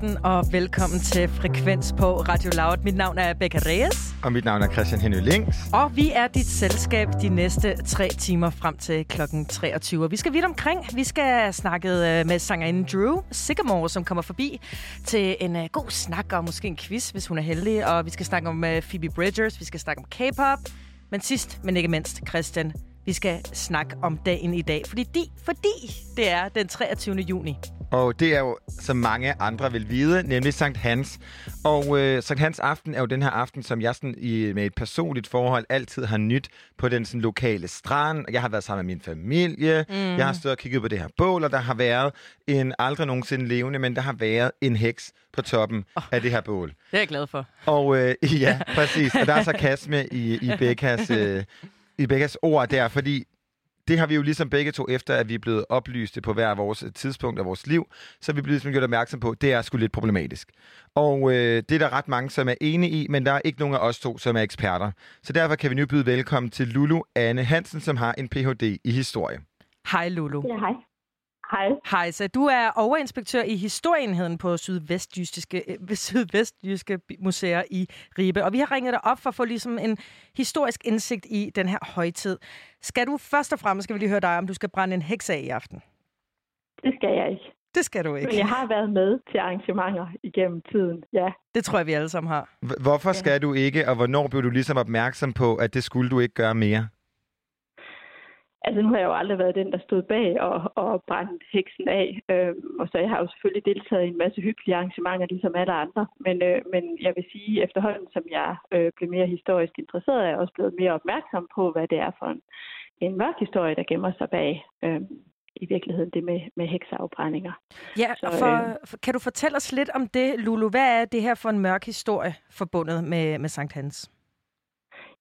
aften og velkommen til Frekvens på Radio Loud. Mit navn er Becca Reyes, Og mit navn er Christian Henry Links. og vi er dit selskab de næste tre timer frem til klokken 23. Vi skal vidt omkring. Vi skal snakke øh, med sangerinden Drew Sigamore, som kommer forbi til en uh, god snak og måske en quiz, hvis hun er heldig. Og vi skal snakke om uh, Phoebe Bridgers, vi skal snakke om K-pop. Men sidst, men ikke mindst, Christian, vi skal snakke om dagen i dag. Fordi, de, fordi det er den 23. juni. Og det er jo, som mange andre vil vide, nemlig Sankt Hans. Og øh, Sankt Hans aften er jo den her aften, som jeg sådan i, med et personligt forhold altid har nyt på den sådan, lokale strand. Jeg har været sammen med min familie. Mm. Jeg har stået og kigget på det her bål, og der har været en aldrig nogensinde levende, men der har været en heks på toppen oh. af det her bål. Det er jeg glad for. Og øh, ja, præcis. Og der er sarkasme i, i Beckas, øh, i Beckas ord der, fordi det har vi jo ligesom begge to, efter at vi er blevet oplyste på hver vores tidspunkt af vores liv, så er vi blevet ligesom gjort opmærksom på, at det er sgu lidt problematisk. Og øh, det er der ret mange, som er enige i, men der er ikke nogen af os to, som er eksperter. Så derfor kan vi nu byde velkommen til Lulu Anne Hansen, som har en Ph.D. i historie. Hej Lulu. Ja, hej. Hej. Hej, så du er overinspektør i historieenheden på Sydvestjyske, øh, Sydvestjyske Museer i Ribe. Og vi har ringet dig op for at få ligesom en historisk indsigt i den her højtid. Skal du først og fremmest, skal vi lige høre dig, om du skal brænde en heks af i aften? Det skal jeg ikke. Det skal du Men ikke. jeg har været med til arrangementer igennem tiden, ja. Det tror jeg, vi alle sammen har. H- Hvorfor skal du ikke, og hvornår blev du ligesom opmærksom på, at det skulle du ikke gøre mere? Altså nu har jeg jo aldrig været den, der stod bag og, og brændte heksen af. Øhm, og så jeg har jo selvfølgelig deltaget i en masse hyggelige arrangementer, ligesom alle andre. Men, øh, men jeg vil sige, efterhånden som jeg øh, blev mere historisk interesseret, er jeg også blevet mere opmærksom på, hvad det er for en, en mørk historie, der gemmer sig bag øh, i virkeligheden det med, med hekseafbrændinger. Ja, Så, og for, øh, kan du fortælle os lidt om det, Lulu? Hvad er det her for en mørk historie forbundet med, med Sankt Hans?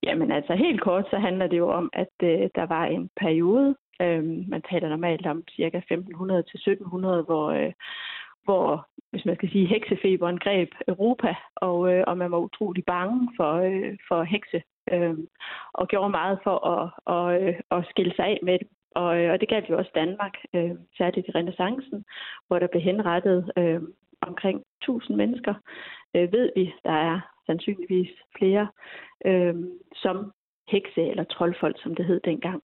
Jamen altså helt kort, så handler det jo om, at øh, der var en periode, øh, man taler normalt om cirka 1500 til 1700, hvor, øh, hvor hvis man skal sige, heksefeberen greb Europa, og, øh, og man var utrolig bange for, øh, for hekse, øh, og gjorde meget for at, og, øh, at skille sig af med det. Og, øh, og det galt jo også Danmark, øh, særligt i renaissancen, hvor der blev henrettet øh, omkring 1000 mennesker, øh, ved vi, der er sandsynligvis flere, øh, som hekse eller troldfolk, som det hed dengang.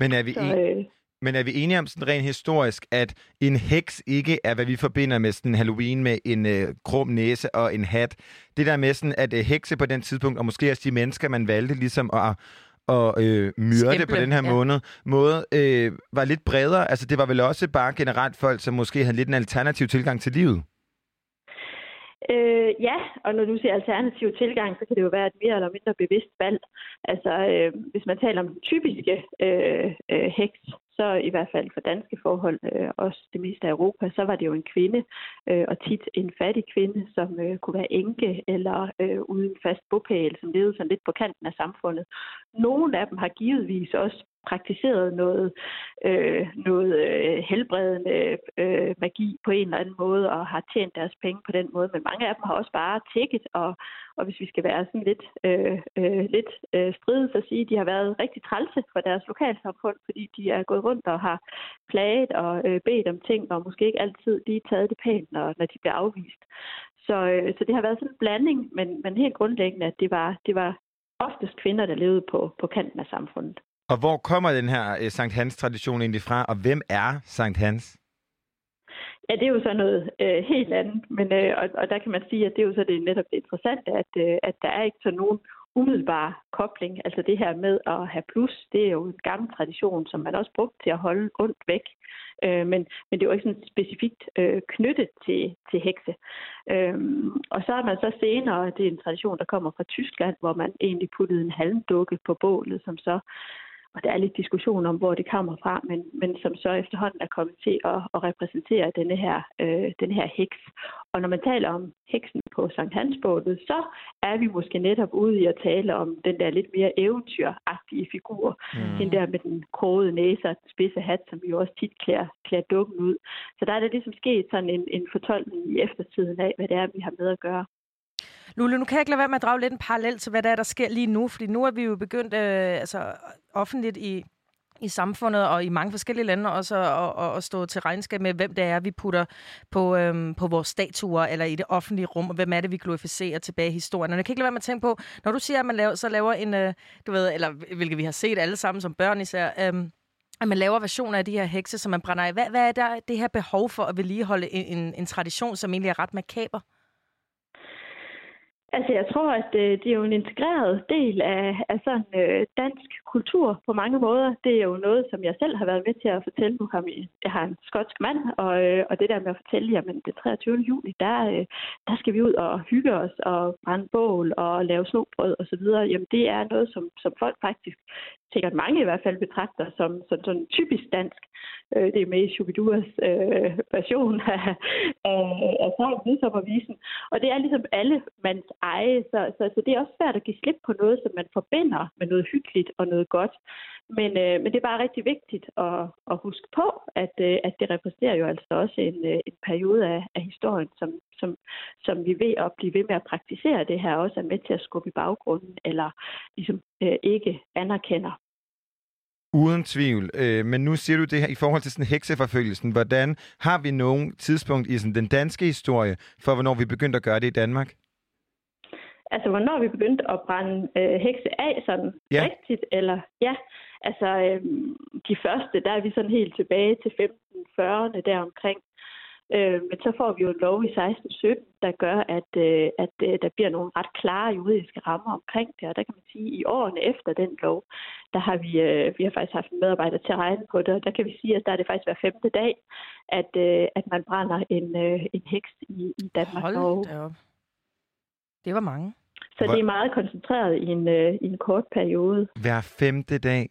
Men er vi, Så, en, øh, men er vi enige om sådan rent historisk, at en heks ikke er, hvad vi forbinder med sådan Halloween med en øh, krum næse og en hat? Det der med sådan, at øh, hekse på den tidspunkt, og måske også de mennesker, man valgte ligesom at og øh, myrde Stemple, på den her ja. måned, måde, øh, var lidt bredere. Altså, det var vel også bare generelt folk, som måske havde lidt en alternativ tilgang til livet. Øh, ja, og når du siger alternativ tilgang, så kan det jo være et mere eller mindre bevidst valg. Altså, øh, hvis man taler om den typiske øh, øh, heks, så i hvert fald for danske forhold, øh, også det meste af Europa, så var det jo en kvinde, øh, og tit en fattig kvinde, som øh, kunne være enke eller øh, uden fast bopæl, som levede sådan lidt på kanten af samfundet. Nogle af dem har givetvis også praktiseret noget, øh, noget øh, helbredende øh, magi på en eller anden måde, og har tjent deres penge på den måde. Men mange af dem har også bare tækket, og, og hvis vi skal være sådan lidt, øh, øh, lidt øh, stridet, så sige, at de har været rigtig trælse for deres lokalsamfund, fordi de er gået rundt og har plaget og øh, bedt om ting, og måske ikke altid lige taget det pænt, når, når de bliver afvist. Så, øh, så det har været sådan en blanding, men, men helt grundlæggende, at det var, det var oftest kvinder, der levede på, på kanten af samfundet. Og hvor kommer den her øh, Sankt Hans-tradition egentlig fra, og hvem er Sankt Hans? Ja, det er jo så noget øh, helt andet, men, øh, og, og der kan man sige, at det er jo så det netop det interessante, at, øh, at der er ikke så nogen umiddelbar kobling. Altså det her med at have plus, det er jo en gammel tradition, som man også brugte til at holde ondt væk. Øh, men, men det er jo ikke sådan specifikt øh, knyttet til, til hekse. Øh, og så er man så senere, det er en tradition, der kommer fra Tyskland, hvor man egentlig puttede en halmdukke på bålet, som så og der er lidt diskussion om, hvor det kommer fra, men, men som så efterhånden er kommet til at, at repræsentere denne her, øh, den her heks. Og når man taler om heksen på Sankt Hansbålet, så er vi måske netop ude i at tale om den der lidt mere eventyragtige figur. Mm. Den der med den krogede næse og den spidse hat, som vi jo også tit klæder, klæder dukken ud. Så der er det ligesom sket sådan en, en fortolkning i eftertiden af, hvad det er, vi har med at gøre. Lule, nu kan jeg ikke lade være med at drage lidt en parallel til, hvad der er, der sker lige nu. Fordi nu er vi jo begyndt øh, altså, offentligt i, i samfundet og i mange forskellige lande også at, at, at stå til regnskab med, hvem det er, vi putter på, øhm, på vores statuer eller i det offentlige rum, og hvem er det, vi glorificerer tilbage i historien. Og jeg kan ikke lade være med at tænke på, når du siger, at man laver, så laver en, øh, du ved, eller hvilket vi har set alle sammen som børn især, øhm, at man laver versioner af de her hekse, som man brænder af. Hvad, hvad er der det her behov for at vedligeholde en, en, en tradition, som egentlig er ret makaber? Altså, jeg tror, at øh, det er jo en integreret del af, af sådan øh, dansk kultur på mange måder. Det er jo noget, som jeg selv har været med til at fortælle. Nu har vi, jeg har en skotsk mand, og, øh, og det der med at fortælle, jamen det 23. juli, der, øh, der skal vi ud og hygge os og brænde bål og lave snobrød osv. Jamen det er noget, som, som folk faktisk sikkert mange i hvert fald betragter som sådan, sådan typisk dansk. Øh, det er med i Shubiduras øh, version af, af, af Midsommervisen. Og det er ligesom alle mands eje, så, så, så det er også svært at give slip på noget, som man forbinder med noget hyggeligt og noget godt. Men, øh, men det er bare rigtig vigtigt at, at huske på, at, øh, at det repræsenterer jo altså også en, øh, en periode af, af historien, som, som, som vi ved at blive ved med at praktisere det her, også er med til at skubbe i baggrunden, eller ligesom øh, ikke anerkender. Uden tvivl. Øh, men nu siger du det her i forhold til sådan hekseforfølgelsen. Hvordan har vi nogen tidspunkt i sådan den danske historie for, hvornår vi begyndte at gøre det i Danmark? Altså, hvornår vi begyndte at brænde øh, hekse af sådan ja. rigtigt, eller ja, altså øh, de første, der er vi sådan helt tilbage til 1540'erne deromkring. Øh, men så får vi jo en lov i 1617, der gør, at, øh, at øh, der bliver nogle ret klare juridiske rammer omkring det. Og der kan man sige, at i årene efter den lov, der har vi, øh, vi har faktisk haft en medarbejder til at regne på det. Og der kan vi sige, at der er det faktisk hver femte dag, at, øh, at man brænder en, øh, en heks i, i Danmark. Hold da op. Det var mange. Så Hvor... det er meget koncentreret i en, øh, i en kort periode. Hver femte dag?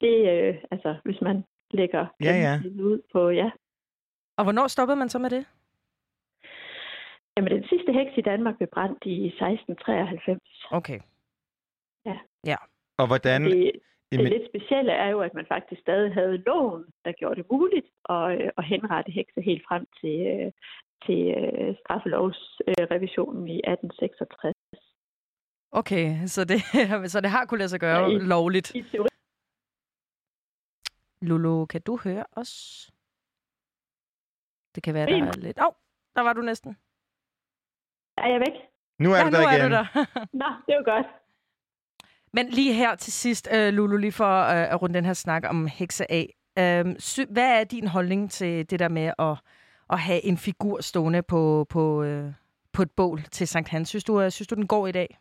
Det, øh, altså, hvis man lægger ja, ja. ud på, ja. Og hvornår stoppede man så med det? Jamen, den sidste heks i Danmark blev brændt i 1693. Okay. Ja. Ja. Og hvordan... Det, det lidt specielle er jo, at man faktisk stadig havde loven, der gjorde det muligt at, øh, at henrette hekse helt frem til, øh, til øh, straffelovsrevisionen i 1866. Okay, så det, så det har kunnet lade sig gøre ja, i, lovligt. I teori. Lulu, kan du høre os? Det kan være, der er lidt... Åh, oh, der var du næsten. Er jeg væk? Nu er ja, du der nu igen. Er du der. Nå, det var godt. Men lige her til sidst, uh, Lulu, lige for uh, at runde den her snak om hekse af. Uh, sy- hvad er din holdning til det der med at, at have en figur stående på, på, uh, på et bål til Sankt Hans? Synes du, uh, synes du den går i dag?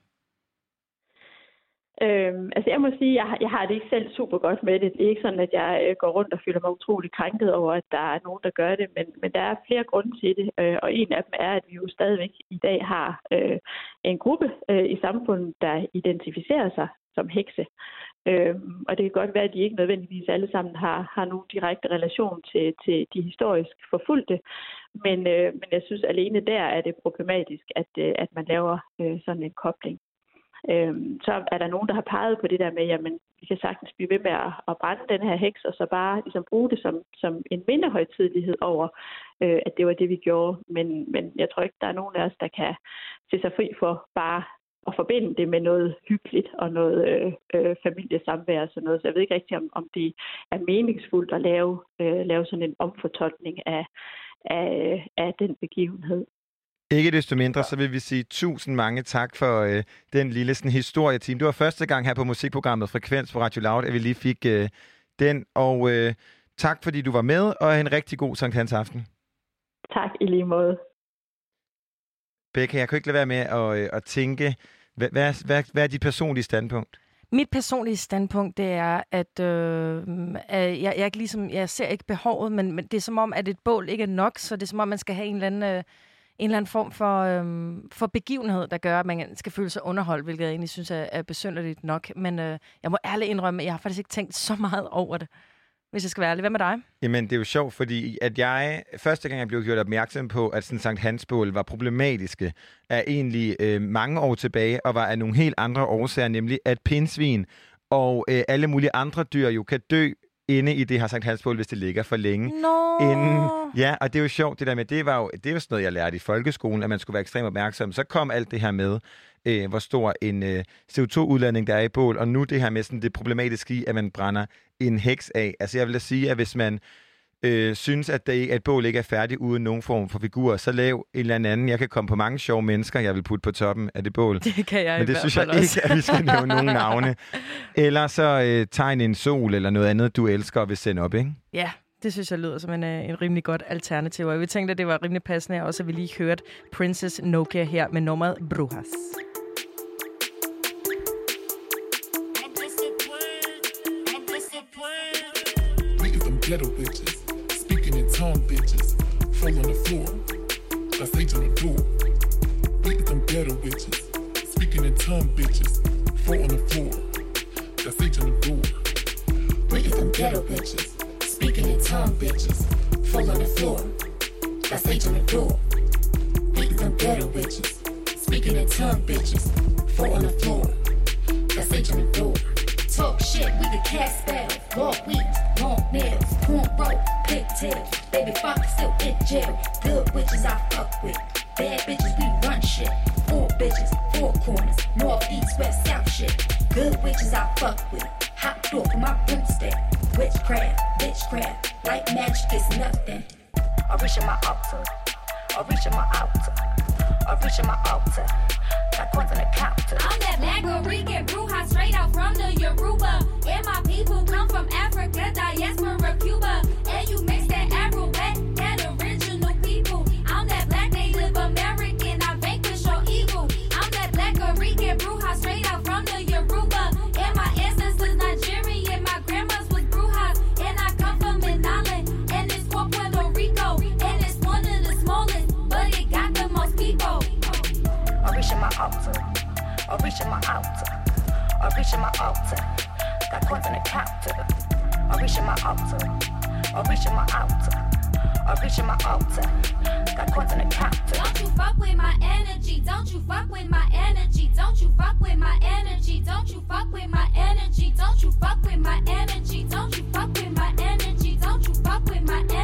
Øhm, altså jeg må sige, jeg, jeg har det ikke selv super godt med det. Det er ikke sådan, at jeg øh, går rundt og føler mig utrolig krænket over, at der er nogen, der gør det, men, men der er flere grunde til det, øh, og en af dem er, at vi jo stadigvæk i dag har øh, en gruppe øh, i samfundet, der identificerer sig som hekse. Øhm, og det kan godt være, at de ikke nødvendigvis alle sammen har, har nogen direkte relation til, til de historisk forfulgte, men, øh, men jeg synes alene der er det problematisk, at, øh, at man laver øh, sådan en kobling. Øh, så er der nogen, der har peget på det der med, jamen, vi kan sagtens blive ved med at, at brænde den her heks, og så bare ligesom bruge det som, som en mindehøjtidlighed over, øh, at det var det, vi gjorde. Men, men jeg tror ikke, der er nogen af os, der kan se sig fri for bare at forbinde det med noget hyggeligt og noget øh, øh, familiesamvær og sådan noget. Så jeg ved ikke rigtig, om, om det er meningsfuldt at lave, øh, lave sådan en omfortolkning af, af, af den begivenhed. Ikke desto mindre, så vil vi sige tusind mange tak for øh, den lille sådan, historieteam. Det var første gang her på musikprogrammet Frekvens på Radio Loud, at vi lige fik øh, den. Og øh, Tak fordi du var med, og en rigtig god Sankt Hans aften. Tak i lige måde. Becca, jeg kan ikke lade være med at, øh, at tænke, hvad, hvad, er- hvad, hvad er dit personlige standpunkt? Mit personlige standpunkt, det er, at øh, jeg, jeg, ikke ligesom, jeg ser ikke behovet, men, men det er som om, at et bål ikke er nok, så det er som om, man skal have en eller anden, øh, en eller anden form for, øhm, for begivenhed, der gør, at man skal føle sig underholdt, hvilket jeg egentlig synes er, er besynderligt nok. Men øh, jeg må ærligt indrømme, at jeg har faktisk ikke tænkt så meget over det, hvis jeg skal være ærlig. Hvad med dig? Jamen, det er jo sjovt, fordi at jeg, første gang jeg blev gjort opmærksom på, at sådan Sankt Hansbål var problematiske, er egentlig øh, mange år tilbage, og var af nogle helt andre årsager, nemlig at pinsvin og øh, alle mulige andre dyr jo kan dø inde i det her Sankt Hansbål, hvis det ligger for længe. Nå! Inden, ja, og det er jo sjovt, det der med, det var jo, det jo sådan noget, jeg lærte i folkeskolen, at man skulle være ekstremt opmærksom. Så kom alt det her med, øh, hvor stor en øh, CO2-udladning der er i bål, og nu det her med sådan det problematiske i, at man brænder en heks af. Altså jeg vil da sige, at hvis man øh, synes, at, det, ikke- at bål ikke er færdig uden nogen form for figur, så lav en eller anden. Jeg kan komme på mange sjove mennesker, jeg vil putte på toppen af det bål. Det kan jeg Men det synes jeg fald også. ikke, at vi skal nævne nogen navne. Eller så øh, tegn en sol eller noget andet, du elsker og vil sende op, ikke? Ja, det synes jeg lyder som en, øh, en rimelig godt alternativ. Og vi tænkte, at det var rimelig passende, også at vi lige hørte Princess Nokia her med nummeret Brujas. Ghetto bitches. Tongue bitches. Fall on the floor. I say to the door. We is them ghetto bitches. Speaking in tongue bitches. Fall on the floor. I say to the door. We is them ghetto bitches. Speaking in tongue bitches. Fall on the floor. I say to the door. We is them ghetto bitches. Speaking in tongue bitches. Fall on the floor. I say to the door. Talk shit, we the cast spell. Walk weeds, long nails, corn rope, pigtails. Baby fuck still in jail. Good witches I fuck with. Bad bitches we run shit. Four bitches, four corners. North, east, west, south shit. Good witches I fuck with. Hot door for my broomstick. Witchcraft, bitchcraft. Like magic is nothing. I reach in my altar. I reach in my altar. I reach in my altar. I'm that black Rican Bruja straight out from the Yoruba. And my people come from Africa, diaspora, Cuba. And you mix that I reach in my altar. I reach in my altar. Got coins on the counter. I reach in my altar. I reach in my altar. I reach in my altar. Got coins on the counter. Don't you fuck with my energy. Don't you fuck with my energy. Don't you fuck with my energy. Don't you fuck with my energy. Don't you fuck with my energy. Don't you fuck with my energy. Don't you fuck with my energy.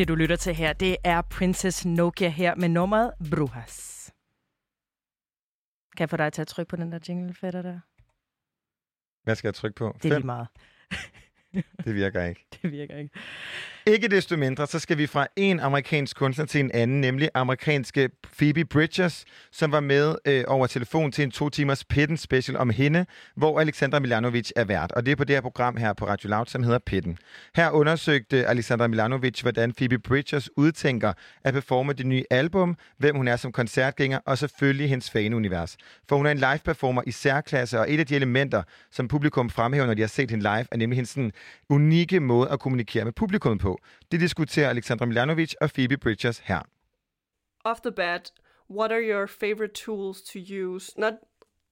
Det, du lytter til her, det er Princess Nokia her med nummeret Brujas. Kan jeg få dig til at trykke på den der jingle fætter der? Hvad skal jeg trykke på? Det er lige meget. Det virker ikke. Det virker ikke. Ikke desto mindre, så skal vi fra en amerikansk kunstner til en anden, nemlig amerikanske Phoebe Bridgers, som var med øh, over telefon til en to timers Pitten special om hende, hvor Alexandra Milanovic er vært. Og det er på det her program her på Radio Loud, som hedder Pitten. Her undersøgte Alexandra Milanovic, hvordan Phoebe Bridgers udtænker at performe det nye album, hvem hun er som koncertgænger, og selvfølgelig hendes fanunivers. For hun er en live-performer i særklasse, og et af de elementer, som publikum fremhæver, når de har set hende live, er nemlig hendes sådan, unikke måde at kommunikere med publikum på. Det diskuterer Alexandra Milanovic og Phoebe Bridgers her. off the bat, what are your favorite tools to use? Not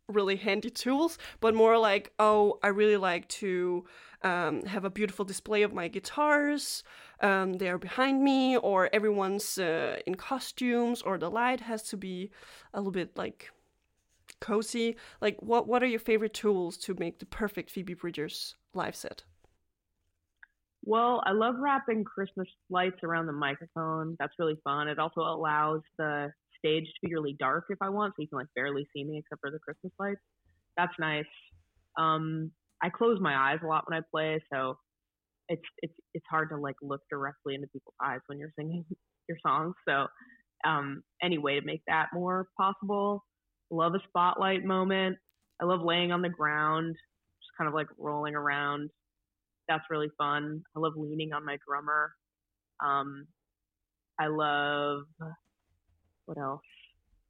really handy tools, but more like, oh, I really like to um, have a beautiful display of my guitars. Um, they are behind me, or everyone's uh, in costumes, or the light has to be a little bit like cozy. Like, what what are your favorite tools to make the perfect Phoebe Bridgers live set? Well, I love wrapping Christmas lights around the microphone. That's really fun. It also allows the stage to be really dark if I want, so you can like barely see me except for the Christmas lights. That's nice. Um, I close my eyes a lot when I play, so it's it's it's hard to like look directly into people's eyes when you're singing your songs. So um, any way to make that more possible. Love a spotlight moment. I love laying on the ground, just kind of like rolling around. That's really fun. I love leaning on my drummer. Um, I love what else?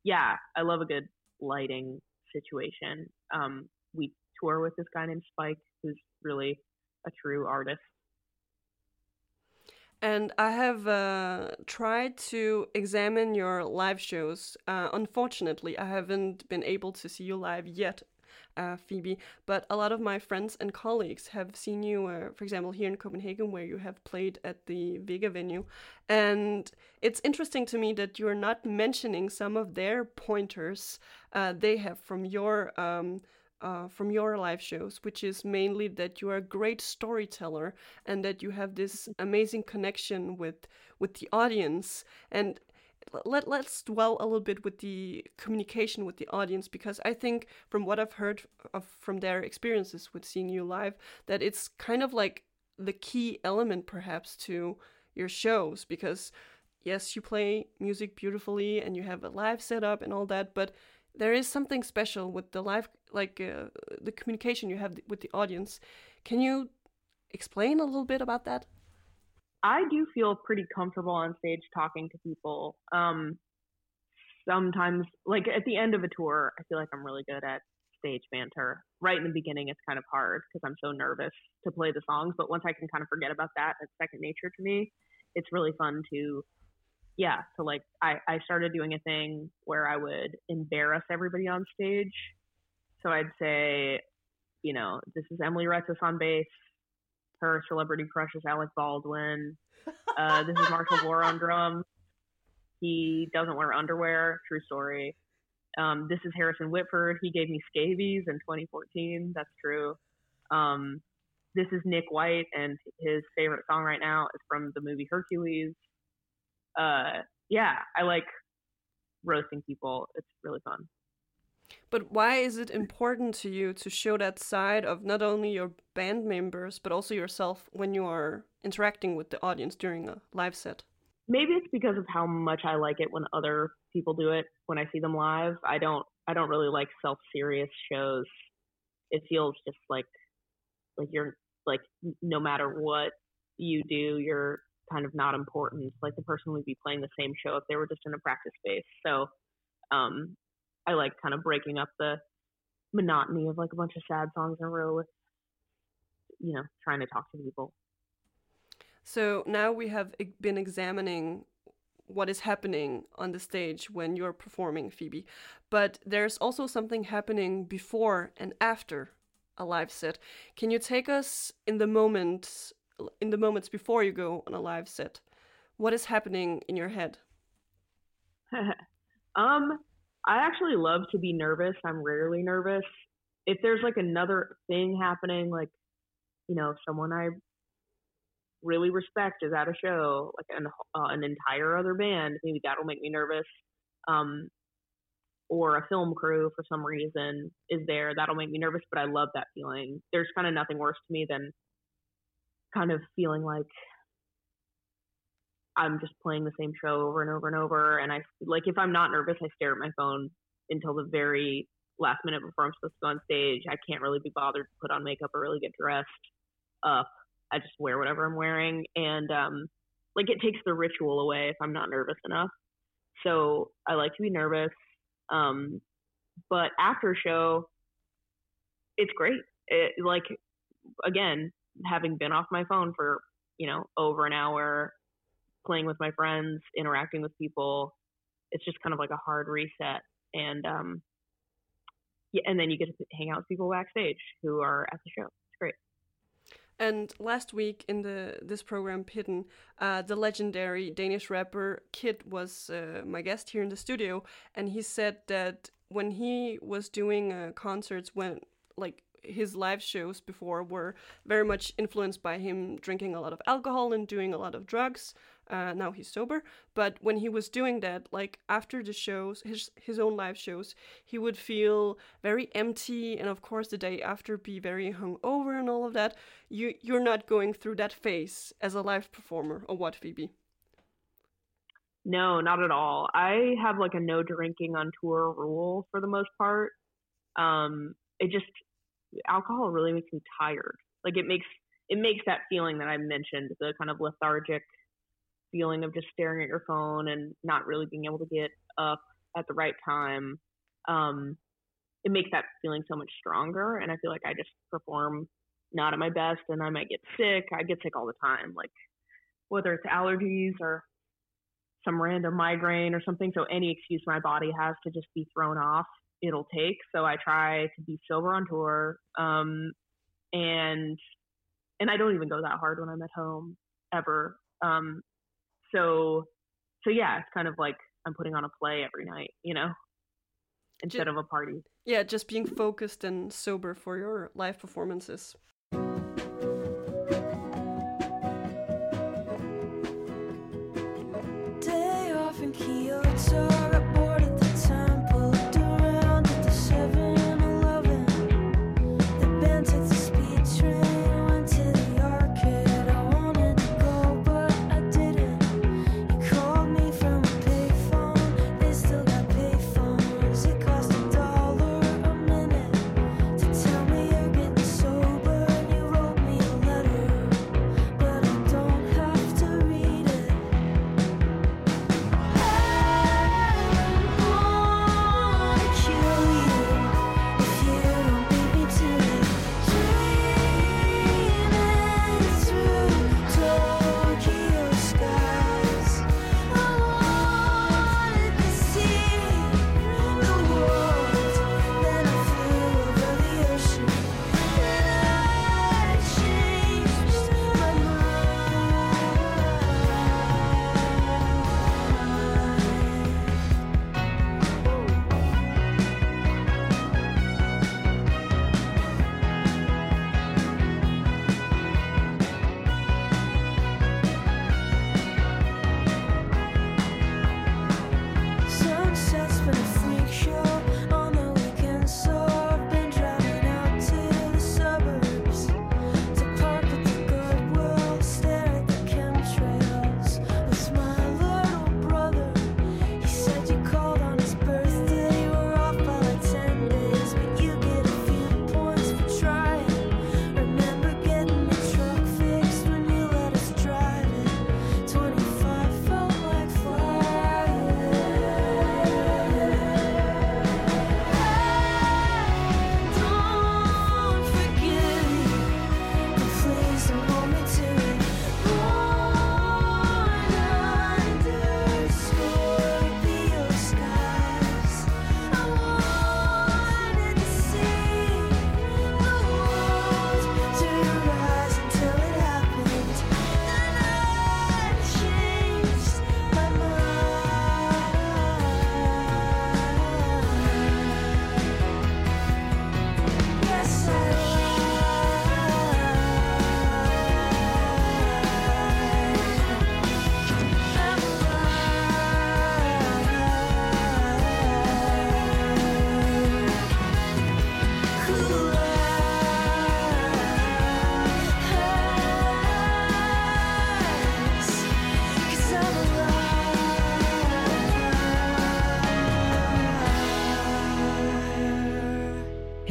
Yeah, I love a good lighting situation. Um, we tour with this guy named Spike, who's really a true artist. And I have uh, tried to examine your live shows. Uh, unfortunately, I haven't been able to see you live yet, uh, Phoebe. But a lot of my friends and colleagues have seen you, uh, for example, here in Copenhagen, where you have played at the Vega venue. And it's interesting to me that you're not mentioning some of their pointers uh, they have from your. Um, uh, from your live shows, which is mainly that you are a great storyteller and that you have this amazing connection with with the audience. And let let's dwell a little bit with the communication with the audience because I think from what I've heard of from their experiences with seeing you live that it's kind of like the key element perhaps to your shows because yes you play music beautifully and you have a live setup and all that but there is something special with the live like uh, the communication you have with the audience. Can you explain a little bit about that i do feel pretty comfortable on stage talking to people um sometimes like at the end of a tour i feel like i'm really good at stage banter right in the beginning it's kind of hard because i'm so nervous to play the songs but once i can kind of forget about that it's second nature to me it's really fun to yeah, so like I, I started doing a thing where I would embarrass everybody on stage. So I'd say, you know, this is Emily Retzes on bass. Her celebrity crush is Alec Baldwin. Uh, this is Marshall War on drums. He doesn't wear underwear. True story. Um, this is Harrison Whitford. He gave me scabies in 2014. That's true. Um, this is Nick White, and his favorite song right now is from the movie Hercules uh, yeah, I like roasting people. It's really fun. But why is it important to you to show that side of not only your band members but also yourself when you are interacting with the audience during a live set? Maybe it's because of how much I like it when other people do it when I see them live. I don't I don't really like self-serious shows. It feels just like like you're like no matter what you do, you're kind of not important. Like the person would be playing the same show if they were just in a practice space. So um, I like kind of breaking up the monotony of like a bunch of sad songs in a row with, you know, trying to talk to people. So now we have been examining what is happening on the stage when you're performing, Phoebe. But there's also something happening before and after a live set. Can you take us in the moment in the moments before you go on a live set? What is happening in your head? um, I actually love to be nervous. I'm rarely nervous. If there's like another thing happening, like you know, someone I really respect is at a show, like an uh, an entire other band, maybe that'll make me nervous. Um, or a film crew for some reason is there, that'll make me nervous. But I love that feeling. There's kind of nothing worse to me than kind of feeling like I'm just playing the same show over and over and over. And I like if I'm not nervous, I stare at my phone until the very last minute before I'm supposed to go on stage. I can't really be bothered to put on makeup or really get dressed up. I just wear whatever I'm wearing, and um, like it takes the ritual away if I'm not nervous enough. So I like to be nervous. Um, but after show, it's great. It, like again, having been off my phone for you know over an hour playing with my friends interacting with people it's just kind of like a hard reset. And um, yeah, and then you get to hang out with people backstage who are at the show. It's great. And last week in the this program, Pitten, uh, the legendary Danish rapper Kid was uh, my guest here in the studio, and he said that when he was doing uh, concerts, when like his live shows before were very much influenced by him drinking a lot of alcohol and doing a lot of drugs. Uh, now he's sober, but when he was doing that, like after the shows, his his own live shows, he would feel very empty, and of course the day after be very hungover and all of that. You you're not going through that phase as a live performer, or what, Phoebe? No, not at all. I have like a no drinking on tour rule for the most part. Um, it just alcohol really makes me tired. Like it makes it makes that feeling that I mentioned, the kind of lethargic feeling of just staring at your phone and not really being able to get up at the right time. Um, it makes that feeling so much stronger, and I feel like I just perform not at my best, and I might get sick. I get sick all the time, like whether it's allergies or some random migraine or something. So any excuse my body has to just be thrown off, it'll take. So I try to be sober on tour. Um, and and I don't even go that hard when I'm at home ever. Um, so so yeah, it's kind of like I'm putting on a play every night, you know, instead Ju- of a party. Yeah, just being focused and sober for your live performances.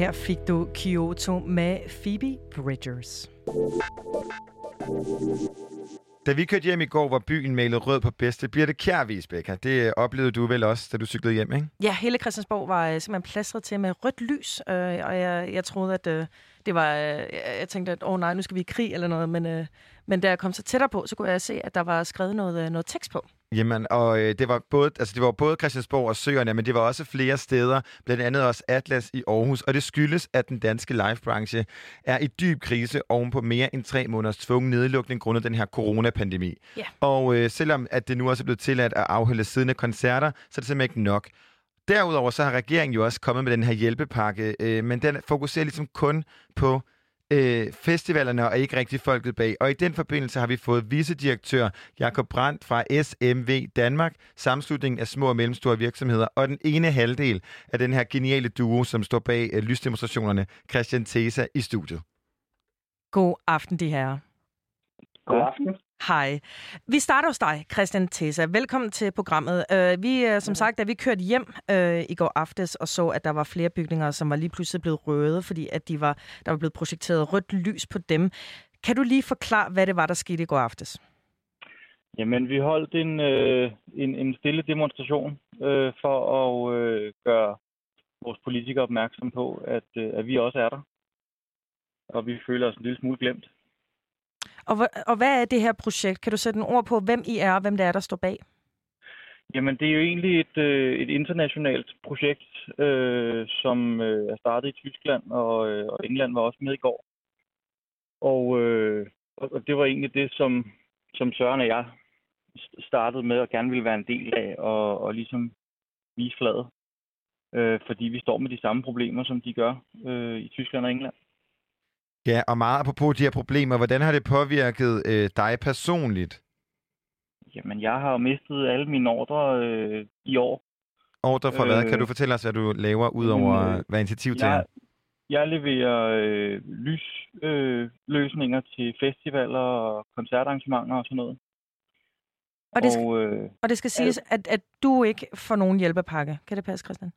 Her fik du Kyoto med Phoebe Bridgers. Da vi kørte hjem i går, var byen malet rød på bedste. Bliver det kærvis, Becca? Det øh, oplevede du vel også, da du cyklede hjem, ikke? Ja, hele Christiansborg var øh, simpelthen plastret til med rødt lys, øh, og jeg, jeg troede, at øh, det var... Øh, jeg tænkte, at åh oh, nej, nu skal vi i krig eller noget, men, øh, men da jeg kom så tættere på, så kunne jeg se, at der var skrevet noget, øh, noget tekst på. Jamen, og øh, det var både, altså det var både Christiansborg og Søerne, men det var også flere steder, blandt andet også Atlas i Aarhus, og det skyldes, at den danske livebranche er i dyb krise oven på mere end tre måneders tvungen nedlukning grundet den her coronapandemi. Ja. Og øh, selvom at det nu også er blevet tilladt at afholde siddende koncerter, så er det simpelthen ikke nok. Derudover så har regeringen jo også kommet med den her hjælpepakke, øh, men den fokuserer ligesom kun på øh, festivalerne og ikke rigtig folket bag. Og i den forbindelse har vi fået vicedirektør Jakob Brandt fra SMV Danmark, sammenslutningen af små og mellemstore virksomheder, og den ene halvdel af den her geniale duo, som står bag øh, lysdemonstrationerne, Christian Tesa i studiet. God aften, de her. God aften. Hej. Vi starter hos dig, Christian Tessa. Velkommen til programmet. Uh, vi, uh, som sagt, da vi kørte hjem uh, i går aftes og så, at der var flere bygninger, som var lige pludselig blevet røde, fordi at de var, der var blevet projekteret rødt lys på dem. Kan du lige forklare, hvad det var, der skete i går aftes? Jamen, vi holdt en, øh, en, en stille demonstration øh, for at øh, gøre vores politikere opmærksom på, at, øh, at vi også er der. Og vi føler os en lille smule glemt. Og, og hvad er det her projekt? Kan du sætte en ord på, hvem I er, og hvem det er, der står bag? Jamen, det er jo egentlig et, øh, et internationalt projekt, øh, som øh, er startet i Tyskland, og, øh, og England var også med i går. Og, øh, og det var egentlig det, som, som Søren og jeg startede med og gerne ville være en del af, og, og ligesom vise fladet. Øh, fordi vi står med de samme problemer, som de gør øh, i Tyskland og England. Ja, og meget apropos de her problemer, hvordan har det påvirket øh, dig personligt? Jamen, jeg har jo mistet alle mine ordre øh, i år. Ordre fra øh, hvad? Kan du fortælle os, hvad du laver, udover øh, at være initiativtager? Jeg, jeg leverer øh, lysløsninger øh, løsninger til festivaler og koncertarrangementer og sådan noget. Og det, skal, og øh, og det skal siges, at, at du ikke får nogen hjælpepakke. Kan det passe, Christian?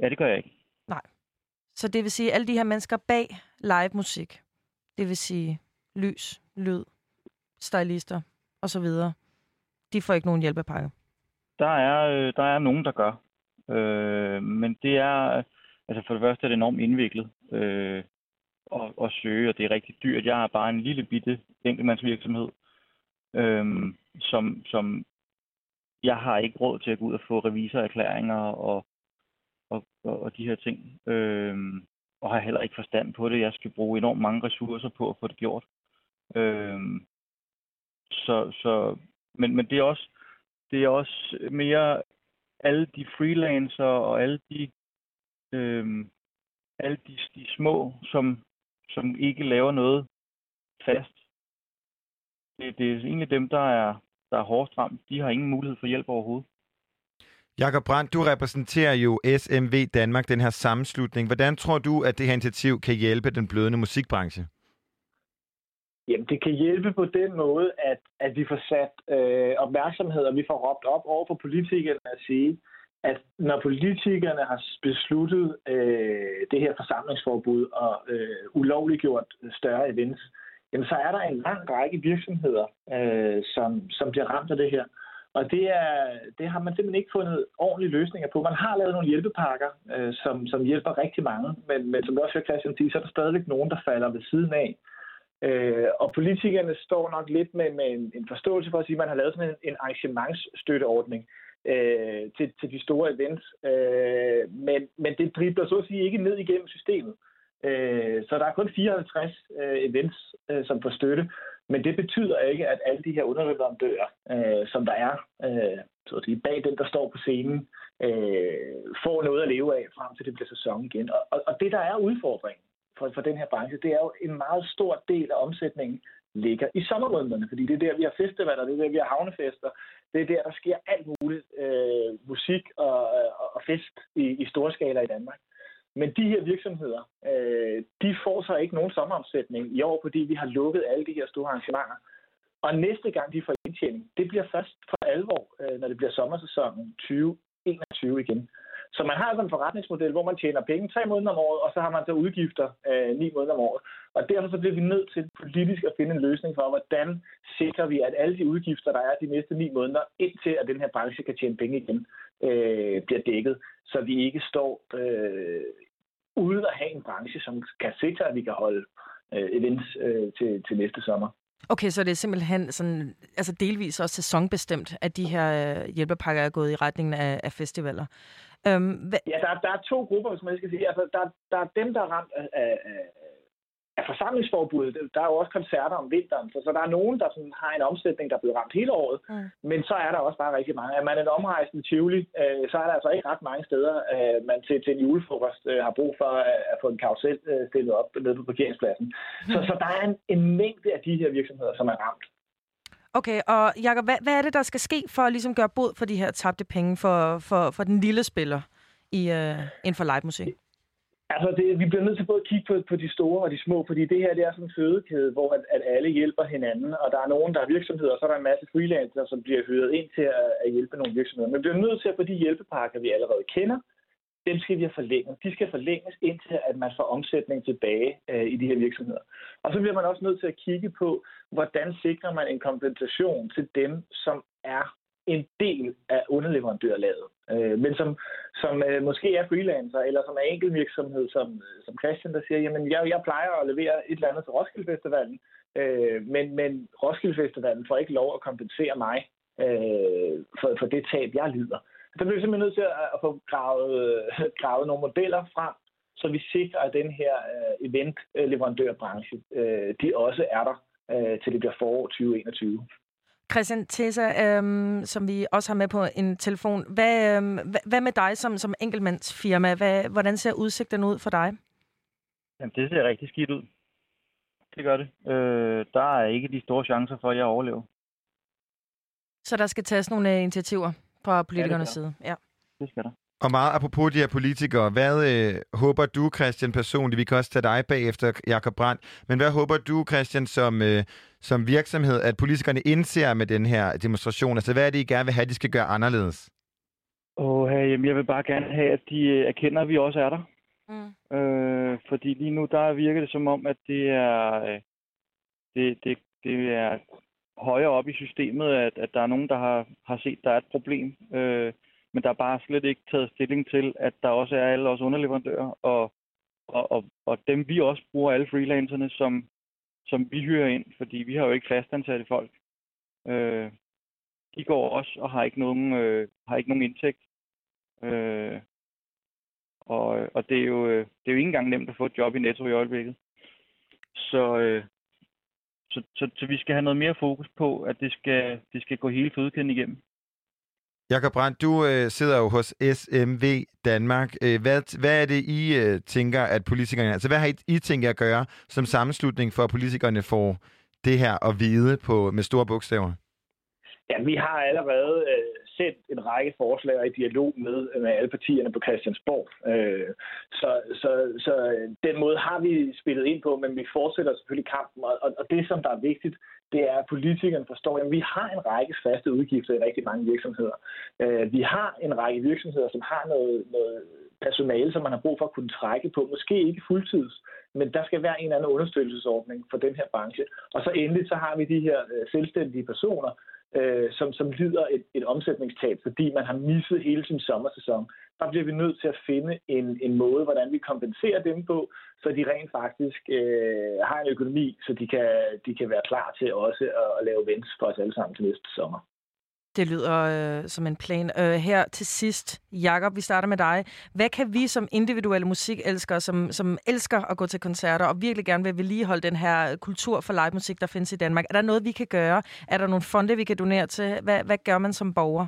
ja, det gør jeg ikke. Nej. Så det vil sige, alle de her mennesker bag live musik, det vil sige lys, lyd, stylister osv., de får ikke nogen hjælpepakke. Der er, øh, der er nogen, der gør. Øh, men det er, altså for det første er det enormt indviklet øh, at, at søge, og det er rigtig dyrt. Jeg er bare en lille bitte enkeltmandsvirksomhed, øh, som, som jeg har ikke råd til at gå ud og få revisorerklæringer og, og, og, og de her ting. Øh, og har heller ikke forstand på det. Jeg skal bruge enormt mange ressourcer på at få det gjort. Øh, så, så, men, men det er også det er også mere alle de freelancer og alle de øhm, alle de, de små, som, som ikke laver noget fast. Det, det er egentlig dem, der er, der er hårdest ramt. De har ingen mulighed for hjælp overhovedet. Jakob Brandt, du repræsenterer jo SMV Danmark, den her sammenslutning. Hvordan tror du, at det her initiativ kan hjælpe den blødende musikbranche? Jamen, det kan hjælpe på den måde, at, at vi får sat øh, opmærksomhed, og vi får råbt op over for politikerne at sige, at når politikerne har besluttet øh, det her forsamlingsforbud og øh, ulovliggjort større events, jamen, så er der en lang række virksomheder, øh, som, som bliver ramt af det her. Og det, er, det har man simpelthen ikke fundet ordentlige løsninger på. Man har lavet nogle hjælpepakker, øh, som, som hjælper rigtig mange, men, men som du også hører Christian sige, så er der stadigvæk nogen, der falder ved siden af. Øh, og politikerne står nok lidt med, med en, en forståelse for at sige, at man har lavet sådan en, en arrangementsstøtteordning øh, til, til de store events. Øh, men, men det dribler så at sige ikke ned igennem systemet. Øh, så der er kun 54 øh, events, øh, som får støtte. Men det betyder ikke, at alle de her underleverandører, øh, som der er øh, så at sige, bag den, der står på scenen, øh, får noget at leve af frem til det bliver sæson igen. Og, og, og det, der er udfordringen for, for den her branche, det er jo en meget stor del af omsætningen ligger i sommermånederne, fordi det er der, vi har festivaler, det er der, vi har havnefester, det er der, der sker alt muligt øh, musik og, og, og fest i, i store skala i Danmark. Men de her virksomheder, øh, de får så ikke nogen sommeromsætning i år, fordi vi har lukket alle de her store arrangementer. Og næste gang de får indtjening, det bliver først for alvor, øh, når det bliver sommersæsonen 2021 igen. Så man har altså en forretningsmodel, hvor man tjener penge tre måneder om året, og så har man så udgifter øh, ni måneder om året. Og derfor så bliver vi nødt til politisk at finde en løsning for, hvordan sikrer vi, at alle de udgifter, der er de næste ni måneder, indtil at den her branche kan tjene penge igen, øh, bliver dækket, så vi ikke står øh, uden at have en branche, som kan sikre, at vi kan holde øh, events øh, til, til næste sommer. Okay, så det er simpelthen sådan, altså delvis også sæsonbestemt, at de her øh, hjælpepakker er gået i retningen af, af festivaler. Øhm, hvad, Ja, der, er- der er to grupper, hvis man skal sige. Altså, der, der er dem, der er ramt af, af, af- forsamlingsforbuddet. Der er jo også koncerter om vinteren, så, så der er nogen, der sådan har en omsætning, der er blevet ramt hele året. Mm. Men så er der også bare rigtig mange. Er man en omrejsende Tivoli, øh, så er der altså ikke ret mange steder, øh, man til, til en julefrokost øh, har brug for at, at få en karusel øh, stillet op nede på parkeringspladsen. Så, så der er en, en mængde af de her virksomheder, som er ramt. Okay, og Jacob, hvad, hvad er det, der skal ske for at ligesom gøre bod for de her tabte penge for, for, for den lille spiller i, øh, inden for live musik? Altså, det, vi bliver nødt til både at kigge på, på de store og de små, fordi det her det er sådan en fødekæde, hvor at, at alle hjælper hinanden, og der er nogen, der er virksomheder, og så er der en masse freelancere, som bliver hyret ind til at, at hjælpe nogle virksomheder. Men vi bliver nødt til at få de hjælpepakker, vi allerede kender, dem skal vi have forlænget. De skal forlænges indtil, at man får omsætning tilbage øh, i de her virksomheder. Og så bliver man også nødt til at kigge på, hvordan sikrer man en kompensation til dem, som er en del af underleverandørlaget, øh, men som, som øh, måske er freelancer, eller som er enkeltvirksomhed, som, øh, som Christian, der siger, jamen jeg, jeg plejer at levere et eller andet til Roskilde Festivalen, øh, men, men Roskilde Festivalen får ikke lov at kompensere mig øh, for, for det tab, jeg lider. Der bliver vi simpelthen nødt til at, at få gravet, øh, gravet nogle modeller frem, så vi sikrer, at den her øh, event-leverandørbranche, øh, de også er der, øh, til det bliver forår 2021. Christian Tessa, øhm, som vi også har med på en telefon. Hvad, øhm, hvad, hvad med dig som, som enkeltmandsfirma? Hvad, hvordan ser udsigten ud for dig? Jamen, det ser rigtig skidt ud. Det gør det. Øh, der er ikke de store chancer for, at jeg overlever. Så der skal tages nogle øh, initiativer fra politikernes der. side. Ja. Det skal der. Og meget apropos de her politikere, hvad øh, håber du, Christian, personligt? Vi kan også tage dig bagefter, Jakob Brandt. Men hvad håber du, Christian, som, øh, som virksomhed, at politikerne indser med den her demonstration? Altså, hvad er det, I gerne vil have, de skal gøre anderledes? Og øh, jamen, jeg vil bare gerne have, at de øh, erkender, at vi også er der. Mm. Øh, fordi lige nu, der virker det som om, at det er, øh, det, det, det er højere op i systemet, at, at der er nogen, der har, har set, at der er et problem. Øh, men der er bare slet ikke taget stilling til, at der også er alle os underleverandører, og, og, og, og dem vi også bruger, alle freelancerne, som, som vi hyrer ind, fordi vi har jo ikke fastansatte folk. Øh, de går også og har ikke nogen, øh, har ikke nogen indtægt. Øh, og, og det er jo øh, det er jo ikke engang nemt at få et job i Netto i øjeblikket. Så, øh, så, så, så vi skal have noget mere fokus på, at det skal, det skal gå hele fødekæden igennem. Jakob Brandt, du øh, sidder jo hos SMV Danmark. Øh, hvad, hvad er det, I øh, tænker, at politikerne... Altså, hvad har I, I tænkt jer at gøre som sammenslutning for, at politikerne får det her at vide på, med store bogstaver? Ja, vi har allerede øh, sendt en række forslag og i dialog med, med alle partierne på Christiansborg. Øh, så, så, så øh, den måde har vi spillet ind på, men vi fortsætter selvfølgelig kampen. Og, og det, som der er vigtigt, det er, at politikerne forstår, at vi har en række faste udgifter i rigtig mange virksomheder. Øh, vi har en række virksomheder, som har noget, noget personale, som man har brug for at kunne trække på. Måske ikke fuldtids, men der skal være en eller anden understøttelsesordning for den her branche. Og så endelig så har vi de her øh, selvstændige personer, øh, som, som lider et, et omsætningstab, fordi man har misset hele sin sommersæson. Der bliver vi nødt til at finde en, en måde, hvordan vi kompenserer dem på, så de rent faktisk øh, har en økonomi, så de kan, de kan være klar til også at, at lave events for os alle sammen til næste sommer. Det lyder øh, som en plan. Øh, her til sidst, Jakob, vi starter med dig. Hvad kan vi som individuelle musikelskere, som, som elsker at gå til koncerter og virkelig gerne vil vedligeholde den her kultur for live musik, der findes i Danmark, er der noget, vi kan gøre? Er der nogle fonde, vi kan donere til? Hvad, hvad gør man som borger?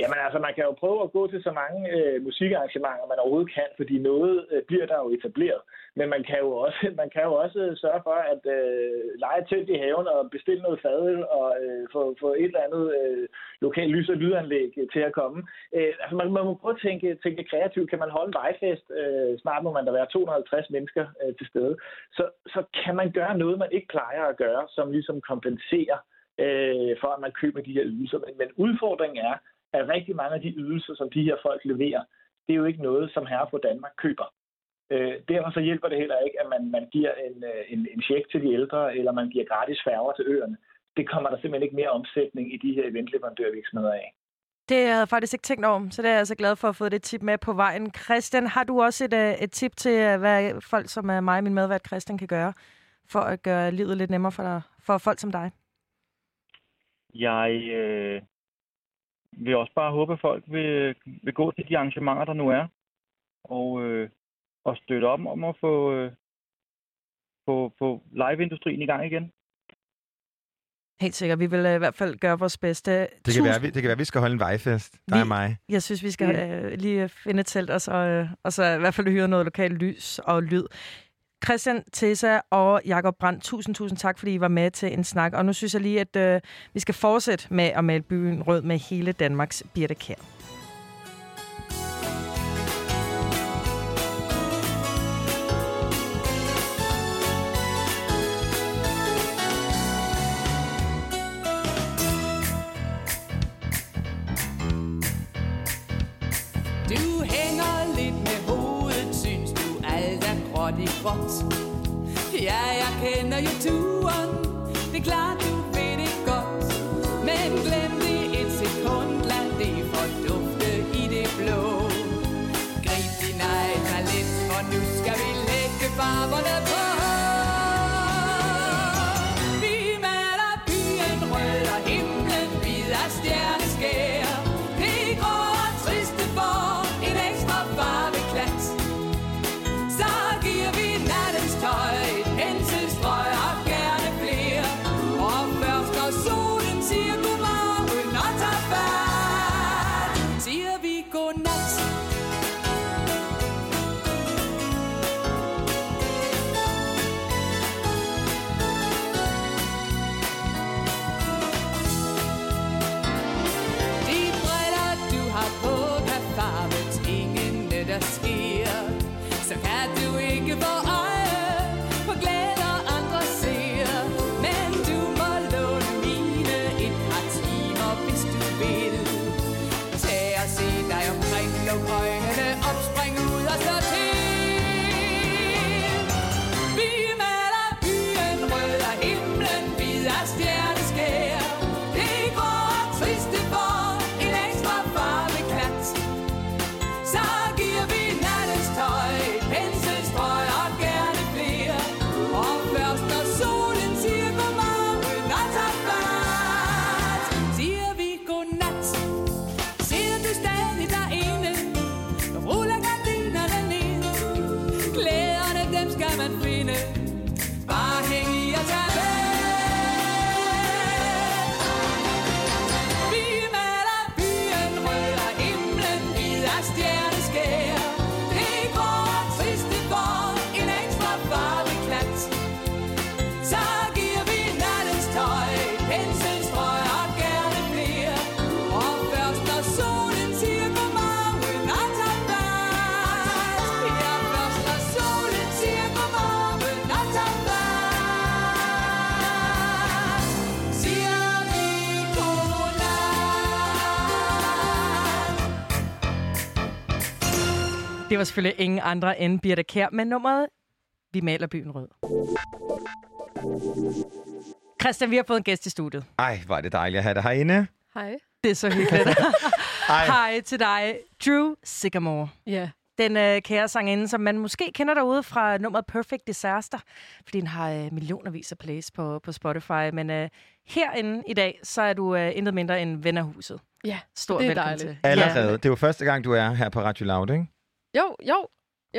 Jamen altså, man kan jo prøve at gå til så mange øh, musikarrangementer, man overhovedet kan, fordi noget øh, bliver der jo etableret. Men man kan jo også, man kan jo også øh, sørge for at øh, lege telt i haven og bestille noget fadøl og øh, få, få et eller andet øh, lokalt lys- og lydanlæg øh, til at komme. Øh, altså, man, man må prøve at tænke, tænke kreativt. Kan man holde en vejfest? Øh, snart må man der være 250 mennesker øh, til stede. Så, så kan man gøre noget, man ikke plejer at gøre, som ligesom kompenserer øh, for, at man køber de her ydelser. Men, men udfordringen er, at rigtig mange af de ydelser, som de her folk leverer, det er jo ikke noget, som herre på Danmark køber. Øh, derfor så hjælper det heller ikke, at man, man giver en, øh, en, en check til de ældre, eller man giver gratis færger til øerne. Det kommer der simpelthen ikke mere omsætning i de her eventleverandørvirksomheder af. Det havde jeg faktisk ikke tænkt over, så det er jeg altså glad for at få det tip med på vejen. Christian, har du også et, øh, et tip til, øh, hvad folk som er mig og min medvært Christian kan gøre, for at gøre livet lidt nemmere for, for folk som dig? Jeg øh, vil også bare håbe, at folk vil, vil gå til de arrangementer, der nu er, og, øh, og støtte op om at få, øh, få, få live-industrien i gang igen. Helt sikkert. Vi vil øh, i hvert fald gøre vores bedste. Det kan, være, vi, det kan være, vi skal holde en vejfest. Der er mig. Jeg synes, vi skal øh, lige finde et telt, og så, øh, og så i hvert fald hyre noget lokalt lys og lyd. Christian, Tessa og Jakob Brandt, tusind, tusind tak, fordi I var med til en snak. Og nu synes jeg lige, at øh, vi skal fortsætte med at male byen rød med hele Danmarks Birte Kær. Alt er gråt gråt. Ja, jeg kender jo turen, det er klart, selvfølgelig ingen andre end Birte Kjær, men nummeret Vi maler byen rød. Christian, vi har fået en gæst i studiet. Ej, hvor er det dejligt at have dig herinde. Hej. Det er så hyggeligt. Ej. Hej til dig, Drew Sycamore. Ja. Den øh, kære sangerinde, som man måske kender derude fra nummeret Perfect Disaster, fordi den har øh, millionervis af plays på, på Spotify. Men øh, herinde i dag, så er du øh, intet mindre end ven af huset. Ja, Stor det er velkommen dejligt. til. Allerede. Det er jo første gang, du er her på Radio Loud, ikke? Jo, jo.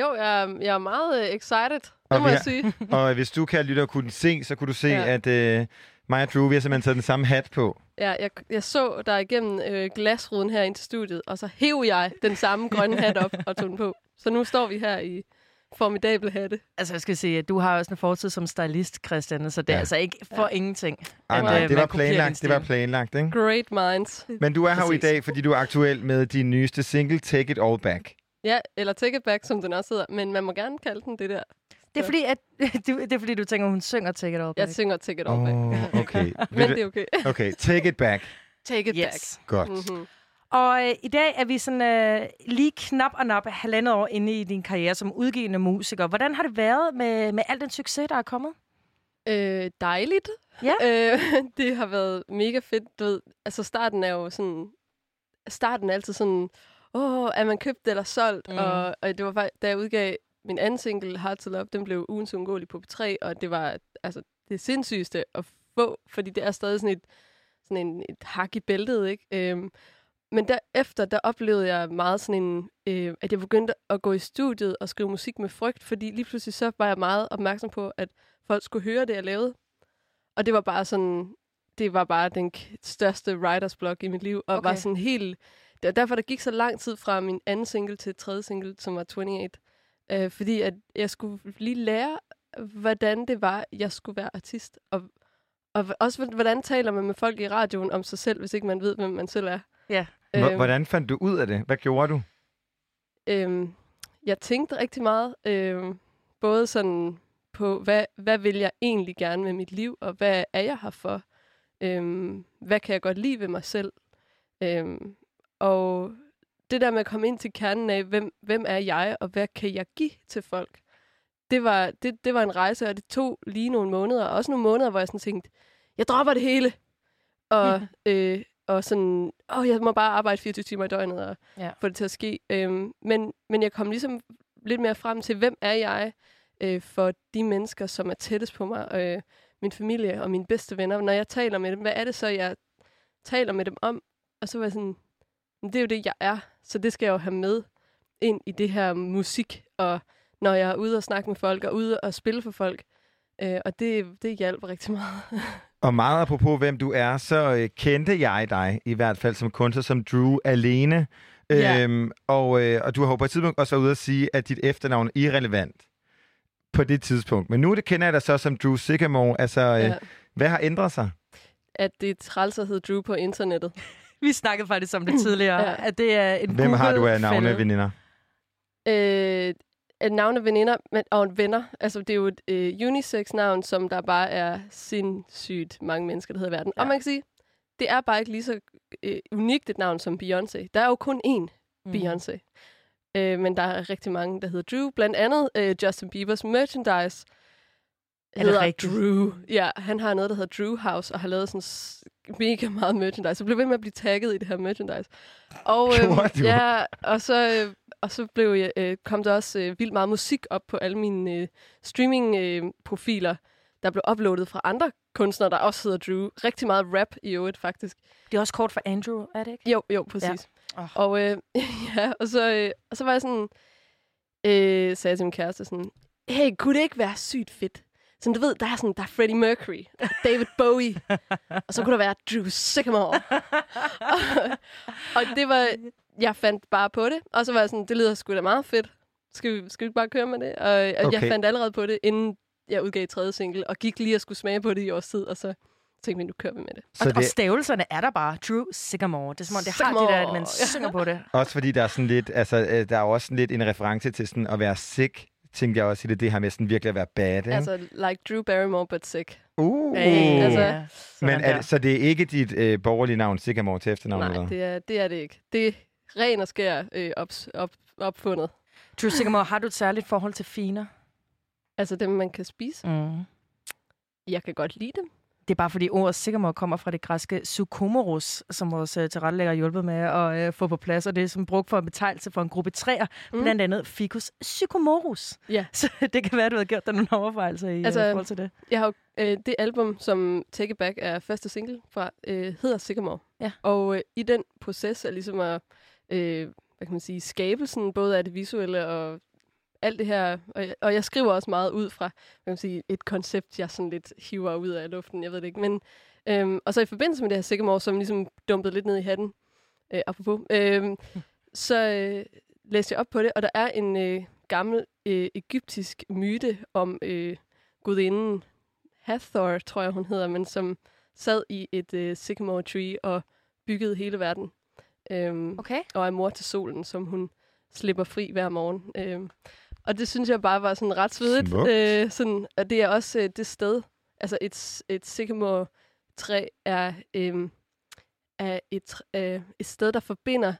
Jo, jeg, er- jeg er meget øh, excited, det Og må vi jeg har- sige. Og hvis du, kan lytte kunne se, så kunne du se, Ja. at øh, mig og Drew, vi har simpelthen taget den samme hat på. Ja, jeg, jeg så dig igennem øh, glasruden her ind til studiet, og så hæv jeg den samme grønne hat op og tog den på. Så nu står vi her i formidable hatte. Altså, jeg skal sige, at du har også en fortid som stylist, Christian, så det er Ja. altså ikke for ingenting. Ej, at, nej, øh, det var planlagt, det var planlagt, ikke? Great minds. Men du er her i dag, fordi du er aktuel med din nyeste single, Take It All Back. Ja, eller Take It Back, som den også hedder. Men man må gerne kalde den det der. Det er, fordi, at, du, det er fordi, du tænker, hun synger Take It All Jeg Back. synger Take It All Back. okay. Men det er okay. Okay, Take It Back. Take It Yes. Godt. Back. Mm-hmm. Og øh, i dag er vi sådan øh, lige knap og nap halvandet år inde i din karriere som udgivende musiker. Hvordan har det været med, med al den succes, der er kommet? Øh, dejligt. Ja. Øh, det har været mega fedt. Du ved, altså starten er jo sådan... Starten er altid sådan... Åh, er man købt eller solgt? Mm. Og, og det var faktisk, da jeg udgav min anden single, Hard to Love, den blev ugens uundgåelig på P3, og det var altså det sindssygeste at få, fordi det er stadig sådan et, sådan en, et hak i bæltet, ikke? Øhm, men derefter, der oplevede jeg meget sådan en, øh, at jeg begyndte at gå i studiet og skrive musik med frygt, fordi lige pludselig så var jeg meget opmærksom på, at folk skulle høre det, jeg lavede. Og det var bare sådan, det var bare den største writers block i mit liv, og okay. var sådan helt, det var derfor, der gik så lang tid fra min anden single til tredje single, som var 28. Øh, fordi at jeg skulle lige lære, hvordan det var, jeg skulle være artist. Og, og også, hvordan taler man med folk i radioen om sig selv, hvis ikke man ved, hvem man selv er. Ja. H- Hvordan fandt du ud af det? Hvad gjorde du? Øhm, jeg tænkte rigtig meget, øhm, både sådan på, hvad, hvad vil jeg egentlig gerne med mit liv, og hvad er jeg her for? Øhm, hvad kan jeg godt lide ved mig selv? Øhm, og det der med at komme ind til kernen af, hvem, hvem er jeg, og hvad kan jeg give til folk? Det var, det, det var en rejse, og det tog lige nogle måneder. Også nogle måneder, hvor jeg sådan tænkte, jeg dropper det hele. Og, øh, og sådan, åh, jeg må bare arbejde 24 timer i døgnet og Ja. få det til at ske. Øhm, men, men jeg kom ligesom lidt mere frem til, hvem er jeg øh, for de mennesker, som er tættest på mig, øh, min familie og mine bedste venner. Når jeg taler med dem, hvad er det så, jeg taler med dem om? Og så var jeg sådan, "Men det er jo det, jeg er, så det skal jeg jo have med ind i det her musik, og når jeg er ude og snakke med folk, og ude og spille for folk. Øh, og det, det hjalp rigtig meget. Og meget apropos, hvem du er, så øh, kendte jeg dig, i hvert fald som kunstner, som Drew alene. Ja. Øhm, og, øh, og du har jo på et tidspunkt også været ude at sige, at dit efternavn er irrelevant på det tidspunkt. Men nu det kender jeg dig så som Drew Sycamore. Altså, øh, Ja. hvad har ændret sig? At det er træls at hedde Drew på internettet. Vi snakkede faktisk om det tidligere, Ja. at det er en Hvem har du af Google-fælde. navne, veninder? Øh, et navn af veninder men, og venner. Altså, det er jo et øh, unisex-navn, som der bare er sindssygt mange mennesker, der hedder i verden. Ja. Og man kan sige, det er bare ikke lige så øh, unikt et navn som Beyoncé. Der er jo kun én Mm. Beyoncé. Øh, men der er rigtig mange, der hedder Drew. Blandt andet øh, Justin Biebers merchandise Er det hedder rigtigt? Drew. Ja, han har noget, der hedder Drew House, og har lavet sådan mega meget merchandise. Så blev ved med at blive tagget i det her merchandise. Og, øh, du? ja, og så, øh, og så blev jeg, øh, kom der også øh, vildt meget musik op på alle mine øh, streaming-profiler, øh, profiler, der blev uploadet fra andre kunstnere, der også hedder Drew. Rigtig meget rap i øvrigt, faktisk. Det er også kort for Andrew, er det ikke? Jo, jo, præcis. Ja. Åh. Og, øh, ja, og, så, øh, og så var jeg sådan, øh, sagde jeg til min kæreste sådan, hey, kunne det ikke være sygt fedt? Sådan, du ved, der er sådan, der er Freddie Mercury, der er David Bowie, og så kunne der være Drew Sycamore. og, og det var, jeg fandt bare på det, og så var jeg sådan, det lyder sgu da meget fedt. Skal vi, skal vi ikke bare køre med det? Og, og okay. Jeg fandt allerede på det, inden jeg udgav tredje single, og gik lige og skulle smage på det i års tid, og så tænkte vi, nu kører vi med det. Så og, og det- stavelserne er der bare. Drew Sycamore. Det er som om, det har de der, Sycamore. at man synger på det. Også fordi der er sådan lidt, altså, øh, der er også sådan lidt en reference til sådan at være sick, tænkte jeg også i det, det her med sådan virkelig at være bad, ikke? Altså, like Drew Barrymore, but sick. uh, Hey, altså, sådan Men er, det- så det er ikke dit øh, borgerlige navn, Sycamore, til efternavn? Nej, eller? det er, det er det ikke. Det er ren og skær øh, ops, op, opfundet. Drew Sycamore, har du et særligt forhold til finer? Altså dem, man kan spise. Mm. Jeg kan godt lide dem. Det er bare fordi ordet Sycamore kommer fra det græske sukomorus, som vores uh, tilrettelægger har hjulpet med at uh, få på plads, og det er som brugt for en betegnelse for en gruppe træer, mm. blandt andet Ficus sycomorus. Ja. Så det kan være, du har gjort dig nogle overvejelser i altså, Altså, forhold til det. Jeg har jo, øh, det album, som Take It Back er første single fra, øh, hedder Sycamore. Ja. Og øh, i den proces er ligesom at, øh, hvad kan man sige, skabelsen både af det visuelle og alt det her. Og jeg, og jeg skriver også meget ud fra, kan man sige, et koncept, jeg sådan lidt hiver ud af luften, jeg ved det ikke. Men, øhm, og så i forbindelse med det her Sycamore, som ligesom dumpede lidt ned i hatten, øh, apropos, øhm, så øh, læste jeg op på det, og der er en øh, gammel øh, egyptisk myte om øh, gudinden Hathor, tror jeg hun hedder, men som sad i et øh, sycamore tree og byggede hele verden. Øhm, Okay. Og er mor til solen, som hun slipper fri hver morgen. Øhm, og det synes jeg bare var sådan ret svedigt. Øh, sådan, og det er også øh, det sted, altså et, et sycamore træ er, øh, er et, øh, et sted, der forbinder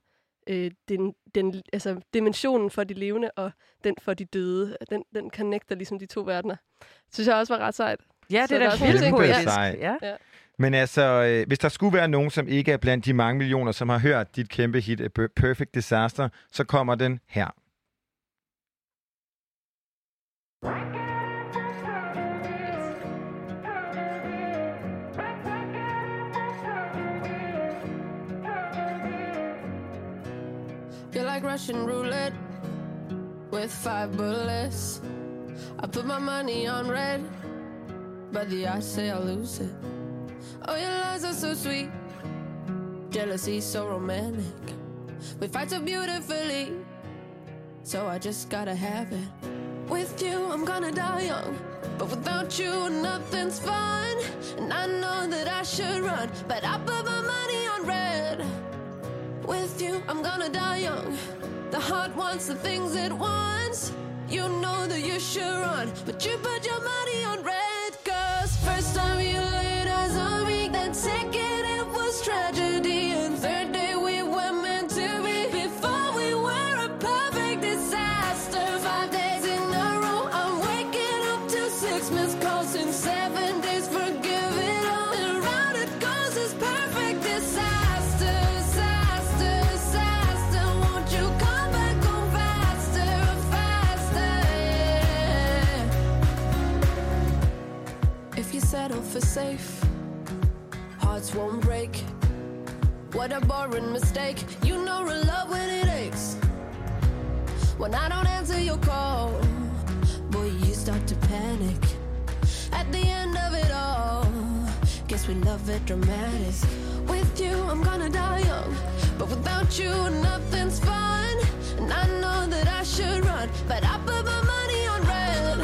øh, den, den, altså dimensionen for de levende og den for de døde. Den, den connecter ligesom de to verdener. synes jeg også var ret sejt. Ja, det Så er da vildt poetisk. Ja. Ja. Men altså, øh, hvis der skulle være nogen, som ikke er blandt de mange millioner, som har hørt dit kæmpe hit Per- Perfect Disaster, så kommer den her. Russian roulette with five bullets. I put my money on red, but the odds say I'll lose it. Oh, your lies are so sweet, jealousy so romantic. We fight so beautifully, so I just gotta have it. With you, I'm gonna die young, but without you, nothing's fun. And I know that I should run, but I put my money on red. With you, I'm gonna die young. The heart wants the things it wants. You know that you should run, but you put your money on red. Safe, hearts won't break. What a boring mistake. You know real love when it aches. When I don't answer your call, boy, you start to panic. At the end of it all, guess we love it dramatic. With you, I'm gonna die young, but without you, nothing's fun. And I know that I should run, but I put my money on red.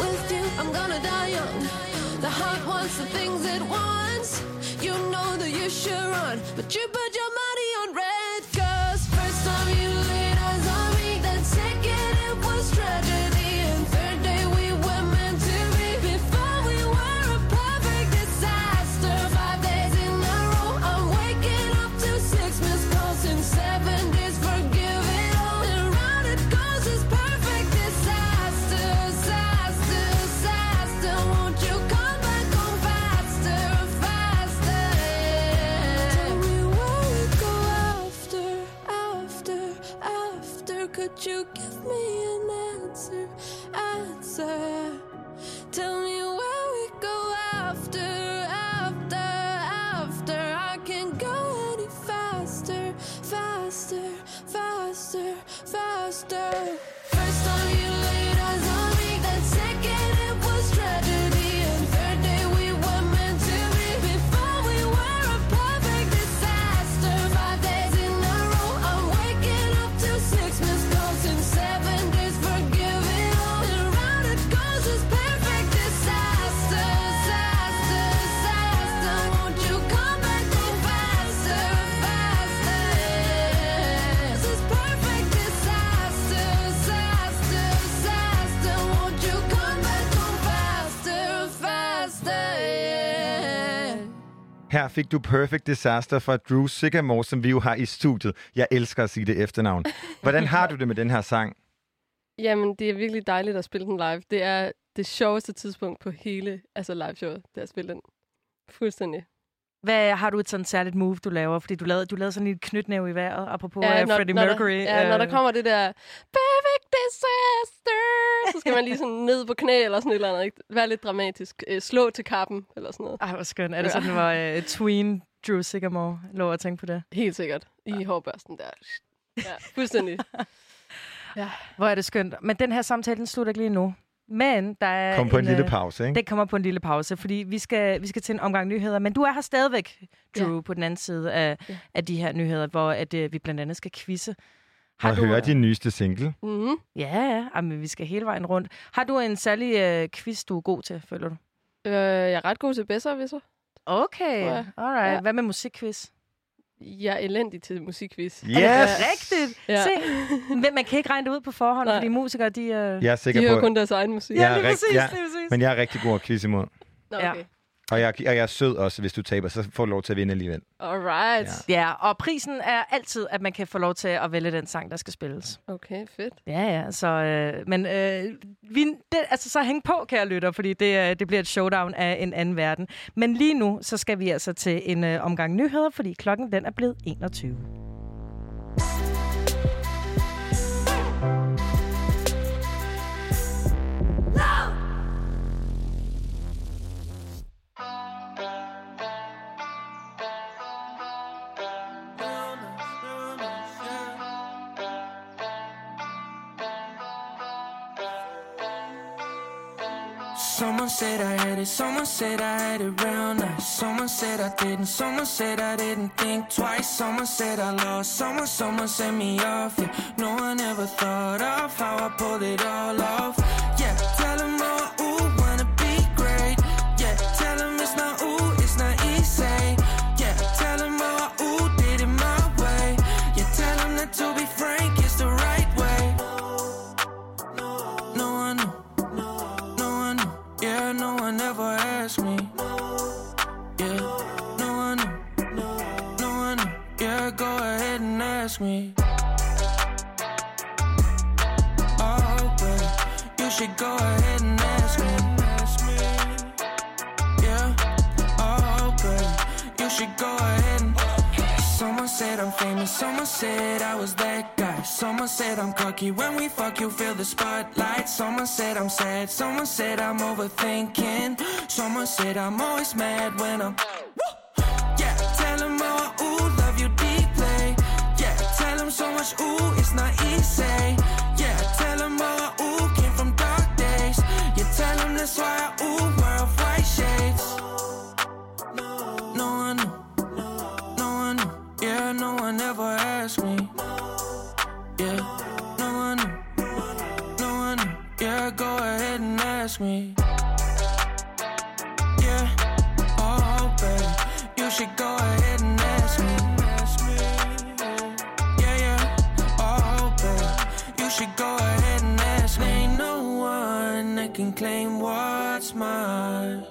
With you, I'm gonna die young. The heart wants the things it wants. You know that you should run, but you put your money on red. Fik du Perfect Disaster fra Drew Sigamore, som vi jo har i studiet. Jeg elsker at sige det efternavn. Hvordan har du det med den her sang? Jamen, det er virkelig dejligt at spille den live. Det er det sjoveste tidspunkt på hele altså live-showet, det er at spille den. Fuldstændig. Hvad har du et sådan særligt move, du laver? Fordi du lavede, du lavede sådan et knytnæve i vejret, apropos Ja, når- Freddie når der- Mercury. ja, når der øh, kommer det der perfect disaster, så skal man lige sådan ned på knæ eller sådan et eller andet. Ikke? Være lidt dramatisk. Øh, slå til kappen eller sådan noget. Ej, hvor skønt. Er det sådan, hvor uh, tween Drew Sigamore lå at tænke på det? Helt sikkert. I ja. hårbørsten der. Ja, fuldstændig. ja. Hvor er det skønt. Men den her samtale, den slutter ikke lige nu. Men der er Kom på en lille øh, pause, ikke? Det kommer på en lille pause, fordi vi skal, vi skal til en omgang nyheder. Men du er her stadigvæk, Drew, ja. på den anden side af, ja. af de her nyheder, hvor at, øh, vi blandt andet skal quizze. Og høre din nyeste single. Mm-hmm. Ja, ja. Jamen, vi skal hele vejen rundt. Har du en særlig øh, quiz, du er god til, føler du? Øh, jeg er ret god til bedre, hvis Okay, Tror jeg. alright. Ja. Hvad med musikquiz? Jeg er elendig til musikquiz. Yes! Er det rigtigt? Ja. Se, men man kan ikke regne det ud på forhånd, Nej. fordi musikere, de... Øh... Jeg er sikker De på... hører kun deres egen musik. Ja, er lige præcis, ja, lige præcis. Men jeg er rigtig god at quiz imod. Nå, Ja. Og jeg, og jeg er sød også, hvis du taber, så får du lov til at vinde alligevel. Alright. Ja, og prisen er altid, at man kan få lov til at vælge den sang, der skal spilles. Okay, fedt. Ja, ja, så, øh, men øh, vi, det, altså, så hæng på, kære lytter, fordi det, øh, det bliver et showdown af en anden verden. Men lige nu, så skal vi altså til en øh, omgang nyheder, fordi klokken den er blevet 21. Someone said I had it, someone said I had it real nice. Someone said I didn't, someone said I didn't think twice. Someone said I lost, someone, someone sent me off. Yeah, no one ever thought of how I pulled it all off. Yeah, me. Oh, babe, you should go ahead and ask me. Yeah, oh, babe, you should go ahead and. Someone said I'm famous, someone said I was that guy. Someone said I'm cocky when we fuck, you feel the spotlight. Someone said I'm sad, someone said I'm overthinking. Someone said I'm always mad when I'm. Much, ooh, it's not easy. Yeah, tell them all, ooh, came from dark days. Yeah, tell them that's why I, ooh, wear off white shades. No one knew, no one knew. Yeah, no one ever asked me. Yeah, no one knew, no one knew. Yeah, go ahead and ask me. Yeah, oh, baby, you should go ahead should go ahead and ask me. Ain't no one that can claim what's mine.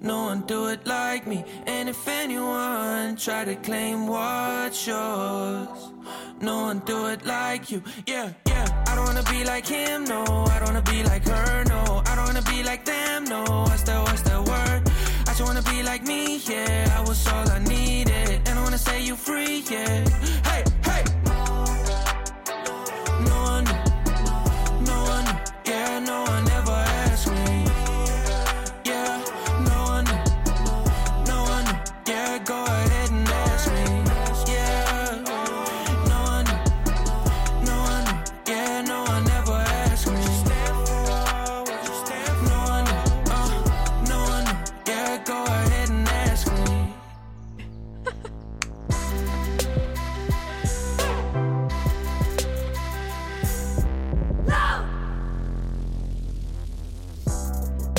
No one do it like me. And if anyone try to claim what's yours, no one do it like you. Yeah, yeah. I don't wanna be like him, no. I don't wanna be like her, no. I don't wanna be like them, no. What's the what's the word? I just wanna be like me, yeah. I was all I needed, and I wanna say you free, yeah. Hey,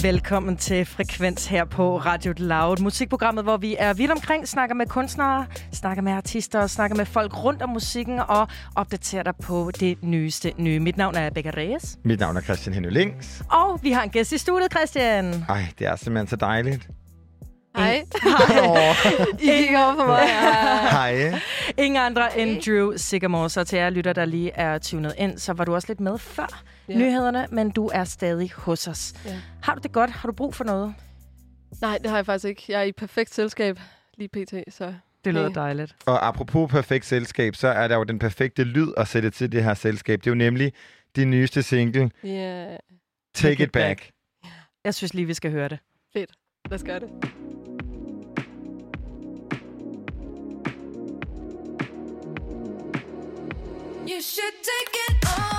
Velkommen til Frekvens her på Radio Loud. Musikprogrammet, hvor vi er vidt omkring, snakker med kunstnere, snakker med artister, snakker med folk rundt om musikken og opdaterer dig på det nyeste nye. Mit navn er Becca Reyes. Mit navn er Christian Henning Links. Og vi har en gæst i studiet, Christian. Ej, det er simpelthen så dejligt. Hej. I kigger over på mig. Hej. Ingen andre end Drew Sigamore. Så til jer lytter, der lige er tunet ind, så var du også lidt med før Ja. nyhederne, men du er stadig hos os. Ja. Har du det godt? Har du brug for noget? Nej, det har jeg faktisk ikke. Jeg er i perfekt selskab lige pt, så... Det lyder dejligt. Og apropos perfekt selskab, så er der jo den perfekte lyd at sætte til det her selskab. Det er jo nemlig din nyeste single, Yeah. Take, It Back. Jeg synes lige, vi skal høre det. Fedt. Lad os gøre det. You should take it all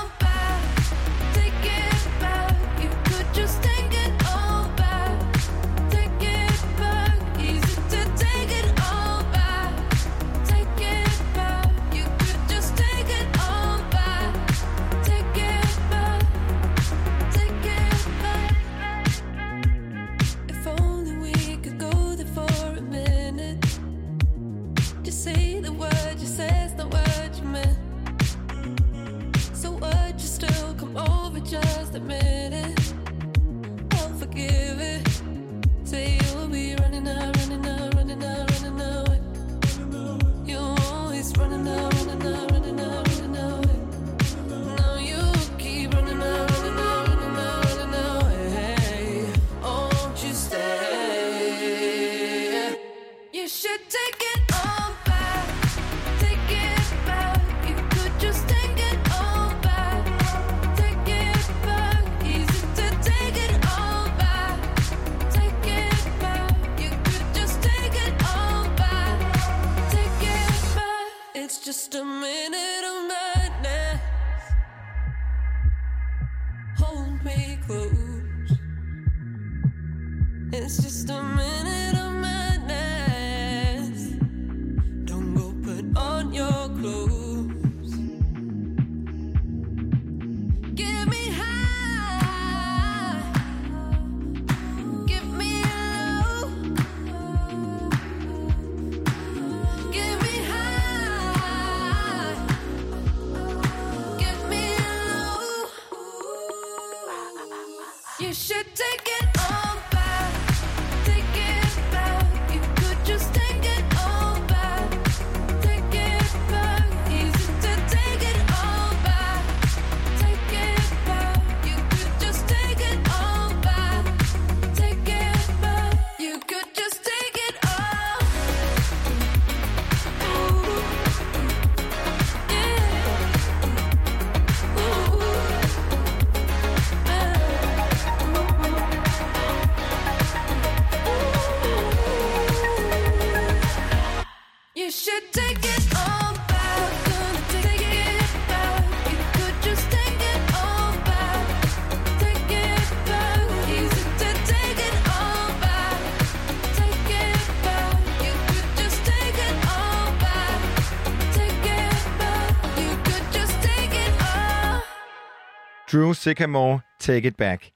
Sycamore, Take It Back.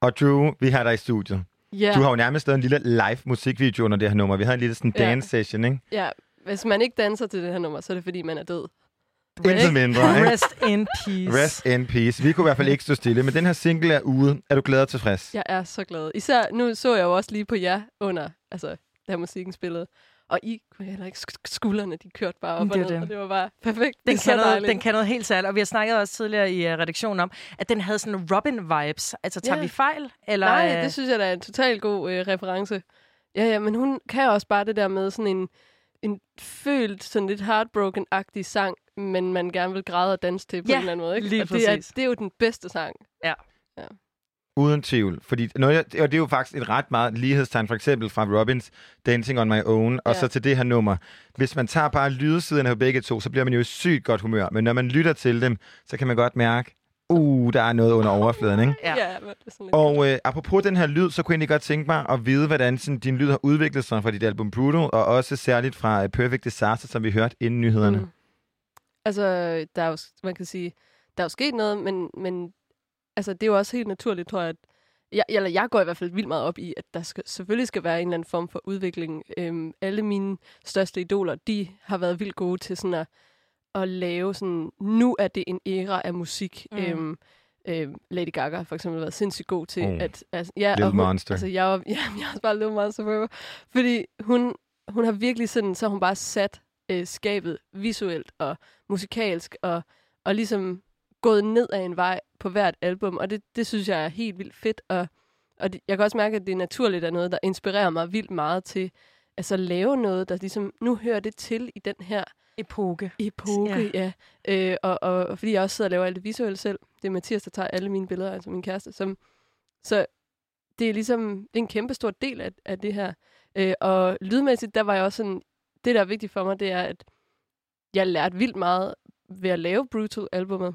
Og Drew, vi har dig i studiet. Ja. Du har jo nærmest lavet en lille live musikvideo under det her nummer. Vi havde en lille sådan dance session, ikke? Ja, hvis man ikke danser til det her nummer, så er det fordi, man er død. Intet mindre, ikke? Rest in peace. Rest in peace. Vi kunne i hvert fald ikke stå stille, men den her single er ude. Er du glad og tilfreds? Jeg er så glad. Især nu så jeg jo også lige på jer under, altså, da musikken spillede. Og I kunne heller ikke sk- skuldrene, de kørte bare op Det og ned, det. og det var bare perfekt. Den kan, noget, dejligt. den kan noget helt særligt, og vi har snakket også tidligere i uh, redaktionen om, at den havde sådan Robin-vibes. Altså, tager Ja. vi fejl? Eller, Nej, øh, det synes jeg da er en totalt god øh, reference. Ja, ja, men hun kan også bare det der med sådan en, en følt, sådan lidt heartbroken-agtig sang, men man gerne vil græde og danse til på Ja, en eller anden måde. Ikke? lige og det er, præcis. det er jo den bedste sang. Ja. Uden tvivl. Fordi noget, og det er jo faktisk et ret meget lighedstegn, for eksempel fra Robins Dancing on My Own, og Ja. så til det her nummer. Hvis man tager bare lydsiden af begge to, så bliver man jo i sygt godt humør. Men når man lytter til dem, så kan man godt mærke, uh, der er noget under overfladen, ikke? Ja, ja det er sådan Og øh, apropos den her lyd, så kunne jeg egentlig godt tænke mig at vide, hvordan sådan, din lyd har udviklet sig fra dit album Brutal, og også særligt fra øh, Perfect Disaster, som vi hørte inden nyhederne. Mm. Altså, der er jo, man kan sige, der er jo sket noget, men, men altså, det er jo også helt naturligt, tror jeg, at jeg, eller jeg går i hvert fald vildt meget op i, at der skal, selvfølgelig skal være en eller anden form for udvikling. Øhm, alle mine største idoler, de har været vildt gode til sådan at, at lave sådan, nu er det en æra af musik. Mm. Mm. Øhm, øhm, Lady Gaga har for eksempel været sindssygt god til Oh. at... Altså, ja, Little og hun, Monster. Altså, jeg, var, ja, jeg er også bare Little Monster forever. Fordi hun, hun har virkelig sådan, så har hun bare sat øh, skabet visuelt og musikalsk, og, og ligesom gået ned ad en vej på hvert album, og det, det synes jeg er helt vildt fedt, og, og det, jeg kan også mærke, at det er naturligt af noget, der inspirerer mig vildt meget til altså lave noget, der ligesom, nu hører det til i den her epoke. Epoke, ja. ja. Øh, og, og, og fordi jeg også sidder og laver alt det visuelle selv, det er Mathias, der tager alle mine billeder, altså min kæreste, som, så det er ligesom, det er en kæmpe stor del af, af det her. Øh, og lydmæssigt, der var jeg også sådan, det der er vigtigt for mig, det er, at jeg lærte vildt meget ved at lave Brutal-albummet.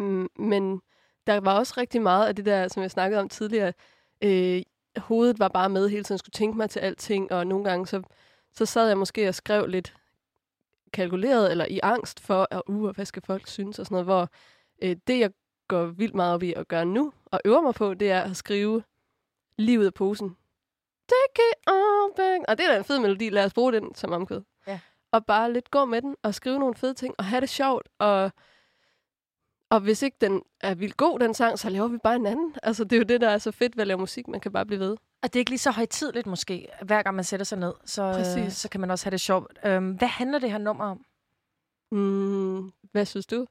Mm, men der var også rigtig meget af det der, som jeg snakkede om tidligere. Øh, hovedet var bare med hele tiden, skulle tænke mig til alting, og nogle gange så, så sad jeg måske og skrev lidt kalkuleret eller i angst for, at uh, hvad skal folk synes og sådan noget, hvor øh, det, jeg går vildt meget op i at gøre nu, og øver mig på, det er at skrive lige ud af posen. Take it all back. Og det er da en fed melodi, lad os bruge den som omkød. Ja. Og bare lidt gå med den, og skrive nogle fede ting, og have det sjovt, og og hvis ikke den er vildt god, den sang, så laver vi bare en anden. Altså, det er jo det, der er så fedt ved at lave musik. Man kan bare blive ved. Og det er ikke lige så højtidligt måske, hver gang man sætter sig ned. Så, øh, Præcis. så kan man også have det sjovt. Øhm, hvad handler det her nummer om? Mm, hvad synes du?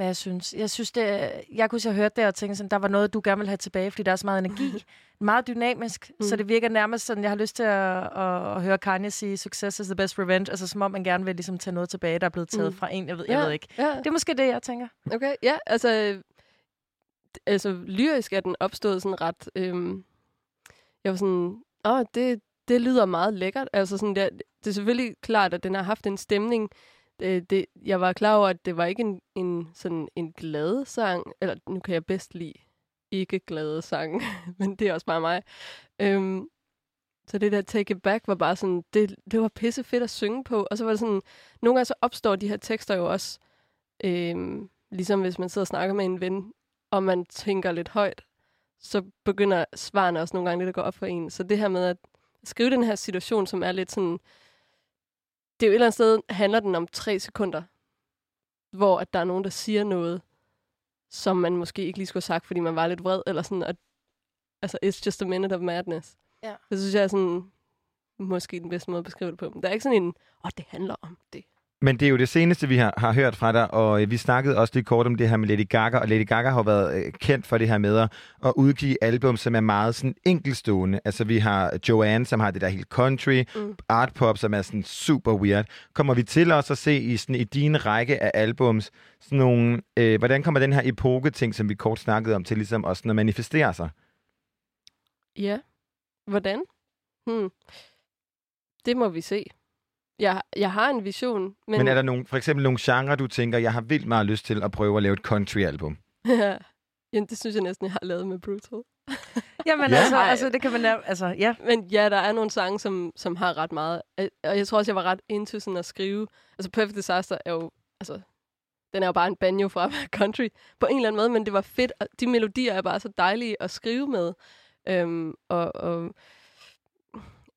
Hvad jeg synes? Jeg synes, det, jeg kunne så høre det og tænke sådan, der var noget, du gerne vil have tilbage, fordi der er så meget energi. meget dynamisk, mm. så det virker nærmest sådan, jeg har lyst til at, at, at høre Kanye sige, success is the best revenge, altså som om man gerne vil ligesom tage noget tilbage, der er blevet taget Mm. fra en, jeg ved, jeg Ja, ved ikke. ja. Det er måske det, jeg tænker. Okay, ja, altså, altså lyrisk er den opstået sådan ret, øhm, jeg var sådan, åh, det, det lyder meget lækkert. Altså sådan, det, det er selvfølgelig klart, at den har haft en stemning. Det, det, jeg var klar over, at det var ikke en, en, sådan en glad sang, eller nu kan jeg bedst lide ikke glade sange, men det er også bare mig. Øhm, så det der Take It Back var bare sådan, det, det var pisse fedt at synge på. Og så var det sådan, nogle gange så opstår de her tekster jo også, øhm, ligesom hvis man sidder og snakker med en ven, og man tænker lidt højt, så begynder svarene også nogle gange lidt at gå op for en. Så det her med at skrive den her situation, som er lidt sådan, det er jo et eller andet sted, handler den om tre sekunder, hvor at der er nogen, der siger noget, som man måske ikke lige skulle have sagt, fordi man var lidt vred, eller sådan, at, altså, it's just a minute of madness. Ja. Det synes jeg er sådan, måske den bedste måde at beskrive det på. Men der er ikke sådan en, åh, oh, det handler om det. Men det er jo det seneste, vi har, har hørt fra dig, og øh, vi snakkede også lidt kort om det her med Lady Gaga, og Lady Gaga har været øh, kendt for det her med at, udgive album, som er meget sådan enkelstående. Altså vi har Joanne, som har det der helt country, Mm. art pop, som er sådan super weird. Kommer vi til også at se i, sådan, i din række af albums, sådan nogle, øh, hvordan kommer den her epoke-ting, som vi kort snakkede om, til ligesom også at manifestere sig? Ja. Hvordan? Hmm. Det må vi se. Jeg, jeg har en vision, men... Men, er der nogle, for eksempel nogle genrer, du tænker, jeg har vildt meget lyst til at prøve at lave et country-album? Jamen, det synes jeg næsten, jeg har lavet med Brutal. Jamen Ja. altså, altså, det kan man... lave- Altså, ja. Men ja, der er nogle sange, som, som har ret meget. Øh, Og jeg tror også, jeg var ret into sådan at skrive. Altså, Perfect Disaster er jo... Altså, den er jo bare en banjo fra at være country på en eller anden måde, men det var fedt. Og de melodier er bare så dejlige at skrive med. Øhm, og, og,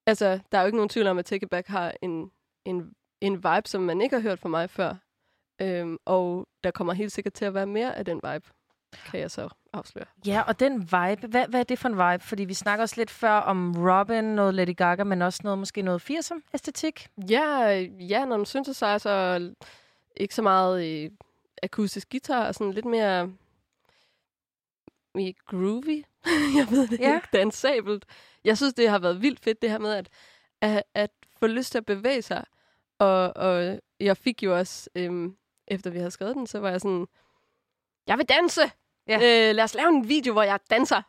altså, der er jo ikke nogen tvivl om, at Take It Back har en, en, en vibe, som man ikke har hørt fra mig før. Øhm, og der kommer helt sikkert til at være mere af den vibe, kan jeg så afsløre. Ja, og den vibe, hvad, hvad er det for en vibe? Fordi vi snakker også lidt før om Robin, noget Lady Gaga, men også noget, måske noget 80'er æstetik. Ja, ja, når man synthesizer, og ikke så meget øh, akustisk guitar, og sådan lidt mere mere groovy. jeg ved det ja. ikke, dansabelt. Jeg synes, det har været vildt fedt, det her med at, at, at få lyst til at bevæge sig. Og, og jeg fik jo også, øhm, efter vi havde skrevet den, så var jeg sådan, jeg vil danse! Ja. Øh, lad os lave en video, hvor jeg danser.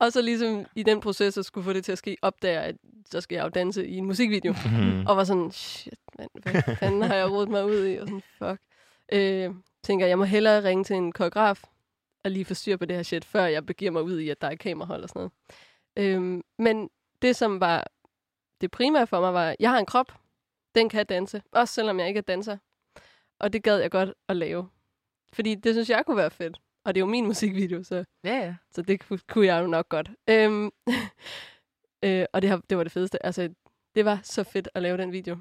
Og så ligesom i den proces, at skulle få det til at ske, opdager at så skal jeg jo danse i en musikvideo. Mhm. Og var sådan, shit, mand, hvad fanden har jeg rodet mig ud i? Og sådan, fuck. Øh, tænker, jeg må hellere ringe til en koreograf og lige få styr på det her shit, før jeg begiver mig ud i, at der er kamerahold og sådan noget. Øh, men det, som var det primære for mig, var, jeg har en krop, den kan danse, også selvom jeg ikke er danser. Og det gad jeg godt at lave. Fordi det synes jeg kunne være fedt. Og det er jo min musikvideo, så, Ja, ja. så det ku- kunne jeg jo nok godt. Øhm, øh, og det, har, det var det fedeste. Altså, det var så fedt at lave den video.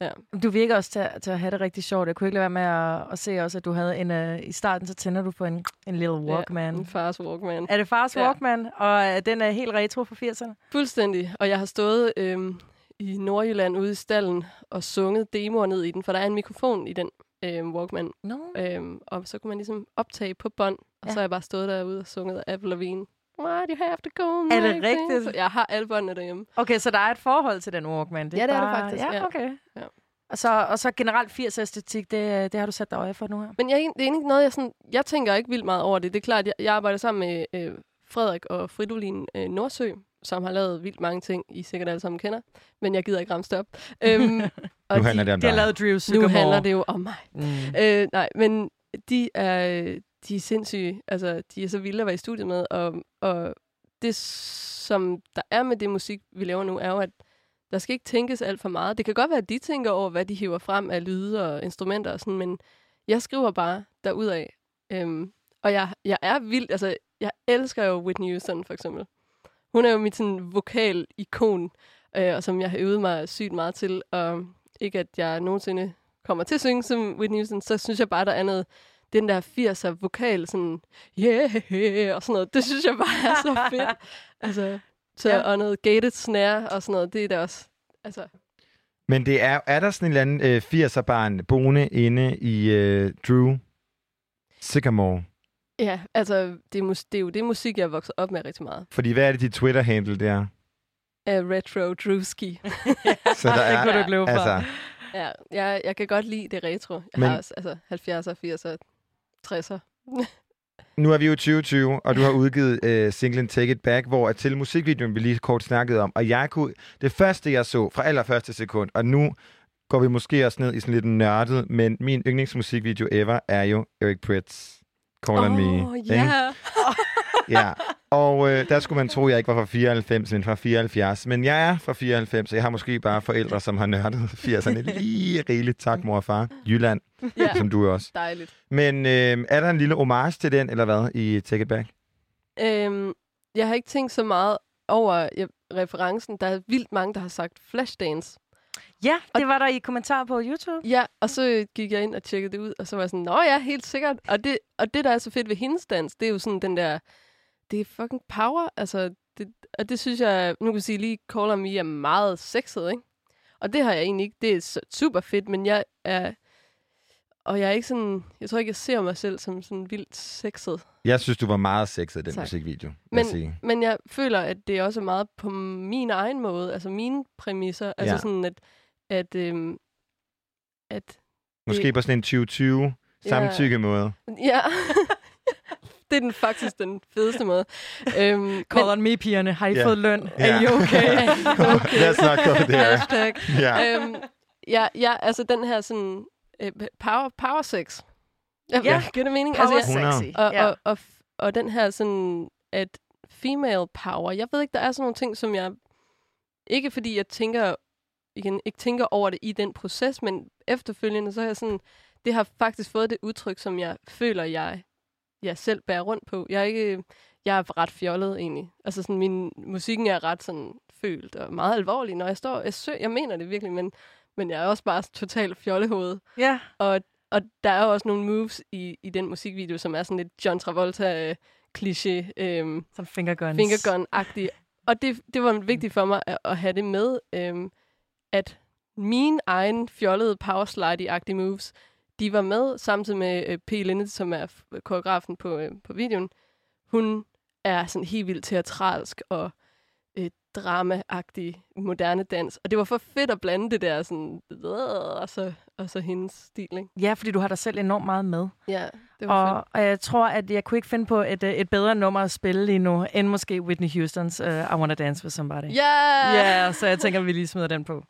Ja. Du virker også til, til at have det rigtig sjovt. Jeg kunne ikke lade være med at, at se også, at du havde en... Uh, I starten, så tænder du på en, en lille Walkman. Ja, en fars Walkman. Er det fars Ja. Walkman? Og uh, den er helt retro fra 80'erne? Fuldstændig. Og jeg har stået øhm, i Nordjylland ude i stallen og sunget demoer ned i den, for der er en mikrofon i den øhm, Walkman. No. Øhm, og så kunne man ligesom optage på bånd, og Ja. så har jeg bare stået derude og sunget Avril Lavigne. Why do you have to go Er det rigtigt? Så Jeg har alle båndene derhjemme. Okay, så der er et forhold til den Walkman. Ja, det er der bare- faktisk, Ja, okay. Ja. Og så, og så generelt 80'er-æstetik, det, det har du sat dig øje for nu her. Men jeg, er det er ikke noget, jeg sådan... Jeg tænker ikke vildt meget over det. Det er klart, jeg, jeg arbejder sammen med øh, Frederik og Fridolin øh, Nordsø, som har lavet vildt mange ting, I sikkert alle sammen kender. Men jeg gider ikke ramse det op. øhm, og Nu handler det om De har dig. lavet Drew Nu handler det jo om mig. Mm. Øh, nej, men de er, de er sindssyge. Altså, de er så vilde at være i studiet med. Og, og det, som der er med det musik, vi laver nu, er jo, at der skal ikke tænkes alt for meget. Det kan godt være, at de tænker over, hvad de hiver frem af lyde og instrumenter og sådan, men jeg skriver bare derudad. Øhm, og jeg, jeg er vild, altså, jeg elsker jo Whitney Houston, for eksempel. Hun er jo mit sådan, vokal-ikon, øh, og som jeg har øvet mig sygt meget til. Og ikke, at jeg nogensinde kommer til at synge som Whitney Houston, så synes jeg bare, der er noget, den der 80'er vokal, sådan, yeah, og sådan noget, det synes jeg bare er så fedt. altså, så, Ja. ja. og noget gated snare og sådan noget, det er da også, altså, Men det er, er der sådan en eller anden øh, 80'er-barn boende inde i øh, Drew Sycamore? Ja, altså, det er, mus- det er jo det musik, jeg er vokset op med rigtig meget. Fordi hvad er det, dit Twitter-handle der? Uh, retro Drewski. Så der er, det kunne du ikke løbe fra. altså, ja, jeg, jeg kan godt lide det retro. Jeg Men- Men... har også, altså, 70'er, 80'er, 60'er. nu er vi jo 2020, og du har udgivet øh, singlen Take It Back, hvor at til musikvideoen, vi lige kort snakkede om, og jeg kunne, det første, jeg så fra allerførste sekund, og nu går vi måske også ned i sådan lidt nørdet, men min yndlingsmusikvideo ever er jo Eric Pritz, Call on Me. Ikke? ja. Ja, og øh, der skulle man tro, at jeg ikke var fra 94, men fra 74. Men jeg er fra 94, så jeg har måske bare forældre, som har nørdet 80'erne lige rigeligt. Tak, mor og far. Jylland, ja, som du også. dejligt. Men øh, er der en lille homage til den, eller hvad, i Take It Back? Øhm, jeg har ikke tænkt så meget over ja, referencen. Der er vildt mange, der har sagt Flashdance. Ja, det var der i kommentarer på YouTube. Ja, og så gik jeg ind og tjekkede det ud, og så var jeg sådan, nå ja, helt sikkert. Og det, og det, der er så fedt ved hendes dans, det er jo sådan den der, det er fucking power. Altså, det, og det synes jeg, nu kan jeg sige lige, Call Me er meget sexet, ikke? Og det har jeg egentlig ikke. Det er su- super fedt, men jeg er... Og jeg er ikke sådan... Jeg tror ikke, jeg ser mig selv som sådan vildt sexet. Jeg synes, du var meget sexet i den Tak. musikvideo, Men, sige. men jeg føler, at det er også meget på min egen måde. Altså mine præmisser. Altså Ja. sådan, at... At, øhm, at Måske på sådan en 2020 Ja. samtykke måde. Ja. det er den faktisk den fedeste måde. Øhm, Call on me, pigerne. Har I Ja. fået løn? Ja. Er I okay? Let's not go there. Hashtag. Ja. Øhm, ja, ja, altså den her sådan øh, power, power sex. Ja, ja. giver det mening? Power altså, jeg- sexy. Og, Ja. og, og, og den her sådan, at female power, jeg ved ikke, der er sådan nogle ting, som jeg, ikke fordi jeg tænker, igen, ikke tænker over det i den proces, men efterfølgende, så er jeg sådan, det har faktisk fået det udtryk, som jeg føler, jeg, jeg selv bærer rundt på. Jeg er ikke, jeg er ret fjollet egentlig. Altså sådan, min musikken er ret sådan følt og meget alvorlig, når jeg står, jeg, sø, jeg mener det virkelig, men, men jeg er også bare totalt fjollehoved. Ja. Og, og der er jo også nogle moves i, i den musikvideo, som er sådan lidt John Travolta øh, kliché. Øh, Som fingerguns. Fingergun-agtig. Og det, det var vigtigt for mig at, at have det med, øh, at mine egen fjollede powerslide-agtige moves, de var med samtidig med øh, P. Linde, som er f- koreografen på, øh, på videoen. Hun er sådan helt vildt teatralsk og øh, drama-agtig moderne dans. Og det var for fedt at blande det der sådan, øh, og så, og så hendes stil, ikke? Ja, fordi du har dig selv enormt meget med. Ja, det var og, fedt. og jeg tror, at jeg kunne ikke finde på et, øh, et bedre nummer at spille lige nu, end måske Whitney Houstons uh, I Wanna Dance With Somebody. Ja! Ja, så jeg tænker, vi lige smider den på.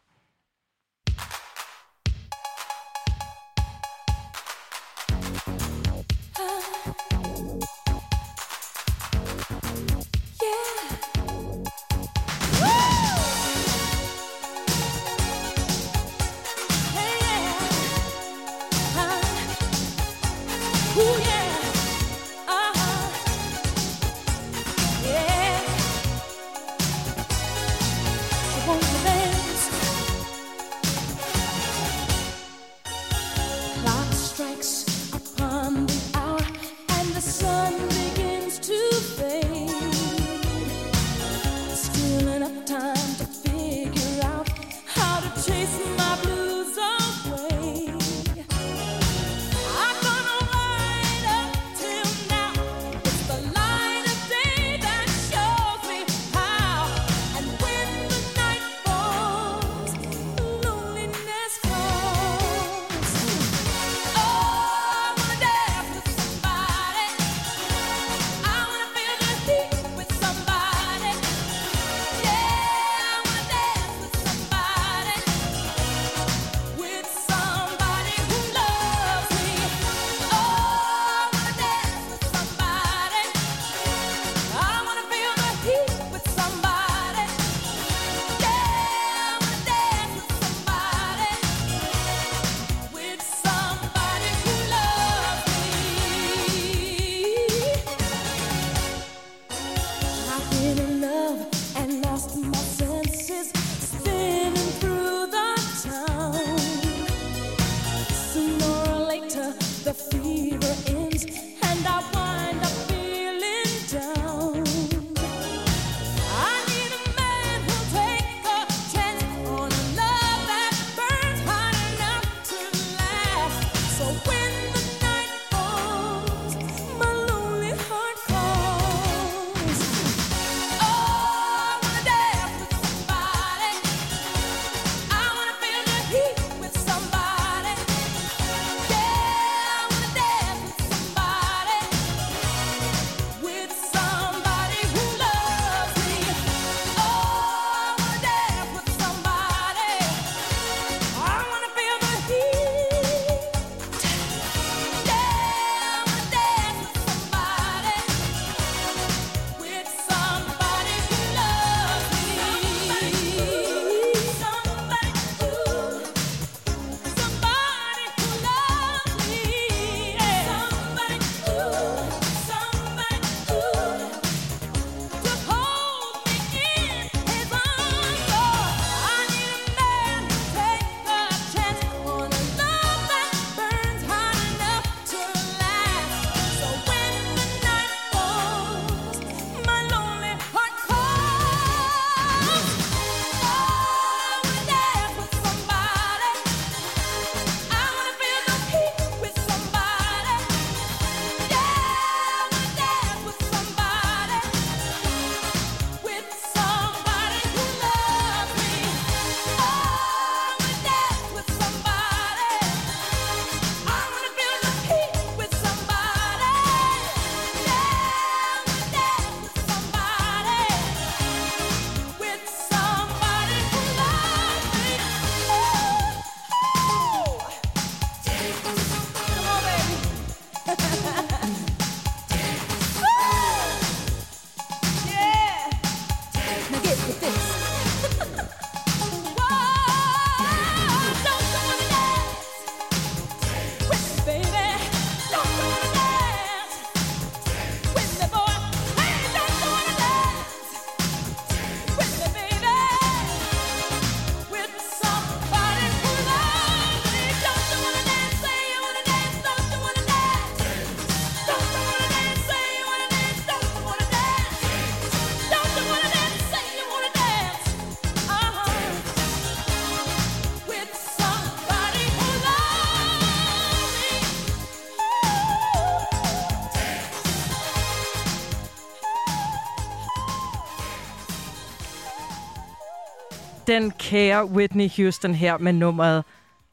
Den kære Whitney Houston her med nummeret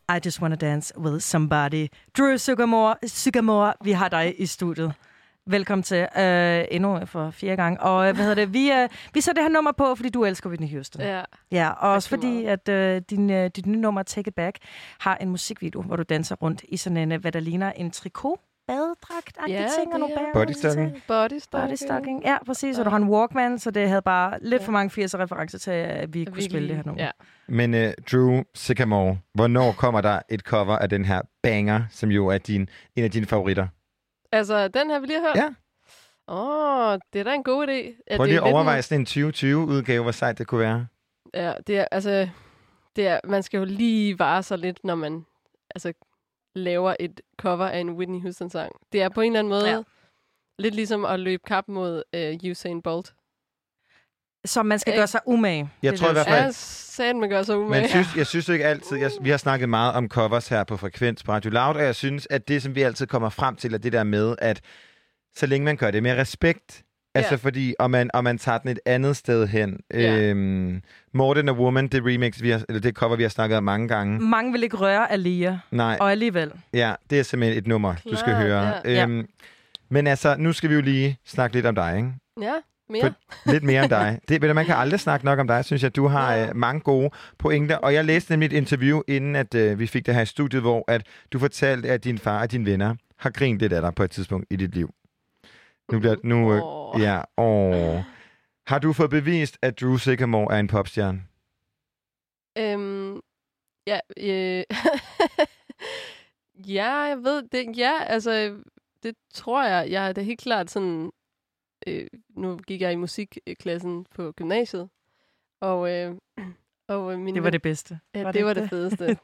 I Just Wanna Dance With Somebody. Drew Sycamore, Sycamore vi har dig i studiet. Velkommen til øh, endnu for fjerde gang. Og øh, hvad hedder det? Vi, øh, vi sætter det her nummer på, fordi du elsker Whitney Houston. Ja. Ja, og også fordi, at øh, din, øh, dit nye nummer, Take It Back, har en musikvideo, hvor du danser rundt i sådan en, øh, hvad der ligner en trikot badedragt Ja, ting, og nogle er- bærer- Bodystocking. Bodystocking. Bodystocking. Ja, præcis. Og du har en Walkman, så det havde bare lidt for mange 80'er referencer til, at vi kunne vi spille det her nummer. ja. Men uh, Drew Sycamore, hvornår kommer der et cover af den her banger, som jo er din, en af dine favoritter? Altså, den har vi lige hørt? Ja. Åh, oh, det er da en god idé. Ja, Prøv lige at overveje sådan en 2020-udgave, hvor sejt det kunne være. Ja, det er, altså, det er, man skal jo lige vare sig lidt, når man altså, laver et cover af en Whitney Houston-sang. Det er på en eller anden måde Ja. lidt ligesom at løbe kap mod uh, Usain Bolt. Så man skal Ikke? gøre sig umage. Jeg Det tror i hvert fald- sagde man gør så Men umage. jeg synes, jeg synes jo ikke altid, jeg, vi har snakket meget om covers her på Frekvens på Radio Loud, og jeg synes, at det, som vi altid kommer frem til, er det der med, at så længe man gør det med respekt, altså Ja. fordi, og man, og man tager den et andet sted hen. Ja. Øhm, Than a Woman, det remix, vi har, eller det cover, vi har snakket om mange gange. Mange vil ikke røre Alia. Nej. Og alligevel. Ja, det er simpelthen et nummer, du skal høre. ja. Øhm, Men altså, nu skal vi jo lige snakke lidt om dig, ikke? Ja, mere. For, lidt mere om dig. Det, du, man kan aldrig snakke nok om dig, synes jeg. Du har øh, mange gode pointer. Og jeg læste nemlig et interview, inden at øh, vi fik det her i studiet, hvor at du fortalte, at din far og dine venner har grint lidt af dig på et tidspunkt i dit liv. Nu bliver nu... Åh. Ja, åh. Har du fået bevist, at Drew Sycamore er en popstjerne? Øhm, ja, øh, ja, jeg ved det. Ja, altså, det tror jeg. Jeg er da helt klart sådan... Øh, nu gik jeg i musikklassen på gymnasiet, og... Øh, og øh, min Det var det bedste. Ja, Var det, det var det det? fedeste.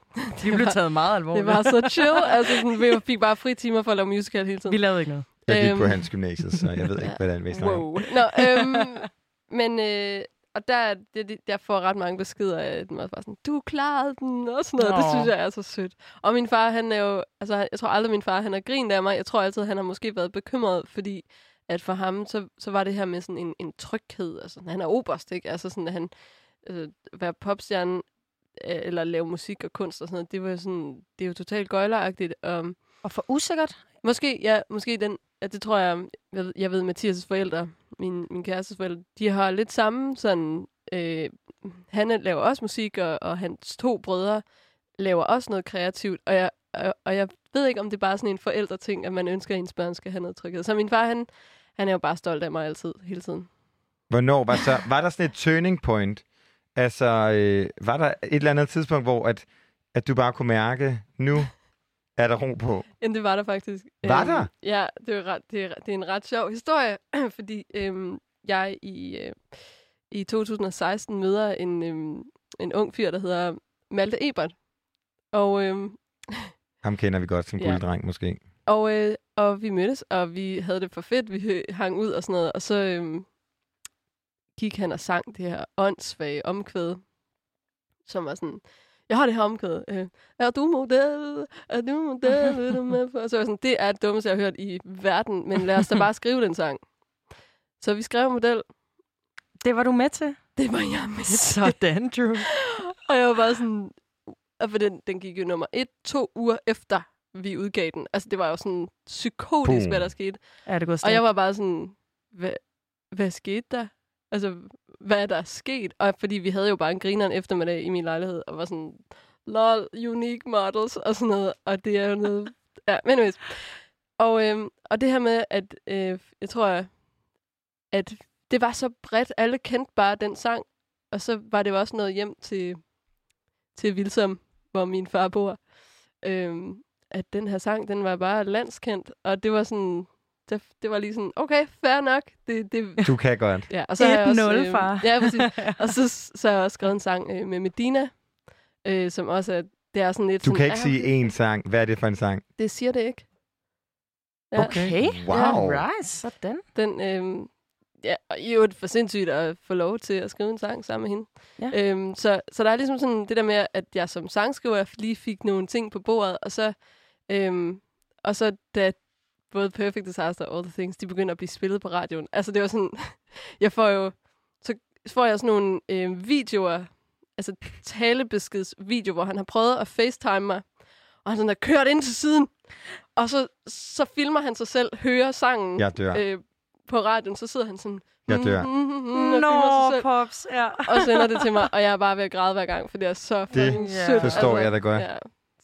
Vi blev taget meget alvorligt. Det var så chill. Altså, sådan, vi fik bare fri timer for at lave musical hele tiden. Vi lavede ikke noget. Jeg gik på Øhm, hans gymnasiet, så jeg ved ikke, hvordan vi snakker. Wow. Nå, øhm, men øh, og der, det, det, jeg får ret mange beskeder af, at man bare sådan, du klarede den, og sådan noget. Det Nå. synes jeg er så sødt. Og min far, han er jo, altså jeg tror aldrig, min far, han har grint af mig. Jeg tror altid, han har måske været bekymret, fordi at for ham, så, så var det her med sådan en, en tryghed. Altså, han er oberst, ikke? Altså sådan, at han øh, være popstjerne, øh, eller lave musik og kunst og sådan noget, det var sådan, det er jo totalt gøjleragtigt. Um, og for usikkert? Måske, ja, måske den, ja, det tror jeg, jeg ved, jeg ved Mathias' forældre, min, min kærestes forældre, de har lidt samme sådan, øh, han laver også musik, og, og hans to brødre laver også noget kreativt, og jeg, og, og jeg ved ikke, om det er bare sådan en forældreting, at man ønsker, at ens børn skal have noget tryghed. Så min far, han, han er jo bare stolt af mig altid, hele tiden. Hvornår var, så, var der sådan et turning point? Altså, øh, var der et eller andet tidspunkt, hvor at, at du bare kunne mærke, nu er der ro på? Jamen, det var der faktisk. Var Øhm, der? Ja, det er, ret, det, er, det er en ret sjov historie, fordi øhm, jeg i, øh, i 2016 møder en, øhm, en ung fyr, der hedder Malte Ebert. Og, øhm, Ham kender vi godt som Ja. gulddreng, måske. og, øh, og vi mødtes, og vi havde det for fedt. Vi hang ud og sådan noget. Og så øhm, gik han og sang det her åndssvage omkvæd, som var sådan, jeg har det her omkvæd. Øh, er du model? Er du model? Vil du med? Og så var jeg sådan, det er det dummeste, jeg har hørt i verden, men lad os da bare skrive den sang. Så vi skrev model. Det var du med til? Det var jeg med til. Sådan, Drew. og jeg var bare sådan, og for den, den gik jo nummer et, to uger efter vi udgav den. Altså, det var jo sådan psykotisk, Boom. hvad der skete. Ja, det går Og jeg var bare sådan, hvad, hvad skete der? Altså, hvad er der sket? Og fordi vi havde jo bare en grineren eftermiddag i min lejlighed, og var sådan, lol, unique models, og sådan noget. Og det er jo noget... Ja, men anyways. Og, øhm, og det her med, at øh, jeg tror, at det var så bredt. Alle kendte bare den sang. Og så var det jo også noget hjem til, til Vilsom, hvor min far bor. Øhm, at den her sang, den var bare landskendt. Og det var sådan... Det, det var lige sådan, okay, fair nok. Det, det, Du kan godt. Ja, og så har jeg også, 1-0, øh, far. Ja, præcis. og så, så har jeg også skrevet en sang øh, med Medina, øh, som også er, det er sådan lidt Du sådan, kan ikke ah, sige én sang. Hvad er det for en sang? Det siger det ikke. Okay. Wow. Right, sådan. Den, øh, ja, og i øvrigt for sindssygt at få lov til at skrive en sang sammen med hende. Ja. Øhm, så, så der er ligesom sådan det der med, at jeg som sangskriver lige fik nogle ting på bordet, og så, øhm, og så da både Perfect Disaster og All the Things, de begynder at blive spillet på radioen. Altså det var sådan, jeg får jo, så får jeg sådan nogle øh, videoer altså, talebeskedsvideo, hvor han har prøvet at facetime mig, og han sådan er kørt ind til siden, og så, så filmer han sig selv, hører sangen Jeg dør. øh, på radioen, så sidder han sådan... Jeg dør. Mm, mm, mm, mm, og Nå, Pops, ja. og sender det til mig, og jeg er bare ved at græde hver gang, for det er så Det fucking sødt. forstår jeg da godt. Ja.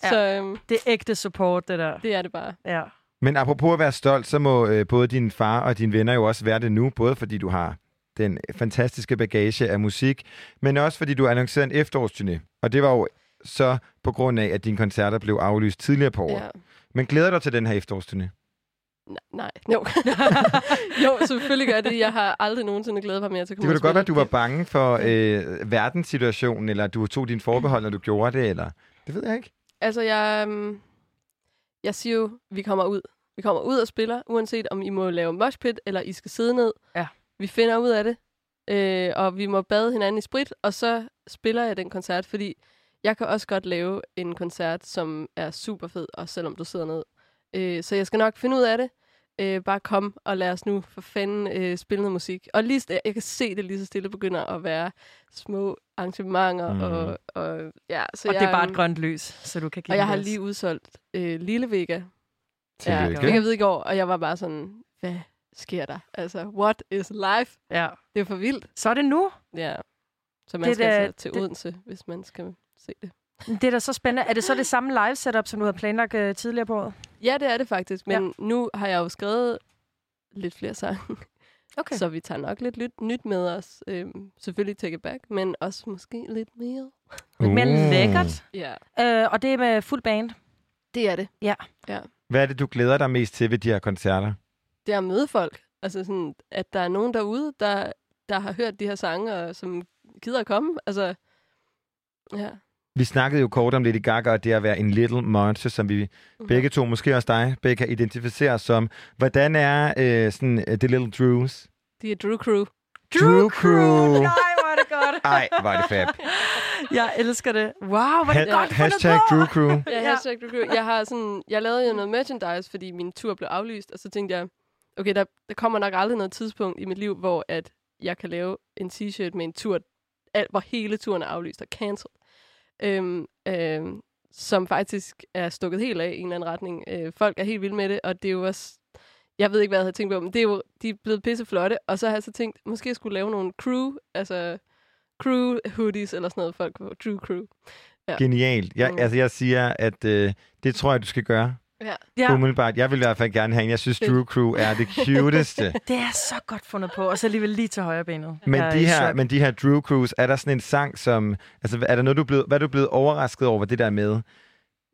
Så øhm, Det er ægte support, det der. det er det bare. Ja. Men apropos at være stolt, så må øh, både din far og dine venner jo også være det nu, både fordi du har den fantastiske bagage af musik, men også fordi du annoncerede en efterårsturné. Og det var jo så på grund af, at dine koncerter blev aflyst tidligere på året. Ja. Men glæder du dig til den her efterårsturné? Nej, jo. jo, selvfølgelig gør det. Jeg har aldrig nogensinde glædet mig mere til at Det komme kunne ud og godt være, at du var bange for øh, verdenssituationen, eller du tog din forbehold, når du gjorde det, eller... Det ved jeg ikke. Altså, jeg, øhm, jeg siger jo, vi kommer ud. Vi kommer ud og spiller, uanset om I må lave moshpit, eller I skal sidde ned. Ja. Vi finder ud af det, øh, og vi må bade hinanden i sprit, og så spiller jeg den koncert, fordi jeg kan også godt lave en koncert, som er super fed, også selvom du sidder ned. Øh, så jeg skal nok finde ud af det. Øh, bare kom og lad os nu for fanden øh, spille noget musik. Og lige, st- jeg kan se det lige så stille begynder at være små arrangementer. Mhm. Og, og, ja, så og jeg, det er bare et grønt lys, så du kan give og jeg har lige udsolgt øh, Lille Vega. Ja, Tillykke. fik jeg ved i går, og jeg var bare sådan, hvad sker der? Altså, what is life? Ja. Det er for vildt. Så er det nu. Ja. Så man Det skal er da- altså til det- Odense, hvis man skal se det. Det er da så spændende. Er det så det samme live setup, som du havde planlagt uh, tidligere på året? Ja, det er det faktisk. Men ja. nu har jeg jo skrevet lidt flere sange. Okay. Så vi tager nok lidt nyt, nyt med os. Øhm, selvfølgelig Take It Back, men også måske lidt mere. Lidt mere Uh. lækkert. Ja. Uh, og det er med fuld band. Det er det. Ja. ja. Hvad er det, du glæder dig mest til ved de her koncerter? det er at møde folk. Altså sådan, at der er nogen derude, der, der har hørt de her sange, og som gider at komme. Altså, ja. Vi snakkede jo kort om Lady Gaga og det at være en little monster, som vi Mhm. begge to, måske også dig, Becca, identificerer os som. Hvordan er øh, sådan, uh, The Little Drews? De er Drew Crew. Drew Crew. Nej, hvor er det godt. Ej, hvor er det fab. Jeg elsker det. Wow, hvor er det Ha- godt hashtag. Drew Crew. Ja, hashtag Drew Crew. Jeg, har sådan, jeg lavede jo noget merchandise, fordi min tur blev aflyst, og så tænkte jeg, okay, der, der kommer nok aldrig noget tidspunkt i mit liv, hvor at jeg kan lave en t-shirt med en tur, al, hvor hele turen er aflyst og cancelled. Øhm, øhm, som faktisk er stukket helt af i en eller anden retning. Øh, folk er helt vilde med det, og det er jo også... Jeg ved ikke, hvad jeg havde tænkt på, men det er jo, de er blevet pisse flotte. Og så har jeg så tænkt, måske jeg skulle lave nogle crew, altså crew hoodies eller sådan noget, folk på Drew Crew. Ja. Genialt. Jeg, Mm. altså, jeg siger, at øh, det tror jeg, du skal gøre. Ja. Ja. Umiddelbart. Jeg vil i hvert fald gerne have en. Jeg synes. Drew Crew er det cuteste. Det er så godt fundet på, og så alligevel lige til højre benet. Men de, her, men de her Drew Crews, er der sådan en sang, som... Altså, er der noget, du er blevet, hvad er du blevet overrasket over det der med?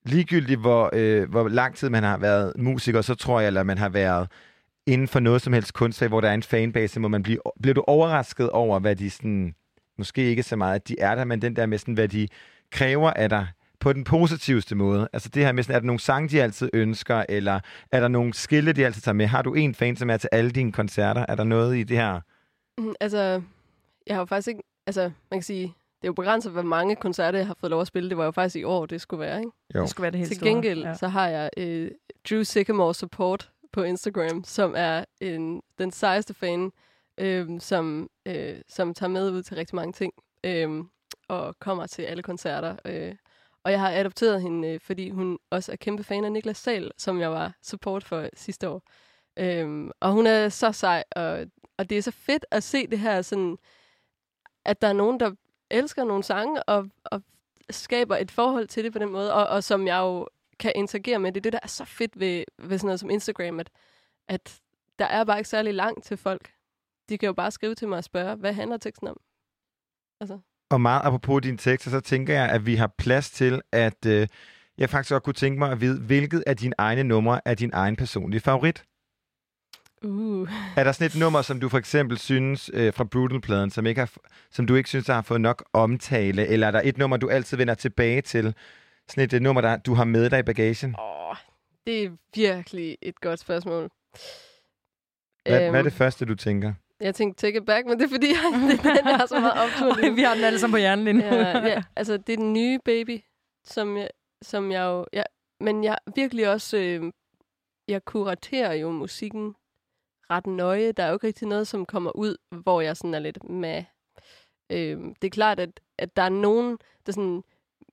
Ligegyldigt, hvor, øh, hvor lang tid man har været musiker, så tror jeg, eller man har været inden for noget som helst kunstfag, hvor der er en fanbase, må man blive, bliver du overrasket over, hvad de sådan... Måske ikke så meget, at de er der, men den der med sådan, hvad de kræver af dig på den positivste måde. Altså det her med sådan, er der nogle sange, de altid ønsker, eller er der nogle skille, de altid tager med? Har du en fan, som er til alle dine koncerter? Er der noget i det her? Mm, Altså, jeg har jo faktisk ikke... Altså, man kan sige, det er jo begrænset, hvor mange koncerter, jeg har fået lov at spille. Det var jo faktisk i år, det skulle være, ikke? Jo. Det skulle være det helt Til store. gengæld, Ja. ja. så har jeg øh, Drew Sycamore Support på Instagram, som er en, den sejeste fan, øh, som, øh, som tager med ud til rigtig mange ting, øh, og kommer til alle koncerter. Øh. Og jeg har adopteret hende, øh, fordi hun også er kæmpe fan af Niklas Sal, som jeg var support for sidste år. Øhm, og hun er så sej, og, og det er så fedt at se det her sådan, at der er nogen, der elsker nogle sange, og, og skaber et forhold til det på den måde, og, og som jeg jo kan interagere med. Det er det, der er så fedt ved, ved sådan noget som Instagram, at, at der er bare ikke særlig langt til folk. De kan jo bare skrive til mig og spørge, hvad handler teksten om? Altså, og meget apropos dine tekster, så tænker jeg, at vi har plads til, at øh, jeg faktisk også kunne tænke mig at vide, hvilket af dine egne numre er din egen personlige favorit? uh. Er der sådan et nummer, som du for eksempel synes øh, fra Brutal-pladen, som, ikke har, som du ikke synes, der har fået nok omtale? Eller er der et nummer, du altid vender tilbage til? Sådan et øh, nummer, der du har med dig i bagagen? Åh, det er virkelig et godt spørgsmål. Hvad, hvad er Øhm, det første, du tænker? Jeg tænkte take it back, men det er fordi, jeg, det er den, jeg har så meget optur. Vi har den alle sammen på hjernen lige nu. ja, ja, altså det er den nye baby, som jeg, som jeg jo... Ja, men jeg virkelig også... Øh, jeg kuraterer jo musikken ret nøje. Der er jo ikke rigtig noget, som kommer ud, hvor jeg sådan er lidt med. Øh, det er klart, at, at der er nogen, der sådan...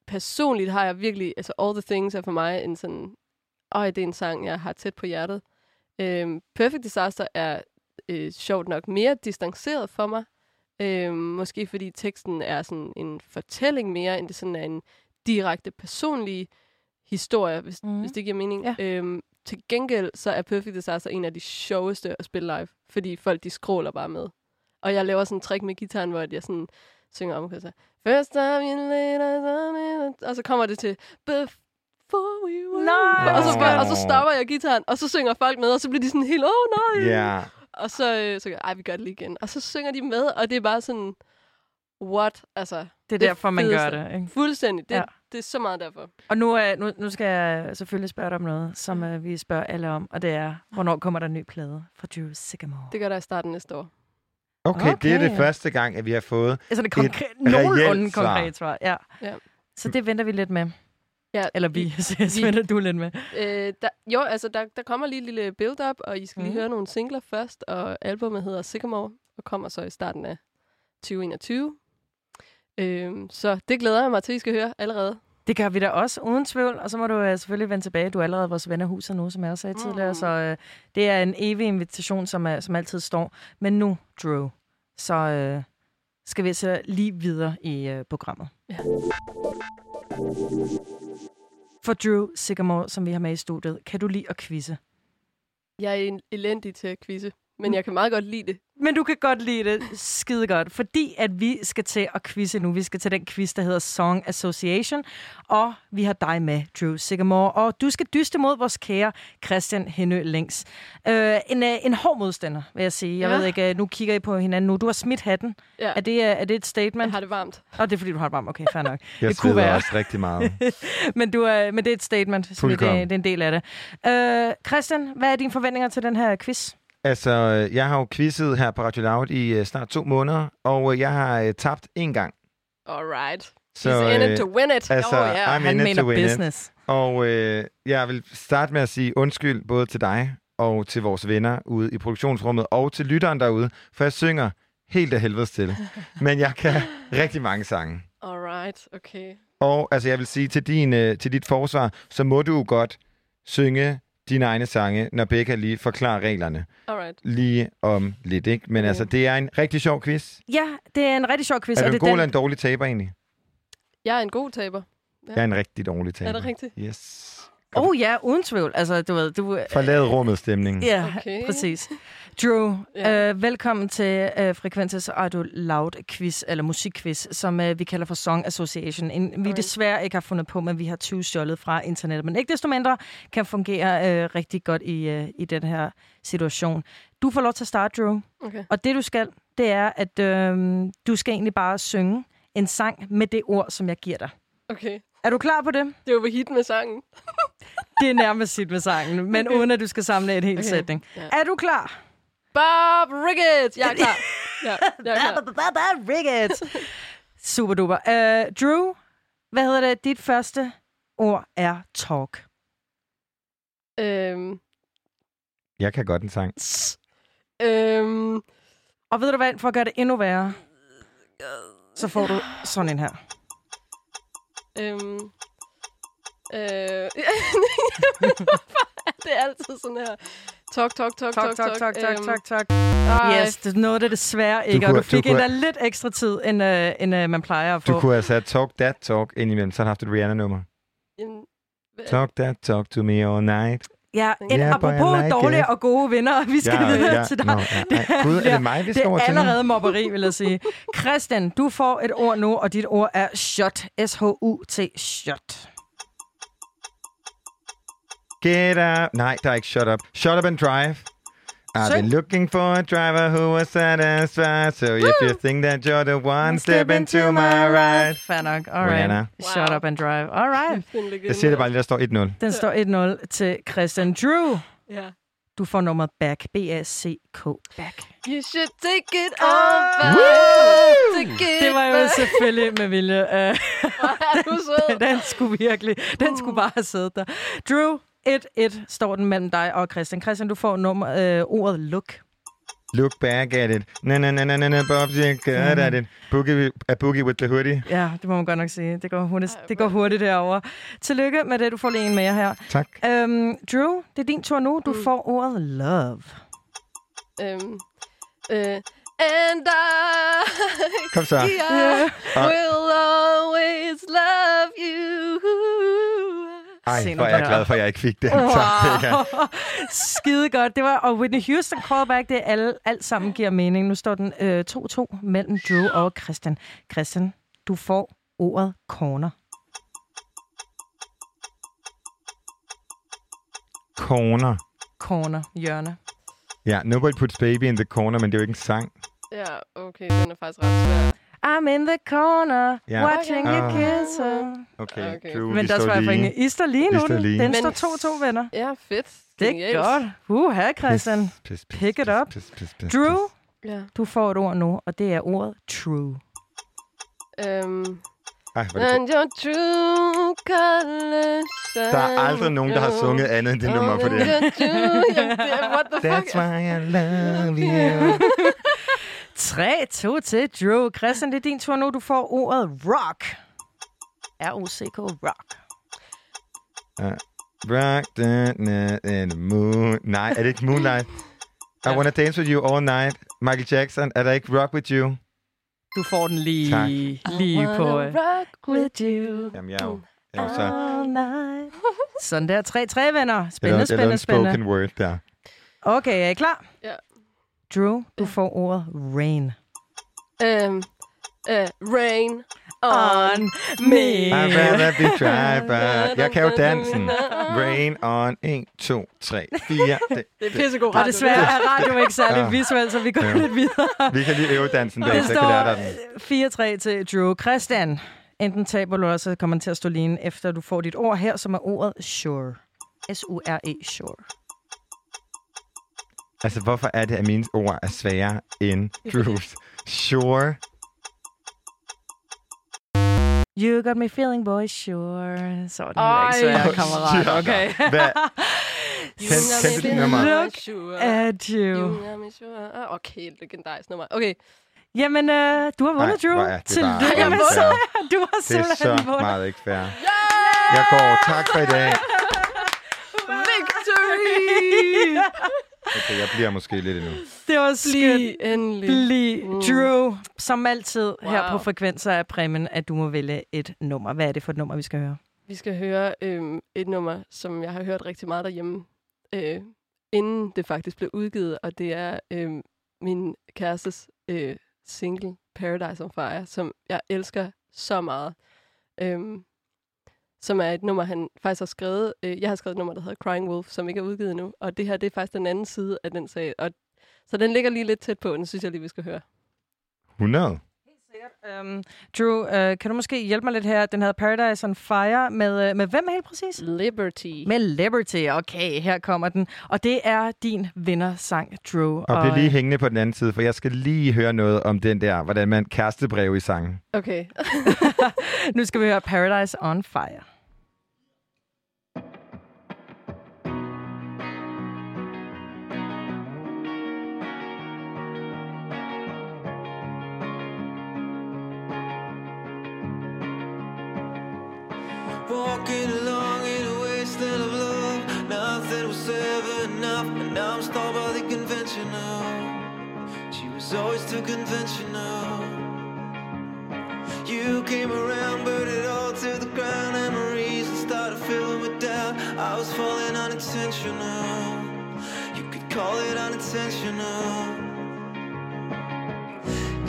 Personligt har jeg virkelig... Altså, All The Things er for mig en sådan... Øj, det er en sang, jeg har tæt på hjertet. Øhm, Perfect Disaster er øh, sjovt nok mere distanceret for mig. Øhm, måske fordi teksten er sådan en fortælling mere, end det sådan er en direkte personlig historie, hvis, mm. hvis det giver mening. Ja. Øhm, til gengæld så er Perfect Disaster en af de sjoveste at spille live, fordi folk de skråler bare med. Og jeg laver sådan en trick med gitaren, hvor jeg sådan synger om, så First time you it, og så kommer det til Before we were Nej, og, så, og så stopper jeg gitaren, og så synger folk med, og så bliver de sådan helt, åh oh, nej. Ja. Og så, øh, så gør jeg, ej, vi gør det lige igen. Og så synger de med, og det er bare sådan, what? Altså, Det er derfor, man gør det, ikke? Fuldstændig. Det, Ja. det er så meget derfor. Og nu, øh, nu, nu skal jeg selvfølgelig spørge dig om noget, som øh, vi spørger alle om, og det er, hvornår kommer der en ny plade fra Drew Sycamore? Det gør der i starten næste år. Okay, det er det Okay. første gang, at vi har fået Altså det et konkret, nogenlunde reelt svar. konkret svar. Ja. Ja. Så det venter vi lidt med. Ja, Eller vi, så venter du lidt med. Øh, der, jo, altså, der, der kommer lige et lille build-up, og I skal lige Mhm. høre nogle singler først, og albumet hedder Sycamore, og kommer så i starten af 2021. Øhm, så det glæder jeg mig til, I skal høre allerede. Det gør vi da også, uden tvivl. Og så må du øh, selvfølgelig vende tilbage. Du er allerede vores ven af huset nu, som jeg også sagde tidligere. Mm. Så øh, det er en evig invitation, som, er, som altid står. Men nu, Drew, så øh, skal vi så lige videre i øh, programmet. Ja. For Drew Sigamore, som vi har med i studiet, kan du lide at quizze? Jeg er en- elendig til at quizze, men jeg kan meget godt lide det. Men du kan godt lide det skide godt, fordi at vi skal til at quizze nu. Vi skal til den quiz, der hedder Song Association, og vi har dig med, Drew Sycamore, og du skal dyste mod vores kære Christian Henø Links. Øh, en, øh, en hård modstander, vil jeg sige. Jeg Ja. ved ikke, øh, nu kigger I på hinanden nu. Du har smidt hatten. Ja. Er, det, øh, er det et statement? Jeg har det varmt. Og det er, fordi du har det varmt. Okay, fair nok. Jeg det kunne være. også rigtig meget. men, du er, men det er et statement, så det, det er en del af det. Øh, Christian, hvad er dine forventninger til den her quiz? Altså, øh, jeg har jo quizzet her på Radio Loud i øh, snart to måneder, og øh, jeg har tabt en gang. Alright. Så, He's in it to win it. Altså, oh, yeah. I'm in it to win It. Og øh, jeg vil starte med at sige undskyld både til dig og til vores venner ude i produktionsrummet og til lytteren derude, for jeg synger helt af helvedes til. Men jeg kan rigtig mange sange. Alright, okay. Og altså, jeg vil sige til, din, øh, til dit forsvar, så må du jo godt synge dine egne sange, når Becca lige forklarer reglerne. Alright. Lige om lidt, ikke? Men Okay. altså, det er en rigtig sjov quiz. Ja, det er en rigtig sjov quiz. Er og du en det god den- eller en dårlig taber egentlig? Jeg er en god taber. Ja. Jeg er en rigtig dårlig taber. Er det rigtigt? Yes. Oh ja, uden tvivl. Altså, du ved, du... Forlad rummet stemning. Ja, okay. præcis. Drew, Ja. øh, velkommen til øh, Frekvenses Radio Loud quiz, eller musikquiz, som øh, vi kalder for Song Association. En, vi Alright. desværre ikke har fundet på, men vi har 20 stjålet fra internettet. Men ikke desto mindre kan fungere øh, rigtig godt i, øh, i den her situation. Du får lov til at starte, Drew. Okay. Og det du skal, det er, at øh, du skal egentlig bare synge en sang med det ord, som jeg giver dig. Okay. Er du klar på det? Det var hit med sangen. Det er nærmest sit med sangen, men Okay. uden at du skal samle et helt Okay. sætning. Ja. Er du klar? Bob Ricketts! Jeg er klar. Ja, jeg er klar. Ricketts. Super duper. Uh, Drew, hvad hedder det? Dit første ord er talk. Øhm, Jeg kan godt en sang. øhm, Og ved du hvad, for at gøre det endnu værre, så får du sådan en her. øhm, øh, hvorfor er det altid sådan her? Talk, talk, talk, Talk, talk, talk, talk, talk, øhm, talk, talk. ej, Yes, det nåede det desværre ikke, og kunne- du fik du kunne- endda lidt ekstra tid, end, uh, end uh, man plejer at få. Du kunne have sat Talk That Talk ind imellem, så har du haft et Rihanna-nummer. Talk That Talk to me all night. Ja, en, Yeah, apropos like dårlige it. og gode venner, vi skal Ja, videre ja, til dig. nå, ja. Ej, Gud, er det mig, vi skal det over er til nu? allerede mobberi, vil jeg sige. Christian, du får et ord nu, og dit ord er shot. S-H-U-T, shot. Get up. Nej, der er ikke shut up. Shut up and drive. I've been looking for a driver who was satisfied. So if you think that you're the one, step into my ride. Fair nok. All right. Rihanna. Shut up and drive. All right. Jeg siger det bare lige, der står 1-0. Den står 1-0 til Christian. Drew, Ja. du får nummeret back. B-A-C-K. Back. You should take it all back. Take it Det var jo back. selvfølgelig med vilje. Uh, er du sød. den skulle virkelig, den skulle bare have siddet der. Drew, 1-1 står den mellem dig og Christian. Christian, du får nummer, øh, ordet look. Look back at it. Na na na na na na, Bob, you're good at it. Boogie, a boogie with the hoodie. Ja, det må man godt nok sige. Det går hurtigt, det går hurtigt derovre. Tillykke med det, du får lige en mere her. Tak. Øhm, Drew, det er din tur nu. Du får ordet love. Øhm, øh, and I, Kom så. I Og- will always love you. Ej, hvor er jeg glad for, at jeg ikke fik det. Tak, Becca. Wow. Skide godt. Det var, og Whitney Houston callback, det er alle, alt sammen giver mening. Nu står den øh, 2-2 mellem Drew og Christian. Christian, du får ordet corner. Corner. Corner, hjørne. Ja, Nobody Puts Baby in the Corner, men det er jo ikke en sang. Ja, okay, den er faktisk ret svær. I'm in the corner, Ja. watching you Ah. kiss her. Okay, Okay. Drew, Men der står jeg for lige. ingen. I står lige nu. Den, den Men- står 2-2, venner. Ja, fedt. Det er Genialt. godt. Uh, her, Christian. Pis, pis, Pick it pis, up. Pis, pis, pis, Drew, Ja. du får et ord nu, og det er ordet true. Øhm, Ej, and your true colors Der er aldrig nogen, der har sunget andet end det nummer på det her. What the fuck? That's why I love you. 3-2 til Drew. Christian, det er din tur nu. Du får ordet rock. R-O-C-K, rock. Uh, rock the night in the moon. Nej, er det ikke Moonlight? I wanna dance with you all night. Michael Jackson, er der ikke Rock with you? Du får den lige, Tak. lige på... Wanna øh, rock with you. Jamen, jeg er jo, jeg er jo så... All night. Sådan der. 3-3, venner. Spændende, lavede- jeg lavede spændende, en spændende. spoken word der. Okay, er I klar? Drew, du får ordet rain. Øhm, øh, rain On me. Jeg kan jo dansen. Rain on 1, 2, 3, 4. Det, Det er pissegod Og radio. desværre er radio ikke særlig Ja. visuelt, så vi går Ja. lidt videre. Vi kan lige øve dansen der, Det så jeg kan lære dig den. står 4-3 til Drew. Christian, enten taber du, eller så kommer til at stå lige efter du får dit ord her, som er ordet sure. S-U-R-E, sure. Altså, hvorfor er det, at mine ord er sværere end Drews? Sure. You got me feeling, boy, sure. Så er den Ej. ikke svær, kammerat. Okay. Hvad? Kend- me du nummer? Look sure. at you. You got me sure. Okay, legendarisk nummer. Okay, Jamen, øh, du har vundet, Drew. er Tillykke med sejren. Du har Det er så vundet. meget ikke fair. Jeg går. Tak for i dag. victory! Okay, jeg bliver måske lidt endnu. Det var skønt. Endelig. Bliv. Mm. Drew, som altid wow. her på. Frekvenser er præmien, at du må vælge et nummer. Hvad er det for et nummer, vi skal høre? Vi skal høre øhm, et nummer, som jeg har hørt rigtig meget derhjemme, øh, inden det faktisk blev udgivet, og det er øhm, min kærestes øh, single, Paradise on Fire, som jeg elsker så meget. Øhm, som er et nummer, han faktisk har skrevet. Øh, jeg har skrevet et nummer, der hedder Crying Wolf, som ikke er udgivet endnu, og det her, det er faktisk den anden side af den sag. Og, så den ligger lige lidt tæt på, den synes jeg lige, vi skal høre. 100. Um, Drew, uh, kan du måske hjælpe mig lidt her? Den hedder Paradise on Fire. Med, uh, med hvem helt præcis? Liberty. Med Liberty. Okay, her kommer den. Og det er din vindersang, Drew. Og bliv lige hængende på den anden side, for jeg skal lige høre noget om den der, hvordan man kærestebrev i sangen. Okay. nu skal vi høre Paradise on Fire. Conventional. She was always too conventional. You came around, burned it all to the ground. And started filling with doubt. I was falling unintentional. You could call it unintentional.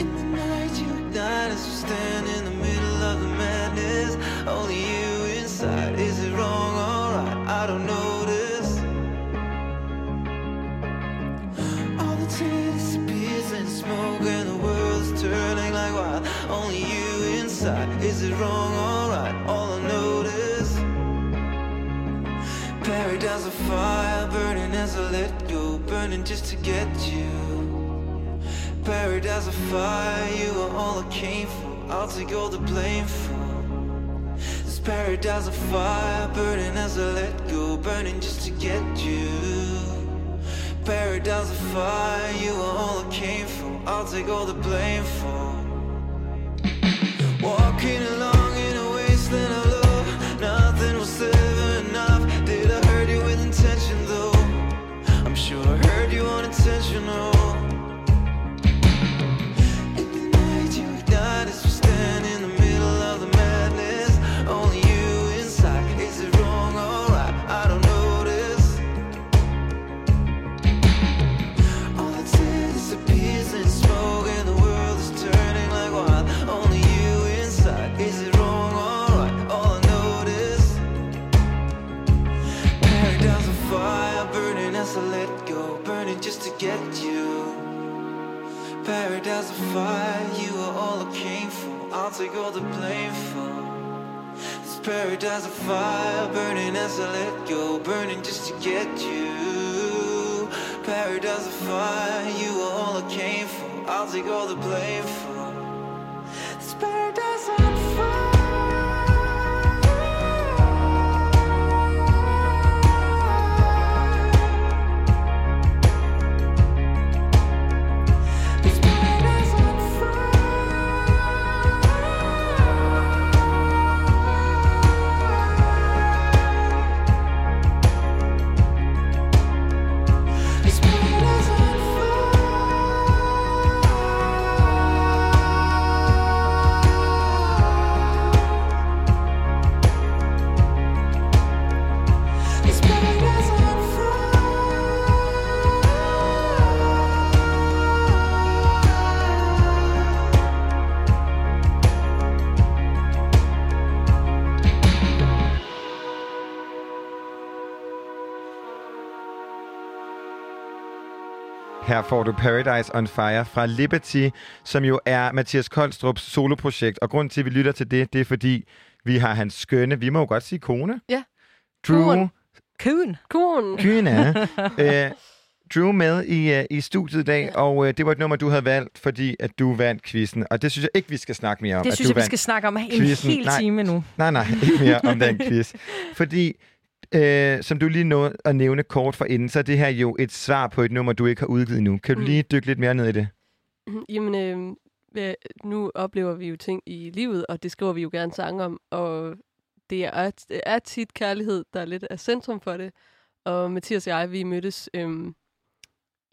In the night, you ignite as we stand in the middle of the madness. Only you inside. Is it wrong or right? I don't notice. Paradise of fire, burning as I let go, burning just to get you. Paradise of fire, you are all I came for. I'll take all the blame for. This paradise of fire, burning as I let go, burning just to get you. Paradise of fire, you are all I came for. I'll take all the blame for. Walking along in a wasteland get you. Paradise of fire, you are all I came for. I'll take all the blame for. This paradise of fire, burning as I let go, burning just to get you. Paradise of fire, you are all I came for. I'll take all the blame for. This paradise on This Her får du Paradise on Fire fra Liberty, som jo er Mathias Koldstrups soloprojekt. Og grunden til, at vi lytter til det, det er fordi, vi har hans skønne, vi må jo godt sige kone. Ja. Drew Kuren. Kuhn. Kuren. Kyne. øh, Drew med i, uh, i studiet i dag, og uh, det var et nummer, du havde valgt, fordi at du vandt quizzen. Og det synes jeg ikke, vi skal snakke mere om. Det at synes du jeg, vi skal snakke om en quizzen. hel Nej, time nu. Nej, nej, ikke mere om den quiz. Fordi, øh, som du lige nåede at nævne kort for inden, så er det her jo et svar på et nummer, du ikke har udgivet endnu. Kan du Mm. lige dykke lidt mere ned i det? Jamen, øh, ja, nu oplever vi jo ting i livet, og det skriver vi jo gerne sange om, og det er, det er tit kærlighed, der er lidt af centrum for det. Og Mathias og jeg, vi mødtes øhm,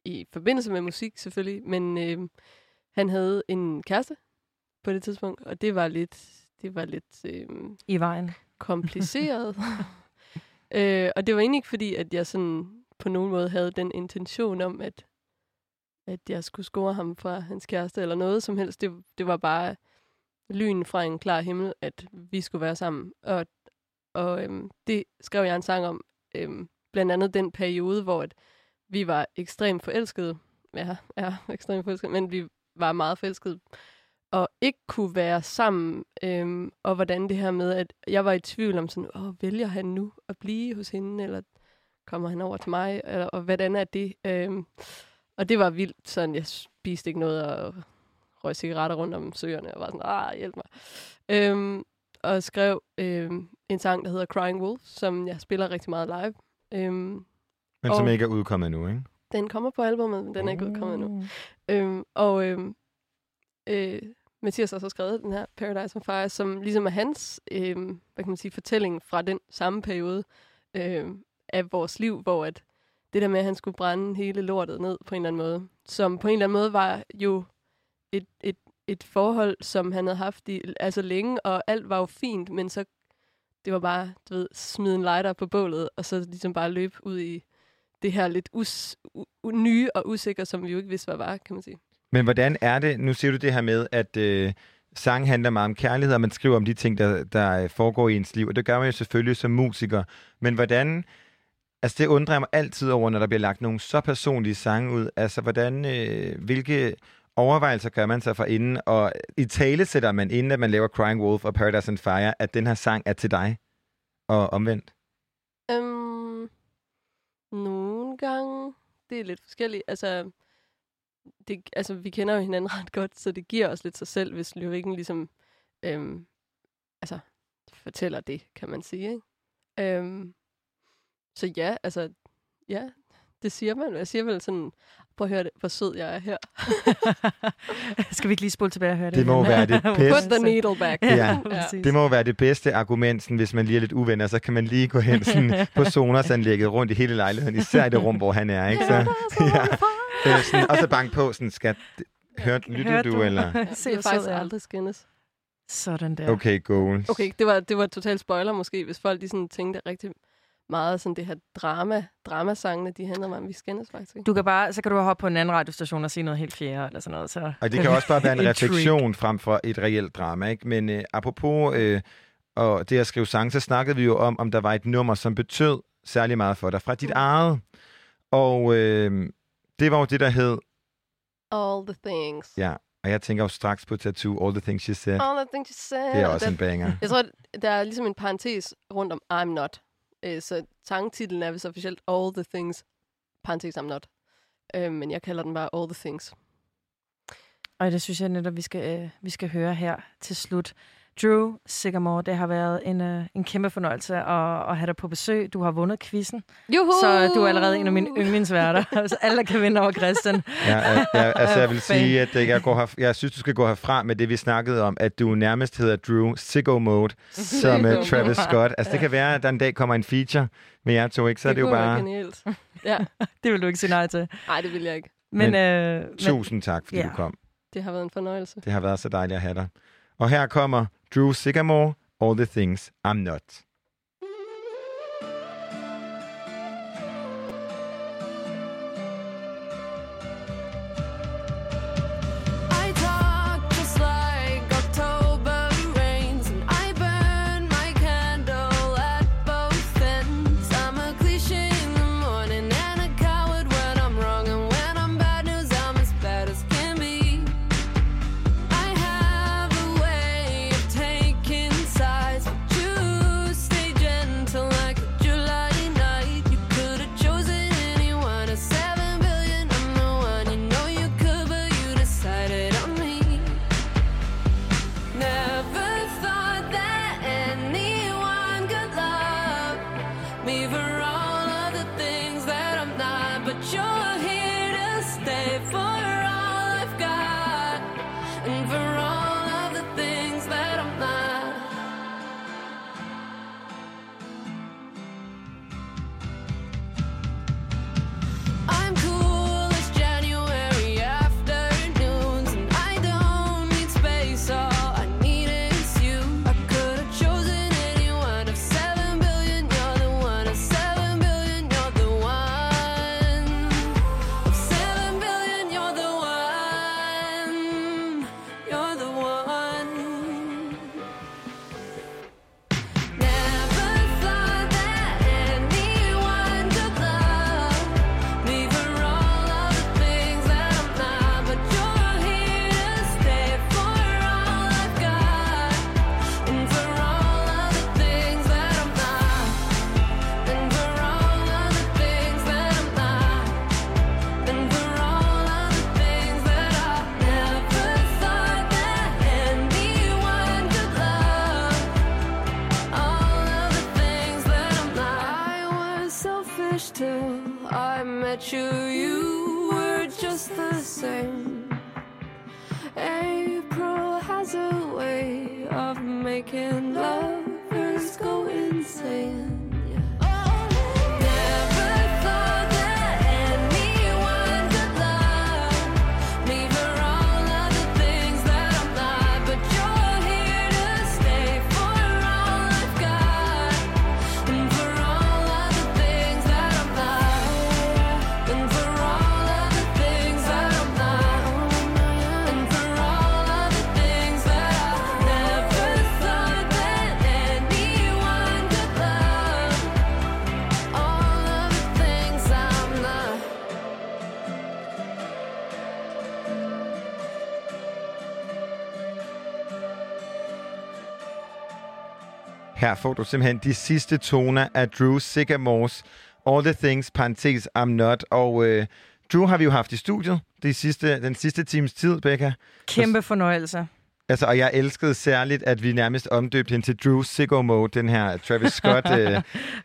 i forbindelse med musik selvfølgelig, men øhm, han havde en kæreste på det tidspunkt, og det var lidt, det var lidt øhm, I vejen. kompliceret. øh, og det var egentlig ikke fordi, at jeg sådan på nogen måde havde den intention om, at, at jeg skulle score ham fra hans kæreste eller noget som helst. Det, det var bare lyn fra en klar himmel, at vi skulle være sammen. Og, og øhm, det skrev jeg en sang om. Øhm, blandt andet den periode, hvor at vi var ekstremt forelskede. Ja, ja, ekstremt forelskede, men vi var meget forelskede. Og ikke kunne være sammen. Øhm, og hvordan det her med, at jeg var i tvivl om sådan, åh, vælger han nu at blive hos hende, eller kommer han over til mig, eller, og hvordan er det? Øhm, og det var vildt, sådan jeg spiste ikke noget og røg cigaretter rundt om søerne, og var sådan, ah, hjælp mig. Øhm, og skrev øhm, en sang, der hedder Crying Wolf, som jeg spiller rigtig meget live. Øhm, Men som ikke er udkommet endnu, ikke? Den kommer på albumet, men den er ikke udkommet endnu. Øhm, og øhm, øh, Mathias har skrevet den her Paradise on Fire, som ligesom er hans øhm, hvad kan man sige, fortælling fra den samme periode øhm, af vores liv, hvor at det der med, at han skulle brænde hele lortet ned på en eller anden måde, som på en eller anden måde var jo et, et, et forhold, som han havde haft i, altså længe, og alt var jo fint, men så det var bare, du ved, smide en lighter på bålet, og så ligesom bare løbe ud i det her lidt us, u, u, nye og usikre, som vi jo ikke vidste, hvad var, kan man sige. Men hvordan er det, nu siger du det her med, at øh, sang handler meget om kærlighed, og man skriver om de ting, der, der øh, foregår i ens liv, og det gør man jo selvfølgelig som musiker. Men hvordan, altså det undrer jeg mig altid over, når der bliver lagt nogle så personlige sange ud. Altså hvordan, øh, hvilke overvejelser gør man sig for inden, og i tale sætter man inden, at man laver Crying Wolf og Paradise and Fire, at den her sang er til dig, og omvendt? Øhm, nogle gange, det er lidt forskelligt. Altså, det, altså, vi kender jo hinanden ret godt, så det giver os lidt sig selv, hvis lyrikken ligesom øhm, altså, fortæller det, kan man sige. Ikke? Øhm, så ja, altså, ja, Det siger man. Jeg siger vel sådan, prøv at høre det, hvor sød jeg er her. Skal vi ikke lige spole tilbage og høre det? Det må være det bedste. Put the needle back. Ja, præcis. det må være det bedste argument, sådan, hvis man lige er lidt uvenner, så kan man lige gå hen sådan, på Sonos-anlægget rundt i hele lejligheden, især i det rum, hvor han er. Ikke? Så, ja. Øh, sådan, og så bank på, sådan, skat, hørte, lyttede Hørte du, du? eller? Se, Det er faktisk er. aldrig skændes. Sådan der. Okay, goals. Okay, det var, det var et totalt spoiler måske, hvis folk de sådan tænkte rigtig meget sådan det her drama, dramasangene, de handler om, vi skændes faktisk ikke. Du kan bare, så kan du hoppe på en anden radiostation og sige noget helt fjerde eller sådan noget. Så. Og det kan også bare være en refleksion frem for et reelt drama. Ikke? Men øh, apropos øh, og det at skrive sange, så snakkede vi jo om, om der var et nummer, som betød særlig meget for dig fra dit eget. Og øh, det var jo det, der hed, All the things. ja, og jeg tænker jo straks på Tattoo, All the Things She Said. All the things you said. Det er også Der- en banger. Jeg tror, der er ligesom en parentes rundt om I'm not. Øh, Så sangtitlen er vist officielt All the things, parentes I'm not. Øh, Men jeg kalder den bare All the things. Og det synes jeg netop, vi skal, øh, vi skal høre her til slut. Drew Sigamore, det har været en, øh, en kæmpe fornøjelse at, at have dig på besøg. Du har vundet quizzen. Juhu! Så du er allerede en af mine yndlingsværter. så alle kan vinde over Christian. Ja, ja, ja, altså jeg vil sige, at øh, jeg, går her, jeg synes, du skal gå herfra med det, vi snakkede om, at du nærmest hedder Drew Sicko Mode, som uh, Travis. Scott. Altså det kan være, at der en dag kommer en feature med jer to, ikke? Så er det jo bare... genialt. Ja. Det vil du ikke sige nej til. Nej, det vil jeg ikke. Men, Men øh, men Tusind tak, fordi Ja. du kom. Det har været en fornøjelse. Det har været så dejligt at have dig. Og her kommer Drew Sigamore, All the Things I'm Not. Her får du simpelthen de sidste toner af Drew Sigamores All the Things, parentes, I'm Not. Og øh, Drew har vi jo haft i studiet de sidste, den sidste times tid, Becca. Kæmpe fornøjelse. Altså, og jeg elskede særligt, at vi nærmest omdøbte hende til Drew Sicko Mode, den her Travis Scott øh,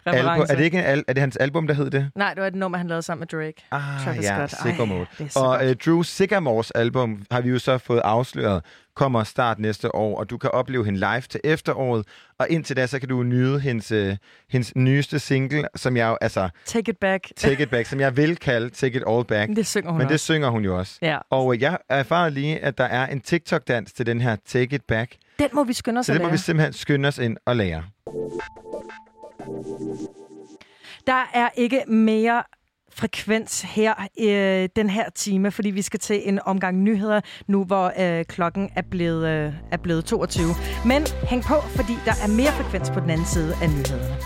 album. Er det ikke en al- er det hans album, der hed det? Nej, det var et nummer, han lavede sammen med Drake. Ah, Travis ja, Scott. Sicko Ej, Mode. så Og øh, Drew Sycamores album har vi jo så fået afsløret, kommer start næste år, og du kan opleve hende live til efteråret. Og indtil da, så kan du nyde hendes, øh, hendes nyeste single, som jeg jo, altså, Take it back. Take It Back, som jeg vil kalde Take It All Back. Det synger hun Men det også. synger hun jo også. Ja. Og øh, jeg erfarer lige, at der er en TikTok-dans til den her Take It Back. Den må vi skynde os Så at det må lære. vi simpelthen skynde os ind og lære. Der er ikke mere frekvens her øh, den her time, fordi vi skal til en omgang nyheder nu, hvor øh, klokken er blevet, øh, er blevet 22. Men hæng på, fordi der er mere frekvens på den anden side af nyhederne.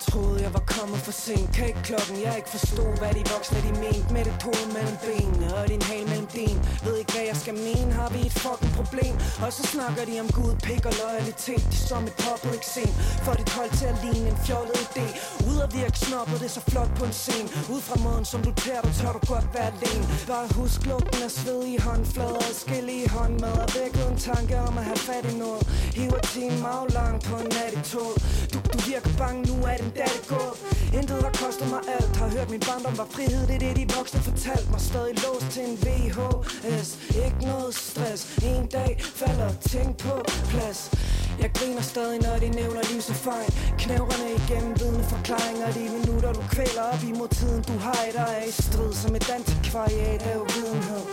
Troede jeg var kommet for sent. Kan ikke klokken, jeg ikke forstod Hvad de voksne de mente. Med det tog mellem benene Og din hal mellem din Ved ikke hvad jeg skal mene? Har vi et fucking problem? Og så snakker de om Gud, pik og loyalitet. De som et poppet eksem For dit hold til at ligne en fjollet idé. Ud at virke snobbet, det er så flot på en scene. Ud fra måden som du tærer du Tør du godt være alene. Bare husk lugten af sved i håndflader Adskillige håndmad Og vækket en tanke om at have fat i noget. Hiver timen aflang på en nat i tog du, du virker bange, nu er den dag det gået Intet har kostet mig alt. Har hørt min barndom var frihed. Det er det de voksne fortalte mig. Stadig låst til en VHS Ikke noget stress. En dag falder ting på plads jeg griner stadig, når de nævner livserfaring Knævrene igennem vidne forklaringer. De minutter, du kvæler op imod tiden Du har i dig i strid som et antikvariat af uvidenhed.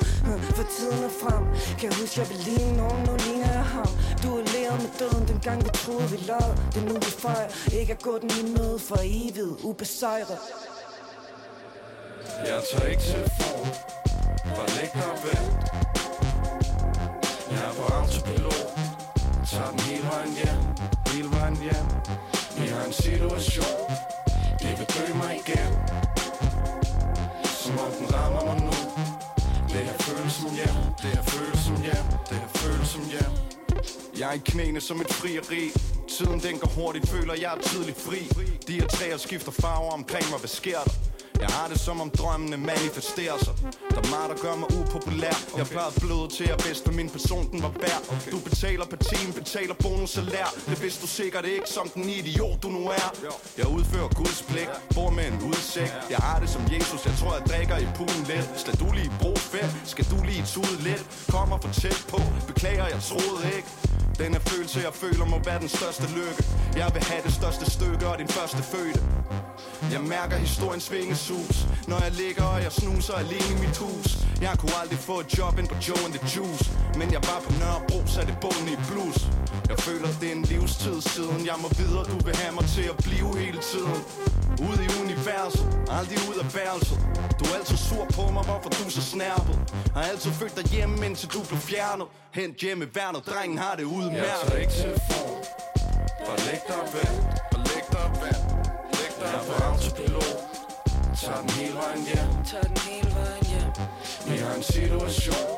For tiden er frem. Kan jeg huske, jeg vil ligne nogen, nu ligner jeg ham. Du er læret med døden, dengang vi troede, vi lød Det er nu, vi fejrer. Ikke at gå den i møde for evigt Ubesejret. Jeg tager ikke telefon Bare læg dig og Jeg er på autopilot. Tager den hele vejen hjem. Hele vejen hjem. Vi har en situation. Det vil dø mig igen Som om den rammer mig nu. Det her føles som hjem. Det her føles som hjem. Det her føles som hjem jeg er i knæene som et frieri. Tiden den går hurtigt, føler jeg er tidligt fri. De her træer skifter farver omkring mig, hvad sker der? Jeg har det som om drømmene manifesterer sig. Der er meget, der gør mig upopulær. Jeg plejede bløde til at vidste, min person den var værd. Du betaler per time, betaler bonus salær Det vidste du sikkert ikke, som den idiot du nu er. Jeg udfører Guds pligt, bor med en udsigt. Jeg har det som Jesus, jeg tror jeg drikker i poolen lidt. Skal du lige bruge fedt, skal du lige tude lidt? Kommer for tæt på, beklager jeg troede ikke denne følelse, jeg føler, må være den største lykke. Jeg vil have det største stykke og din første fødte. Jeg mærker historiens vingesus Når jeg ligger og jeg snuser alene i mit hus. Jeg kunne aldrig få et job ind på Joe and the Juice. Men jeg var på Nørrebro, satte bunden i blues. Jeg føler, det er en livstid siden. Jeg må videre, du vil have mig til at blive hele tiden. Ude i universet, aldrig ud af værelset. Du er altid sur på mig, hvorfor du er så snærpet. Har altid følt dig hjemme, indtil du blev fjernet. Hent hjemme i værnet, drengen har det udmærket. Jeg tager ikke telefon. Bare læg dig og vent. Bare læg dig og vent. Læg dig Jeg er på autopilot. Tager den hele vejen hjem. Tager den hele vejen hjem. Vi har en situation.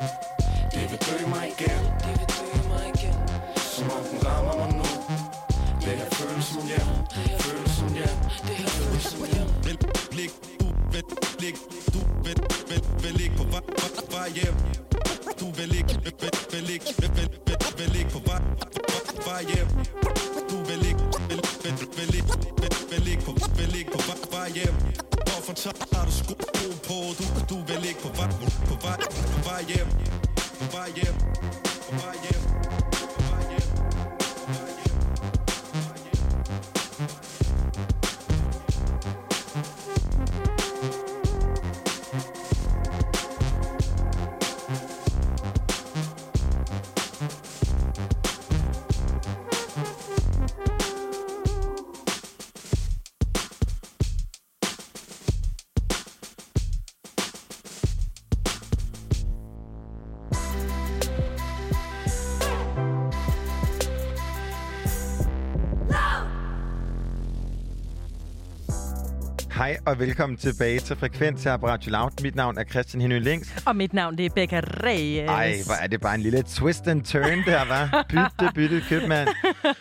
Det vil dø mig igen. Det vil dø mig igen. Som om den rammer mig nu. Det her føles som hjem. Det her føles som hjem. Det her føles som hjem. Lig, du lig, du vil, vil, vil ikke på vej, vej, vej hjem. Du vil ikke, vil, vil, vil ikke, vil, vil, vil, vil ikke på vej, vej, vej hjem. Du vil ikke, vil, vil, vil ikke, vil, vil ikke på, vil ikke på vej, vej hjem Hvorfor tager du sko på, du, du vil ikke på og velkommen tilbage til Frekvens her på Radio Loud. Mit navn er Christian Henry Links. Og mit navn det er Becca Reyes. Ej, hvor er det bare en lille twist and turn der, var. Bytte, bytte, købmand.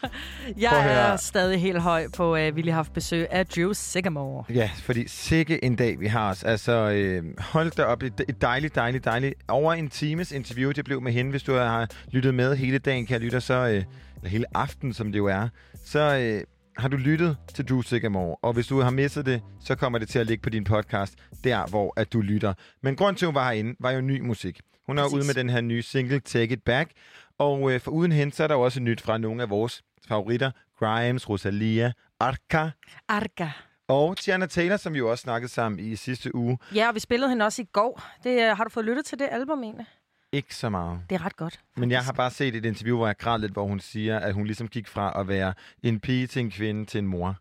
Jeg er stadig helt høj på, at vi lige har haft besøg af Drew Sigamore. Ja, fordi sikke en dag, vi har os. Altså, øh, hold da op. Et dejligt, dejligt, dejligt. Over en times interview, det blev med hende. Hvis du har lyttet med hele dagen, kan jeg lytte, så... Øh, eller hele aften, som det jo er. Så øh, har du lyttet til Drew Sigamore. Og hvis du har misset det, så kommer det til at ligge på din podcast, der hvor at du lytter. Men grund til, at hun var herinde, var jo ny musik. Hun er Præcis. ude med den her nye single, Take It Back. Og øh, for uden hende, så er der også nyt fra nogle af vores favoritter. Grimes, Rosalia, Arca Arca. og Tiana Taylor, som vi jo også snakkede sammen i sidste uge. Ja, og vi spillede hende også i går. Det, har du fået lyttet til det album egentlig? Ikke så meget. Det er ret godt. Men jeg har bare set et interview, hvor jeg græd lidt, hvor hun siger, at hun ligesom gik fra at være en pige til en kvinde til en mor.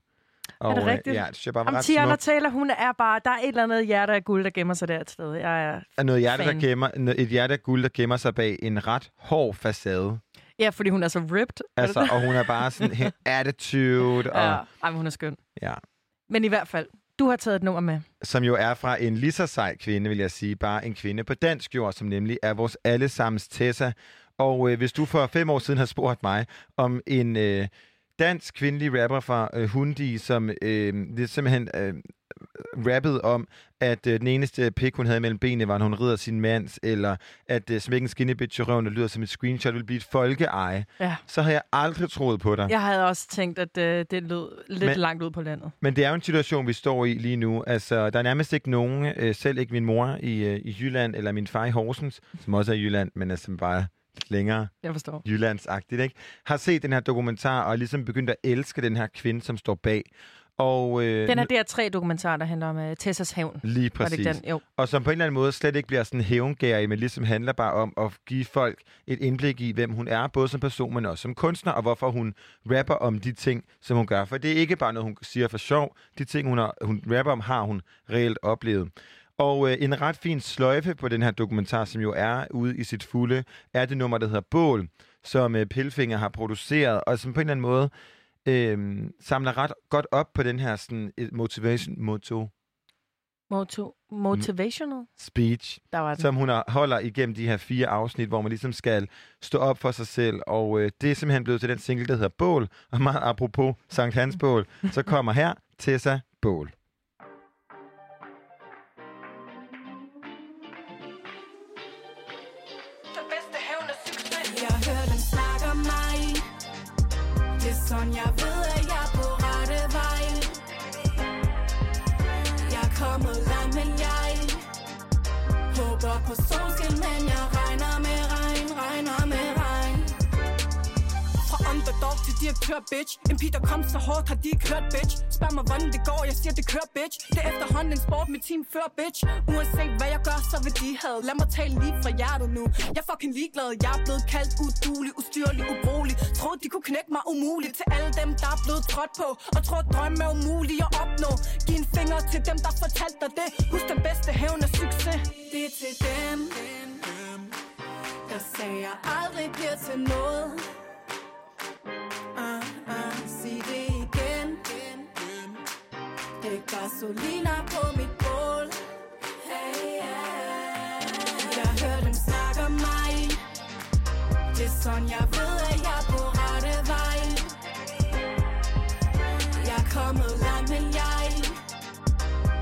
Og, er det øh, rigtigt? Ja, det synes jeg bare var Om ret Tiana. Taylor, hun er bare... Der er et eller andet hjerte af guld, der gemmer sig der et sted. Jeg er Er noget hjerte, der gemmer, et hjerte af guld, der gemmer sig bag en ret hård facade. Ja, fordi hun er så ripped. Altså, og hun er bare sådan attitude, og, Ja, ej, hun er skøn. ja, Men i hvert fald, du har taget et nummer med. som jo er fra en lige så sej kvinde, vil jeg sige. Bare en kvinde på dansk jord, som nemlig er vores allesammens Tessa. Og øh, hvis du for fem år siden har spurgt mig om en øh, dansk kvindelig rapper fra øh, Hundi, som øh, det simpelthen øh, rappede om, at øh, den eneste pik, hun havde mellem benene, var, når hun rider sin mands, eller at øh, smække en skinny bitch i røven, der lyder som et screenshot, vil blive et folkeeje. Ja. Så har jeg aldrig troet på dig. Jeg havde også tænkt, at øh, det lød lidt Men... langt ud på landet. Men det er jo en situation, vi står i lige nu. Altså, der er nærmest ikke nogen, øh, selv ikke min mor i, øh, i Jylland, eller min far i Horsens, som også er i Jylland, men er som bare lidt længere Jeg forstår. Jyllandsagtigt, ikke? Har set den her dokumentar, og ligesom begyndt at elske den her kvinde, som står bag. Og, øh, Den er der tre dokumentarer, der handler om uh, Tessas hævn. Lige præcis. den? Jo. Og som på en eller anden måde slet ikke bliver sådan hævngærig, men ligesom handler bare om at give folk et indblik i, hvem hun er, både som person, men også som kunstner, og hvorfor hun rapper om de ting, som hun gør. For det er ikke bare noget, hun siger for sjov. De ting, hun, har, hun rapper om, har hun reelt oplevet. Og øh, en ret fin sløjfe på den her dokumentar, som jo er ude i sit fulde, er det nummer, der hedder Bål, som øh, Pilfinger har produceret, og som på en eller anden måde øh, samler ret godt op på den her sådan, et motivation, moto, Moto, motivational? speech, Der var den. som hun holder igennem de her fire afsnit, hvor man ligesom skal stå op for sig selv. Og øh, det er simpelthen blevet til den single, der hedder Bål. Og meget apropos Sankt Hans Bål, så kommer her Tessa Bål. Direktør, bitch. En pige, der kom så hårdt, har de ikke hørt, bitch? Spørg mig, hvordan det går, jeg siger, det kører, bitch. Det er efterhånden en sport med team før, bitch. Uanset hvad jeg gør, så vil de have. Lad mig tale lige fra hjertet nu. Jeg er fucking ligeglad, jeg er blevet kaldt udulig Ustyrlig, ubrugelig. Troede, de kunne knække mig umuligt Til alle dem, der er blevet trådt på. Og tror, drømme er umulige at opnå. Giv en finger til dem, der fortalte dig det. Husk den bedste hævn af succes. Det er til dem Der sagde jeg aldrig bliver til noget. Det er gasolina på mit bål hey, yeah. Jeg hører dem snakke om mig. Det er sådan jeg ved at jeg er på rette vej. Jeg er kommet langt men jeg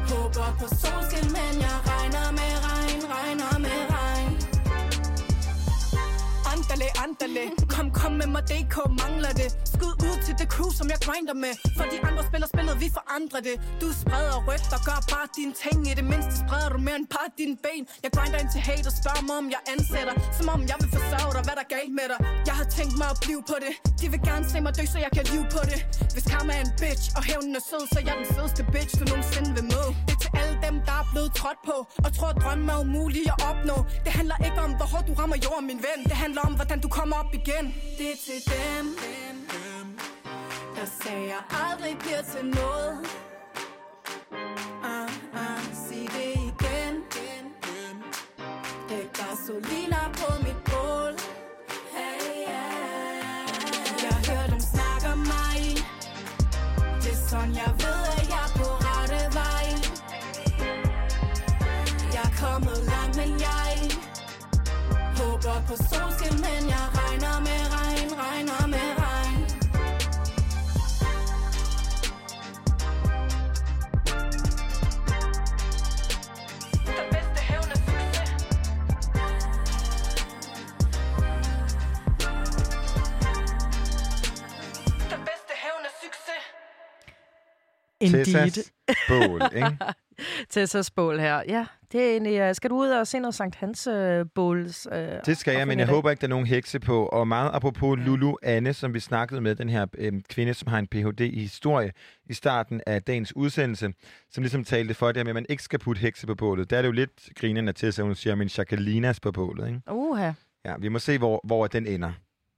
Håber på solskin men jeg regner med Andale, andale Kom, kom med mig, DK mangler det. Skud ud til det crew, som jeg grinder med. For de andre spiller spillet, vi forandrer det. Du spreder rygter, gør bare dine ting. I det mindste spreder du mere end bare dine ben. Jeg grinder ind til hate og spørger mig, om jeg ansætter. Som om jeg vil forsørge dig, hvad der er galt med dig? Jeg har tænkt mig at blive på det. De vil gerne se mig dø, så jeg kan live på det. Hvis karma er en bitch, og hævnen er sød Så er jeg den sødeste bitch, du nogensinde vil møde. Det er til alle dem, der er blevet trådt på Og tror, at drømme er umulige at opnå. Det handler ikke om, hvor hårdt du rammer jorden, min ven. Det handler om, hvordan du kommer op igen. Det er til dem Der sagde jeg aldrig bliver til noget. Uh, uh, Sig det igen. Det er gasolina på på solskin, men jeg regner med regn, regner med regn. Den bedste hævn er succes. Den bedste hævn er succes. Indeed. Tessas bål, ikke? Tessas bål her. Ja, det er egentlig... øh, Skal du ud og se noget Sankt Hans øh, båls? Øh, Det skal jeg, men jeg håber ikke, der er nogen hekse på. Og meget apropos Lulu Anne, som vi snakkede med, den her øh, kvinde, som har en Ph.D. i historie i starten af dagens udsendelse, som ligesom talte for det her med, at man ikke skal putte hekse på bålet. Der er det jo lidt grinende til, at hun siger, men chakalinas på bålet. Ikke? Uha. Ja, vi må se, hvor, hvor den ender.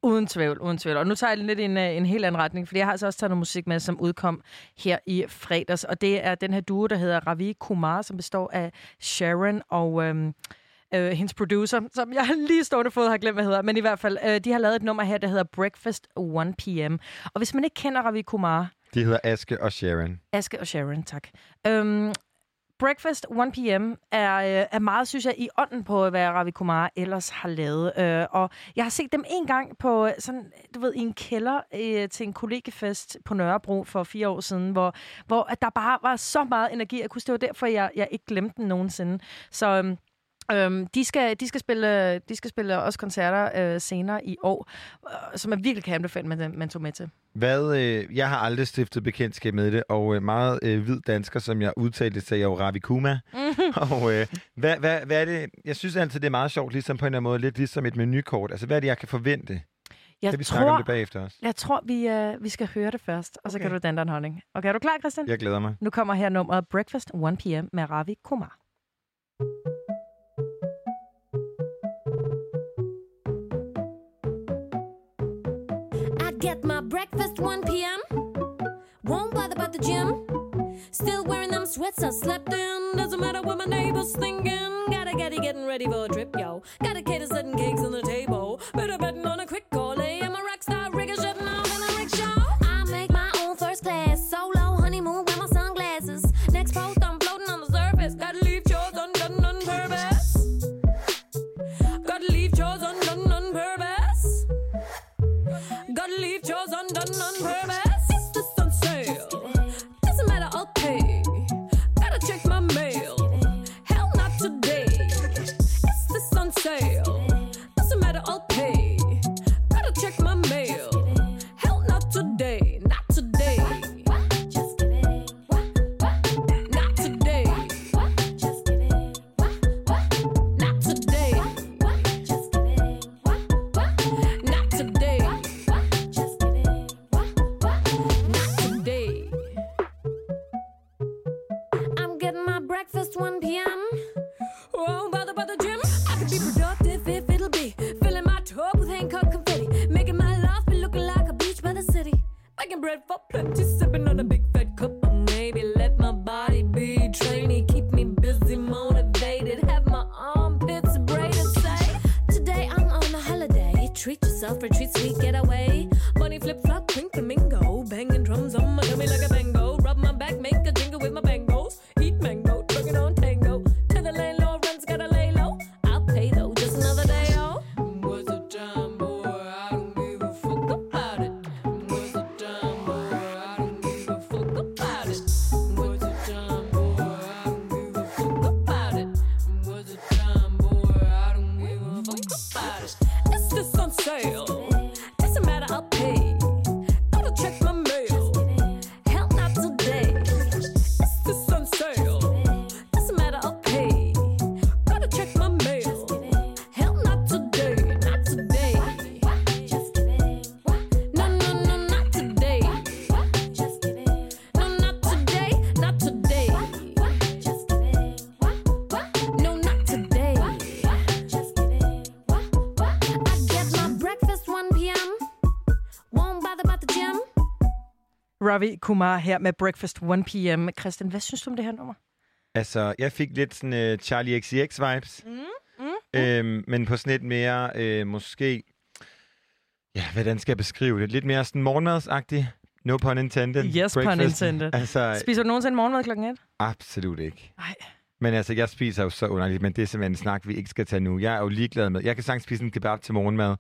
Uden tvivl, uden tvivl. Og nu tager jeg lidt en, øh, en helt anden retning, fordi jeg har altså også taget noget musik med, som udkom her i fredags. Og det er den her duo, der hedder Ravi Kumar, som består af Sharon og øhm, øh, hendes producer, som jeg lige stående fod har glemt, hvad hedder. Men i hvert fald, øh, de har lavet et nummer her, der hedder Breakfast 1 p.m. Og hvis man ikke kender Ravi Kumar, De hedder Aske og Sharon. Aske og Sharon, tak. Øhm, Breakfast 1 p.m. Er, øh, er meget, synes jeg, i ånden på, hvad Ravi Kumar ellers har lavet. Øh, og jeg har set dem en gang på øh, sådan, du ved, i en kælder øh, til en kollegefest på Nørrebro for fire år siden, hvor, hvor at der bare var så meget energi. Jeg kunne det var derfor, jeg, jeg ikke glemte den nogensinde. Så øhm, Øhm, de, skal, de, skal spille, de skal spille også koncerter øh, senere i år, øh, som jeg virkelig kan anbefale, man, man tog med til. Hvad, øh, jeg har aldrig stiftet bekendtskab med det, og øh, meget øh, hvid dansker, som jeg udtalte, sagde jeg jo Ravi Kuma. og øh, hvad, hvad, hvad er det? Jeg synes altid, det er meget sjovt, ligesom på en eller anden måde, lidt ligesom et menukort. Altså, hvad er det, jeg kan forvente? Jeg kan vi snakke om det bagefter også? Jeg tror, vi, øh, vi skal høre det først, og så kan du danne en holdning. Okay, er du klar, Christian? Jeg glæder mig. Nu kommer her nummeret Breakfast 1 p.m. med Ravi Kumar. Get my breakfast 1 p.m. Won't bother about the gym. Still wearing them sweats I slept in. Doesn't matter what my neighbors thinking. Gotta get it getting ready for a trip, yo. Got a cater setting cakes on the table. Better betting on a quick Ravi Kumar her med Breakfast 1 p.m. Christian, hvad synes du om det her nummer? Altså, jeg fik lidt sådan uh, Charlie XCX-vibes. Mm, mm. Øhm, men på sådan lidt mere, øh, måske... Ja, hvordan skal jeg beskrive det? Lidt mere sådan morgenmadsagtigt. No pun intended. Yes, pun Breakfast. intended. Altså, Spiser du nogensinde morgenmad klokken et? absolut ikke. Nej. Men altså, jeg spiser jo så underligt, men det er simpelthen en snak, vi ikke skal tage nu. Jeg er jo ligeglad med. Jeg kan sagtens spise en kebab til morgenmad,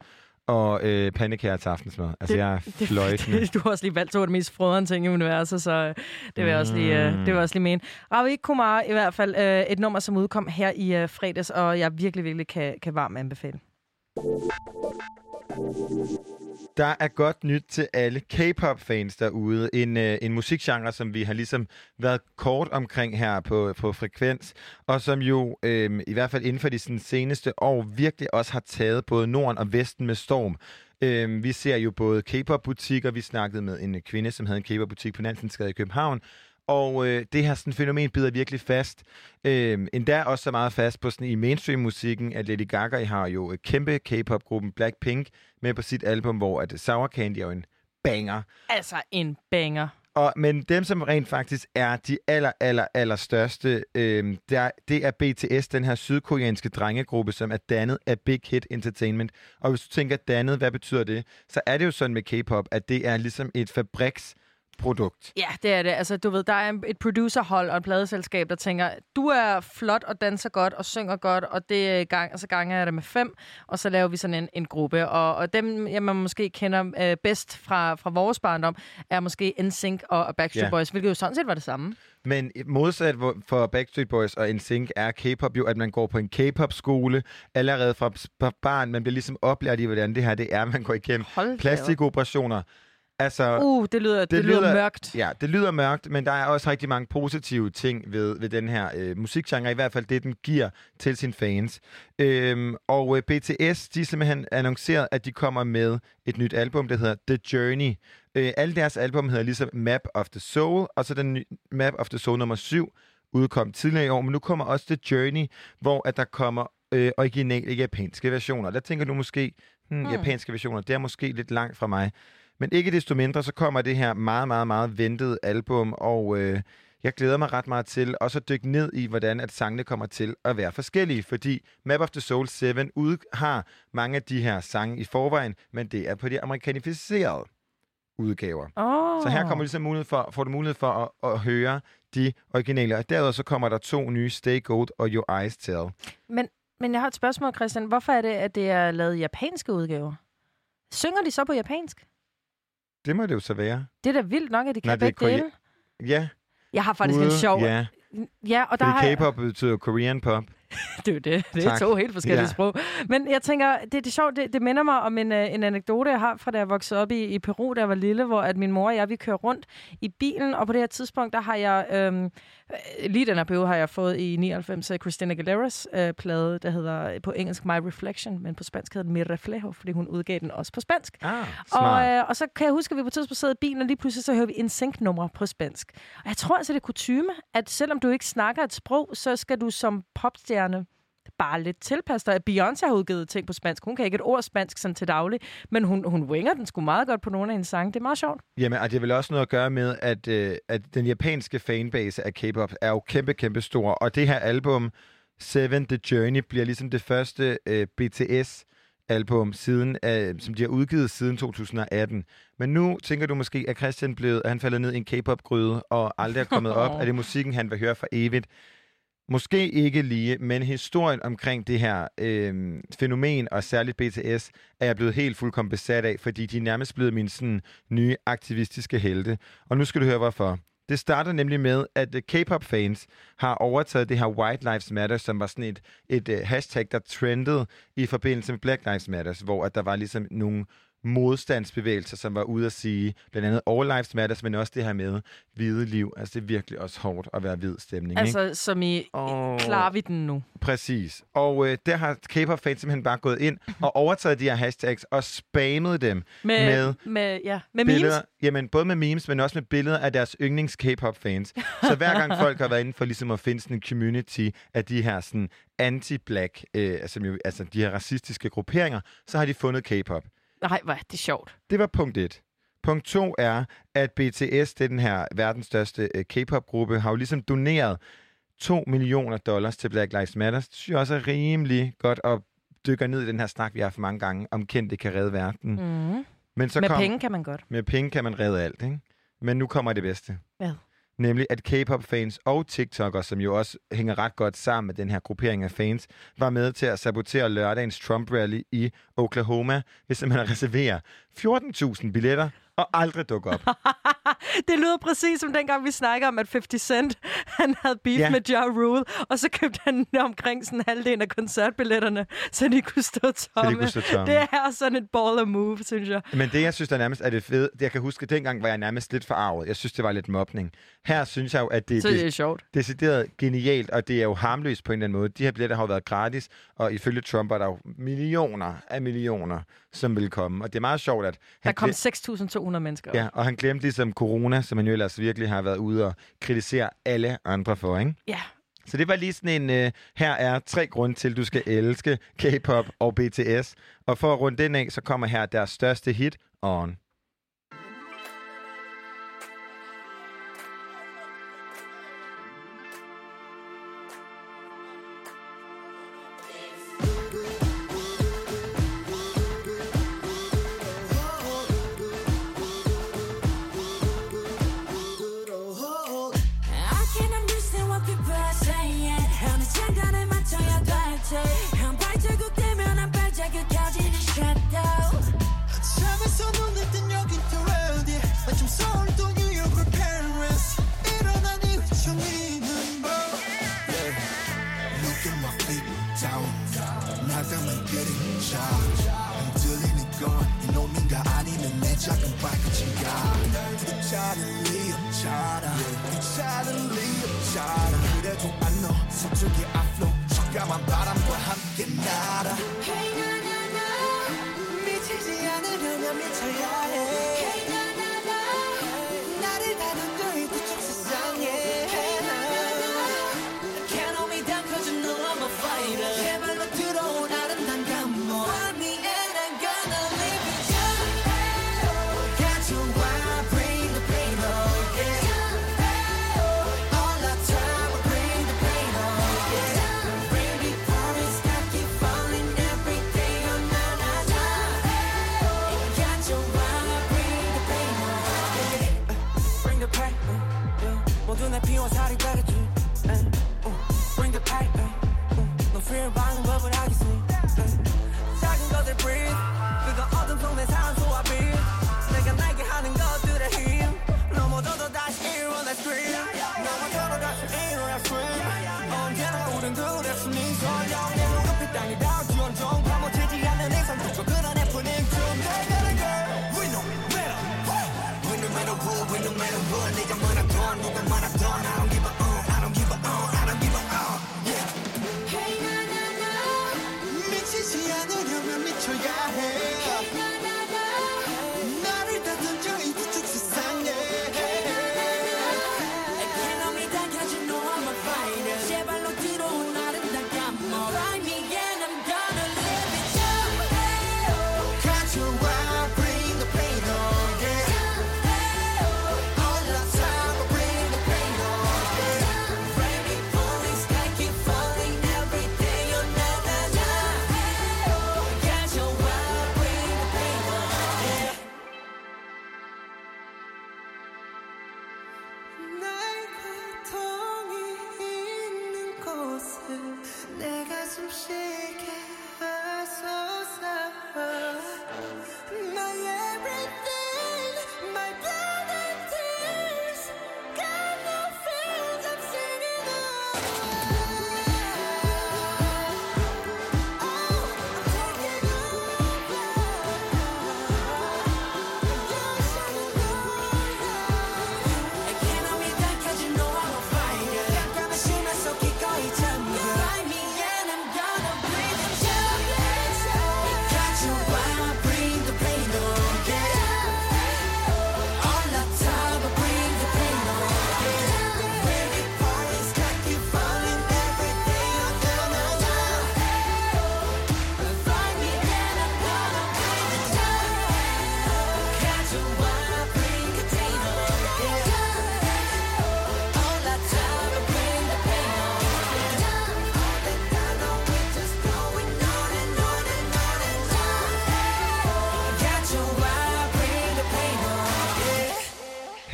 og øh, pandekager til aftensmad. Altså, jeg er fløjtende. du har også lige valgt to af de mest frødrende ting i universet, så øh, det vil jeg også lige, øh, det vil også lige mene. Ravi Kumar i hvert fald øh, et nummer, som udkom her i øh, fredags, og jeg virkelig, virkelig kan, kan varmt anbefale. Der er godt nyt til alle K-pop-fans derude. En, øh, en musikgenre, som vi har ligesom været kort omkring her på, på Frekvens, og som jo øh, i hvert fald inden for de sådan, seneste år virkelig også har taget både Norden og Vesten med storm. Øh, vi ser jo både K-pop-butikker, vi snakkede med en kvinde, som havde en K-pop-butik på Nansensgade i København, og øh, det her sådan, fænomen bider virkelig fast. Øh, endda også så meget fast på sådan, i mainstream-musikken, at Lady Gaga har jo øh, kæmpe K-pop-gruppen Blackpink med på sit album, hvor at Sour Candy er jo en banger. Altså en banger. Og, men dem, som rent faktisk er de aller, aller, aller største, øh, der, det er BTS, den her sydkoreanske drengegruppe, som er dannet af Big Hit Entertainment. Og hvis du tænker dannet, hvad betyder det? Så er det jo sådan med K-pop, at det er ligesom et fabriks produkt. Ja, det er det. Altså, du ved, der er et producerhold og et pladeselskab, der tænker, du er flot og danser godt og synger godt, og det gang, og så ganger jeg det med fem, og så laver vi sådan en, en gruppe. Og, og dem, jeg man måske kender øh, bedst fra, fra vores barndom, er måske NSYNC og Backstreet Ja. Boys, hvilket jo sådan set var det samme. Men modsat for Backstreet Boys og NSYNC er K-pop jo, at man går på en K-pop-skole allerede fra barn. Man bliver ligesom oplært i, hvordan det her det er, man går igennem. Hold da op. Altså, Uh, det lyder, det, det lyder mørkt. Ja, det lyder mørkt, men der er også rigtig mange positive ting ved, ved den her øh, musikgenre, i hvert fald det, den giver til sine fans. Øhm, og øh, BTS, de simpelthen annonceret, at de kommer med et nyt album, der hedder The Journey. Øh, alle deres album hedder ligesom Map of the Soul, og så den ny, Map of the Soul nummer 7 udkom tidligere i år, men nu kommer også The Journey, hvor at der kommer øh, originale japanske versioner. Der tænker du måske, hmm, hmm. japanske versioner, det er måske lidt langt fra mig. Men ikke desto mindre, så kommer det her meget, meget, meget ventede album, og øh, jeg glæder mig ret meget til også at dykke ned i, hvordan at sangene kommer til at være forskellige, fordi Map of the Soul 7 ud har mange af de her sange i forvejen, men det er på de amerikanificerede udgaver. Oh. Så her kommer ligesom mulighed for, får du mulighed for at, at høre de originale. Og derudover så kommer der to nye, Stay Gold og Your Eyes Tell. Men, men jeg har et spørgsmål, Christian. Hvorfor er det, at det er lavet japanske udgaver? Synger de så på japansk? Det må det jo så være. Det er da vildt nok, at de kan er begge dele. Ja. Jeg har faktisk Ude, en sjov... Ja, ja og der har fordi jeg... K-pop betyder Korean pop. Det er jo det. Det er Tak. to helt forskellige Ja. sprog. Men jeg tænker, det, det er sjovt, det, det minder mig om en, øh, en anekdote, jeg har fra da jeg voksede op i, i Peru, da jeg var lille, hvor at min mor og jeg, vi kører rundt i bilen, og på det her tidspunkt, der har jeg, øhm, øh, lige den her periode har jeg fået i 99 øh, Christina Aguilera's øh, plade, der hedder øh, på engelsk My Reflection, men på spansk hedder den Mi Reflejo, fordi hun udgav den også på spansk. Ah, og, øh, og så kan jeg huske, at vi på et tidspunkt sidder i bilen, og lige pludselig så hører vi en sync-nummer på spansk. Og jeg tror altså, det er kutume, at selvom du ikke snakker et sprog, så skal du som popstjerne bare lidt tilpasse dig. Beyoncé har udgivet ting på spansk. Hun kan ikke et ord spansk sådan til daglig, men hun, hun winger den sgu meget godt på nogle af hendes sange. Det er meget sjovt. Jamen, og det er vel også noget at gøre med, at, øh, at den japanske fanbase af K-pop er jo kæmpe, kæmpe stor. Og det her album, Seven The Journey, bliver ligesom det første øh, BTS-album, siden, øh, som de har udgivet siden 2018. Men nu tænker du måske, at Christian blevet, at han faldet ned i en K-pop-gryde og aldrig er kommet op. Er det musikken, han vil høre for evigt? Måske ikke lige, men historien omkring det her øh, fænomen, og særligt BTS, er jeg blevet helt fuldkommen besat af, fordi de er nærmest blevet mine sådan, nye aktivistiske helte. Og nu skal du høre, hvorfor. Det starter nemlig med, at øh, K-pop-fans har overtaget det her White Lives Matter, som var sådan et, et øh, hashtag, der trendede i forbindelse med Black Lives Matter, hvor at der var ligesom nogle modstandsbevægelser, som var ude at sige, blandt andet All Lives Matter, men også det her med hvide liv. Altså, det er virkelig også hårdt at være hvid stemning, ikke? Altså, som i, Åh. klarer vi den nu? Præcis. Og øh, der har K-pop-fans simpelthen bare gået ind og overtaget de her hashtags og spammet dem Med, med med, ja, med billeder. memes? Jamen, både med memes, men også med billeder af deres yndlings K-pop-fans. Så hver gang folk har været inde for ligesom at finde sådan en community af de her sådan anti-black, øh, altså, jo, altså de her racistiske grupperinger, så har de fundet K-pop. Nej, hvor er det sjovt. Det var punkt 1. Punkt 2 er, at BTS, det er den her verdens største øh, K-pop-gruppe, har jo ligesom doneret 2 millioner dollars til Black Lives Matter. Det synes jeg også er rimelig godt at dykke ned i den her snak, vi har haft mange gange, om kendte kan redde verden. Mm. Men så Med kom, penge kan man godt. Med penge kan man redde alt, ikke? Men nu kommer det bedste. Hvad? nemlig at K-pop-fans og TikTokere, som jo også hænger ret godt sammen med den her gruppering af fans, var med til at sabotere lørdagens Trump-rally i Oklahoma hvis man at reservere 14.000 billetter og aldrig dukke op. det lyder præcis som dengang, vi snakker om, at 50 Cent han havde beef ja. med Ja Rule, og så købte han omkring sådan halvdelen af koncertbilletterne, så de kunne stå tomme. Så de kunne stå tomme. Det er sådan et baller move, synes jeg. Men det, jeg synes, der nærmest er det fede, det jeg kan huske, dengang var jeg nærmest lidt forarvet. Jeg synes, det var lidt mobning. Her synes jeg jo, at det, så det, det er sjovt. decideret genialt, og det er jo harmløst på en eller anden måde. De her billetter har jo været gratis, og ifølge Trump er der jo millioner af millioner, som vil komme. Og det er meget sjovt, at... Der kom 6.200 200 mennesker. Ja, og han glemte ligesom corona, som han jo ellers virkelig har været ude og kritisere alle andre for, ikke? Ja, så det var lige sådan en, øh, her er tre grunde til, du skal elske K-pop og BTS. Og for at runde den af, så kommer her deres største hit, On.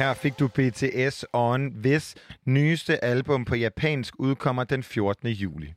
Her fik du BTS On, hvis nyeste album på japansk udkommer den 14. juli.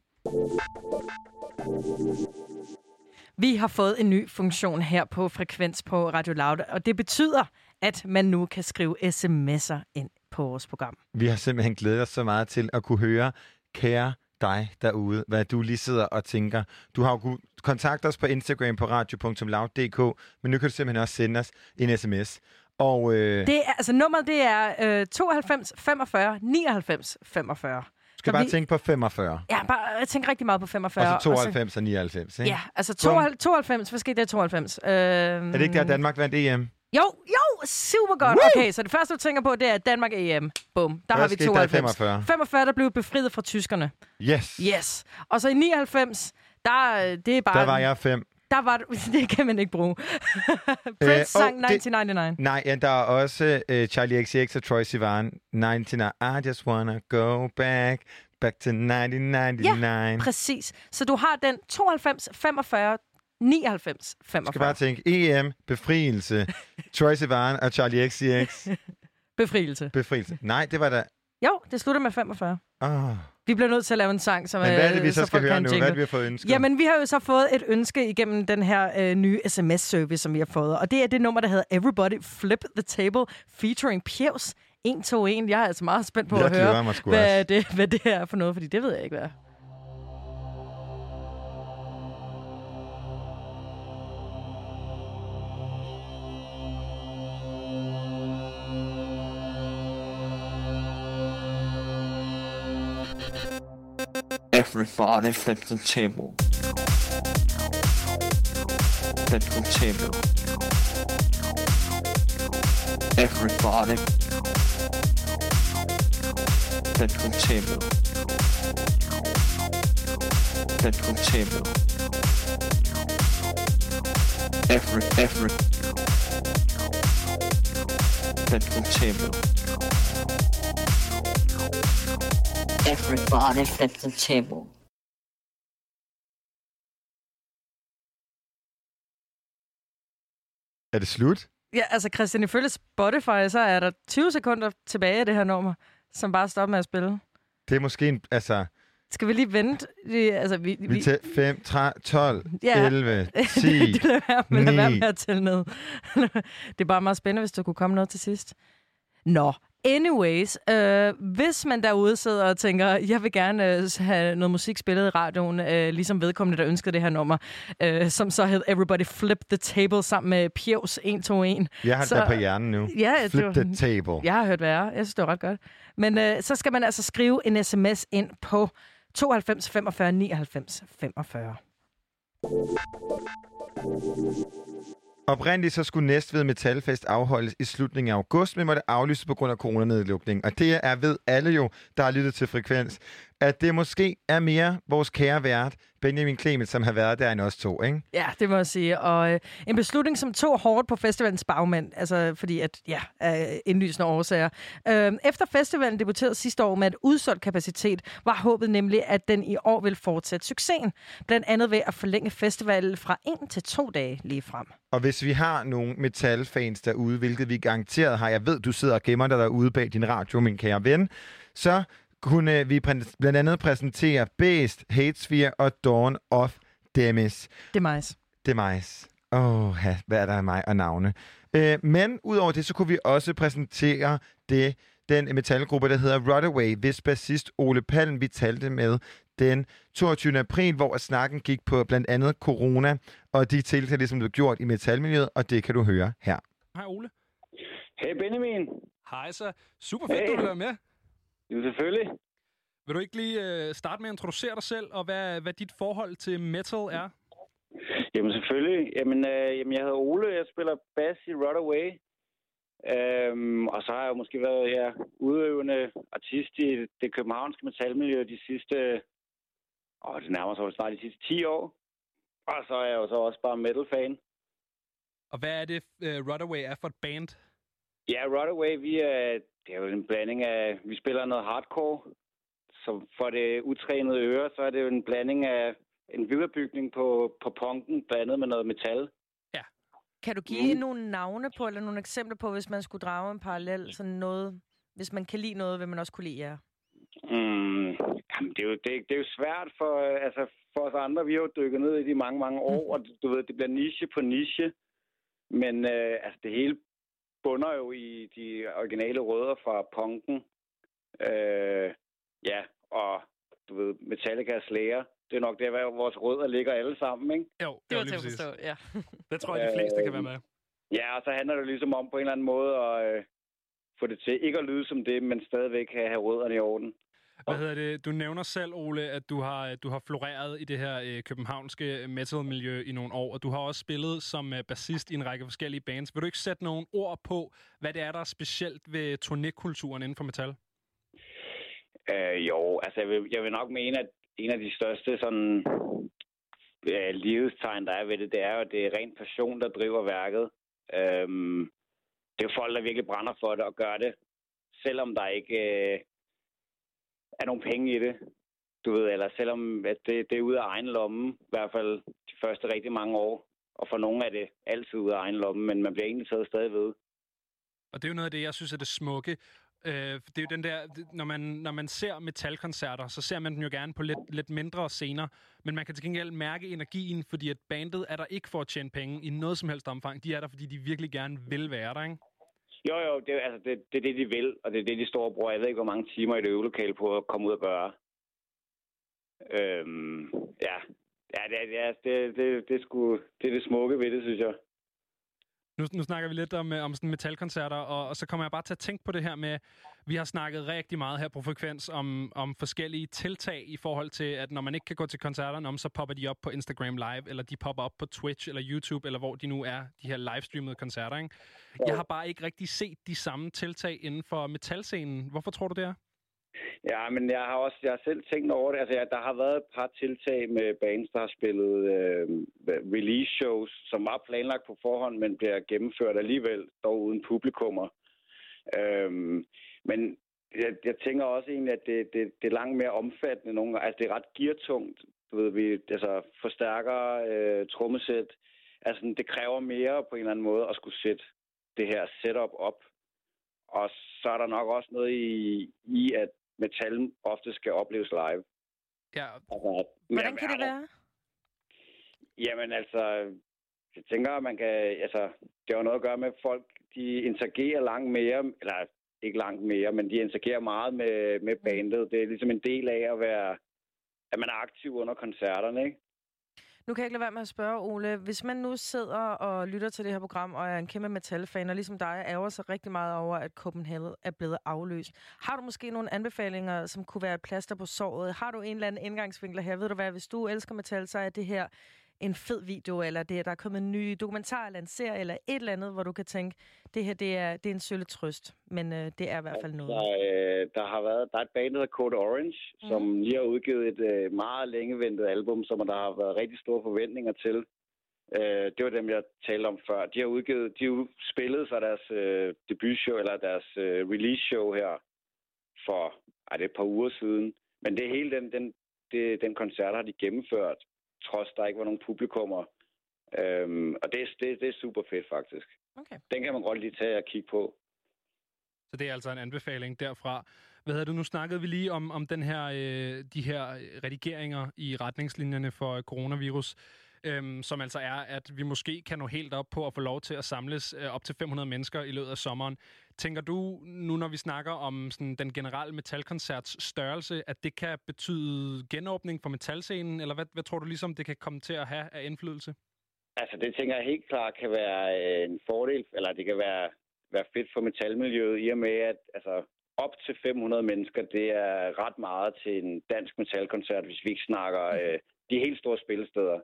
Vi har fået en ny funktion her på Frekvens på Radio Loud, og det betyder, at man nu kan skrive sms'er ind på vores program. Vi har simpelthen glædet os så meget til at kunne høre, kære dig derude, hvad du lige sidder og tænker. Du har jo kunnet kontakte os på Instagram på radio.loud.dk, men nu kan du simpelthen også sende os en sms. Og øh, Det er, altså nummeret det er øh, 92 45 99 45. skal Så bare vi- tænke på 45. Ja, bare, jeg tænker rigtig meget på 45. Og så 92 og 99, ikke? Ja, altså Bum. 92, 92. Hvad skete der i 92? Øh, Er det ikke der, Danmark vandt EM? Jo, jo, super godt. Woo! Okay, så det første, du tænker på, det er Danmark EM. Bum, der Hvad har vi skete der i 92. 45? 45, der blev befriet fra tyskerne. Yes. Yes. Og så i 99, der, øh, det er bare... Der var jeg fem. Der var, det kan man ikke bruge. Prince Øh, sang det- 1999. Nej, ja, der er også uh, Charlie XCX og Troy Sivan. 99, I just wanna go back, back to 1999. Ja, præcis. Så du har den 92, 45, 99, Du skal 45. bare tænke, EM, befrielse, Troy Sivan og Charlie XCX, Befrielse. befrielse. Nej, det var da... Jo, det slutter med 45. Oh. Vi bliver nødt til at lave en sang, som Men hvad er det, vi øh, så skal folk kan høre nu? Hvad er jingle. det, vi har fået ønsket? Jamen, vi har jo så fået et ønske igennem den her øh, nye sms-service, som vi har fået. Og det er det nummer, der hedder Everybody Flip the Table, featuring Pjevs 121. Jeg er altså meget spændt på Jeg at høre, hvad også. det, hvad det er for noget, fordi det ved jeg ikke, hvad er. Everybody flip the table. Flip the table. Everybody flip the table. Flip the table. Every every flip the table. Everybody flip the table. Er det slut? Ja, altså Christian, ifølge Spotify, så er der 20 sekunder tilbage af det her nummer, som bare stopper med at spille. Det er måske en... Altså, Skal vi lige vente? Vi, altså, vi, vi tager 5, 13, 12, Ja. 11, 10, det være med, lad være 9. med at tælle ned. det er bare meget spændende, hvis der kunne komme noget til sidst. Nå, anyways, øh, hvis man derude sidder og tænker, jeg vil gerne øh, have noget musik spillet i radioen, øh, ligesom vedkommende, der ønskede det her nummer, øh, som så hed Everybody Flip the Table sammen med Pjevs 121. Jeg har så, det på hjernen nu. Ja, det Flip var- the table. Jeg har hørt værre. Jeg synes, det var ret godt. Men øh, så skal man altså skrive en sms ind på 92 45 99 45. Oprindeligt så skulle Næstved Metalfest afholdes i slutningen af august, men måtte aflyses på grund af coronanedlukning. Og det er ved alle jo, der har lyttet til Frekvens, at det måske er mere vores kære vært, Benjamin Clemens, som har været der end os to, ikke? Ja, det må jeg sige. Og øh, en beslutning, som tog hårdt på festivalens bagmænd, altså fordi at, ja, af indlysende årsager. Øh, efter festivalen debuterede sidste år med et udsolgt kapacitet, var håbet nemlig, at den i år vil fortsætte succesen. Blandt andet ved at forlænge festivalen fra en til to dage lige frem. Og hvis vi har nogle metalfans derude, hvilket vi garanteret har, jeg ved, du sidder og gemmer dig derude bag din radio, min kære ven, så kunne vi blandt andet præsentere Beast, Hatesphere og Dawn of Demis. Demise. Demise. Åh, oh, hvad er der af mig og navne? Øh, men udover det, så kunne vi også præsentere det, den metalgruppe, der hedder Rodaway, hvis bassist Ole Palm, vi talte med den 22. april, hvor snakken gik på blandt andet corona og de tiltag, som blev gjort i metalmiljøet, og det kan du høre her. Hej Ole. Hey Benjamin. Hej så. Super fedt, Hey. du vil være med. Jo, selvfølgelig. Vil du ikke lige øh, starte med at introducere dig selv, og hvad, hvad dit forhold til metal er? Jamen selvfølgelig. Jamen, øh, jamen, jeg hedder Ole. Jeg spiller bass i Rodaway. Øhm, og så har jeg måske været ja, udøvende artist i det københavnske metalmiljø de sidste... Åh, det nærmer sig snart de sidste 10 år. Og så er jeg jo så også bare metal-fan. Og hvad er det, øh, Rodaway er for et band? Ja, Rodaway, vi er, det er jo en blanding af... Vi spiller noget hardcore. Så for det utrænede øre, så er det jo en blanding af en viderebygning på, på punken, blandet med noget metal. Ja. Kan du give mm. nogle navne på, eller nogle eksempler på, hvis man skulle drage en parallel, sådan noget, hvis man kan lide noget, vil man også kunne lide jer? Mm, jamen, det, er jo, det, det er jo svært for, øh, altså, for os andre. Vi har jo dykket ned i de mange, mange år, og du ved, det bliver niche på niche. Men øh, altså, det hele bunder jo i de originale rødder fra punken. Øh, ja, og du ved, Metallica Slayer. Det er nok der, hvor vores rødder ligger alle sammen, ikke? Jo, Det var til at forstå, ja. Det tror jeg, de fleste kan være med. Ja, og så handler det ligesom om på en eller anden måde at øh, få det til ikke at lyde som det, men stadigvæk have, have rødderne i orden. Hvad hedder det? Du nævner selv, Ole, at du har, du har floreret i det her øh, københavnske metal-miljø i nogle år, og du har også spillet som øh, bassist i en række forskellige bands. Vil du ikke sætte nogle ord på, hvad det er, der er specielt ved turnékulturen inden for metal? Øh, jo, altså jeg vil, jeg vil nok mene, at en af de største sådan øh, livstegn, der er ved det, det er jo, at det er ren passion, der driver værket. Øhm, det er jo folk, der virkelig brænder for det og gør det, selvom der ikke øh, er nogen penge i det. Du ved, eller selvom at det, det er ude af egen lomme, i hvert fald de første rigtig mange år. Og for nogle er det altid ude af egen lomme, men man bliver egentlig taget stadig ved. Og det er jo noget af det, jeg synes er det smukke. Øh, det er jo den der, når man, når man ser metalkoncerter, så ser man dem jo gerne på lidt, lidt mindre scener, men man kan til gengæld mærke energien, fordi at bandet er der ikke for at tjene penge i noget som helst omfang. De er der, fordi de virkelig gerne vil være der, ikke? Jo, jo, det, altså, det, det er det, de vil, og det er det, de står og bruger. Jeg ved ikke, hvor mange timer i det øvelokale på at komme ud og gøre. Øhm, ja, ja det, det, det, det, det, er sgu, det er det smukke ved det, synes jeg. Nu, nu snakker vi lidt om, øh, om sådan metalkoncerter, og, og så kommer jeg bare til at tænke på det her med, vi har snakket rigtig meget her på Frekvens om, om forskellige tiltag i forhold til, at når man ikke kan gå til koncerterne, om, så popper de op på Instagram Live, eller de popper op på Twitch eller YouTube, eller hvor de nu er, de her livestreamede koncerter. Ikke? Jeg har bare ikke rigtig set de samme tiltag inden for metalscenen. Hvorfor tror du det er? Ja, men jeg har også jeg har selv tænkt over det. Altså, jeg, der har været et par tiltag med bands, der har spillet øh, release-shows, som var planlagt på forhånd, men bliver gennemført alligevel, dog uden publikummer. Øhm, men jeg, jeg tænker også egentlig, at det, det, det er langt mere omfattende nogle. Altså, det er ret geartungt. Du ved, vi altså, forstærker øh, trommesæt. Altså, det kræver mere på en eller anden måde at skulle sætte det her setup op. Og så er der nok også noget i, i at metal ofte skal opleves live. Ja. Altså, Hvordan kan det være? Jamen altså, jeg tænker, at man kan, altså, det har noget at gøre med, at folk, de interagerer langt mere, eller ikke langt mere, men de interagerer meget med, med bandet. Det er ligesom en del af at være, at man er aktiv under koncerterne, ikke? Nu kan jeg ikke lade være med at spørge, Ole. Hvis man nu sidder og lytter til det her program, og er en kæmpe metalfan, og ligesom dig ærger sig rigtig meget over, at Copenhagen er blevet afløst. Har du måske nogle anbefalinger, som kunne være et plaster på såret? Har du en eller anden indgangsvinkel her? Ved du hvad, hvis du elsker metal, så er det her en fed video, eller det, der er kommet en ny dokumentar, eller en serie, eller et eller andet, hvor du kan tænke, det her det er, det er en sølle trøst, men øh, det er i hvert fald noget. Der, øh, der har været, der er et band, der Code Orange, mm. som lige har udgivet et øh, meget længeventet album, som der har været rigtig store forventninger til. Øh, det var dem, jeg talte om før. De har udgivet, de har spillet så deres øh, debutshow, eller deres øh, release show her for ej, det er et par uger siden. Men det hele den, den, det, den koncert har de gennemført, trods der ikke var nogen publikummer. Øhm, og det, er- det, det er super fedt, faktisk. Okay. Den kan man godt lige tage og kigge på. Så det er altså en anbefaling derfra. Hvad hedder du? Nu snakkede vi lige om, om den her, øh, de her redigeringer i retningslinjerne for coronavirus, øhm, som altså er, at vi måske kan nå helt op på at få lov til at samles øh, op til 500 mennesker i løbet af sommeren. Tænker du, nu når vi snakker om sådan, den generelle metalkoncerts størrelse, at det kan betyde genåbning for metalscenen, eller hvad, hvad tror du ligesom, det kan komme til at have af indflydelse? Altså, det tænker jeg helt klart kan være øh, en fordel, eller det kan være, være fedt for metalmiljøet, i og med, at altså, op til 500 mennesker, det er ret meget til en dansk metalkoncert, hvis vi ikke snakker øh, de helt store spillesteder.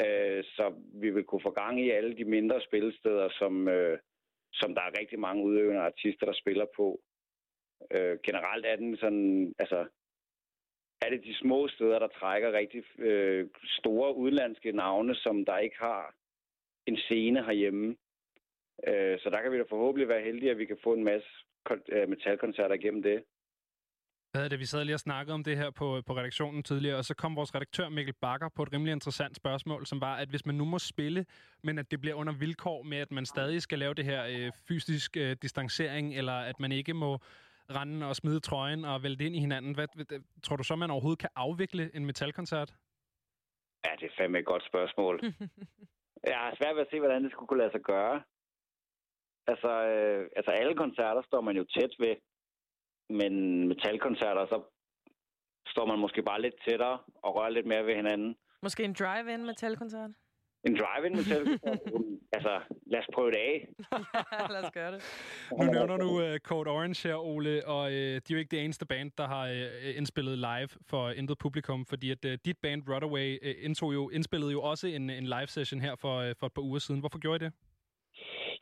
Øh, så vi vil kunne få gang i alle de mindre spillesteder, som, øh, som der er rigtig mange udøvende artister, der spiller på. Øh, generelt er den sådan, altså, er det de små steder, der trækker rigtig øh, store udenlandske navne, som der ikke har en scene herhjemme. Øh, så der kan vi da forhåbentlig være heldige, at vi kan få en masse øh, metalkoncerter igennem det. Hvad hedder det? Vi sad lige og snakkede om det her på, på redaktionen tidligere, og så kom vores redaktør Mikkel Bakker på et rimelig interessant spørgsmål, som var, at hvis man nu må spille, men at det bliver under vilkår med, at man stadig skal lave det her øh, fysisk øh, distancering, eller at man ikke må rende og smide trøjen og vælte ind i hinanden. Hvad, hvad, tror du så, man overhovedet kan afvikle en metalkoncert? Ja, det er fandme et godt spørgsmål. Jeg har svært ved at se, hvordan det skulle kunne lade sig gøre. Altså, øh, altså alle koncerter står man jo tæt ved, men metalkoncerter, så står man måske bare lidt tættere og rører lidt mere ved hinanden. Måske en drive-in metalkoncert? En drive-in metalkoncert, altså lad os prøve det af. ja, lad os gøre det. Nu nævner du uh, Code Orange her, Ole, og uh, de er jo ikke det eneste band, der har uh, indspillet live for intet publikum, fordi at uh, dit band Runaway uh, indtog jo, indspillede jo også en, en live session her for, uh, for et par uger siden. Hvorfor gjorde I det?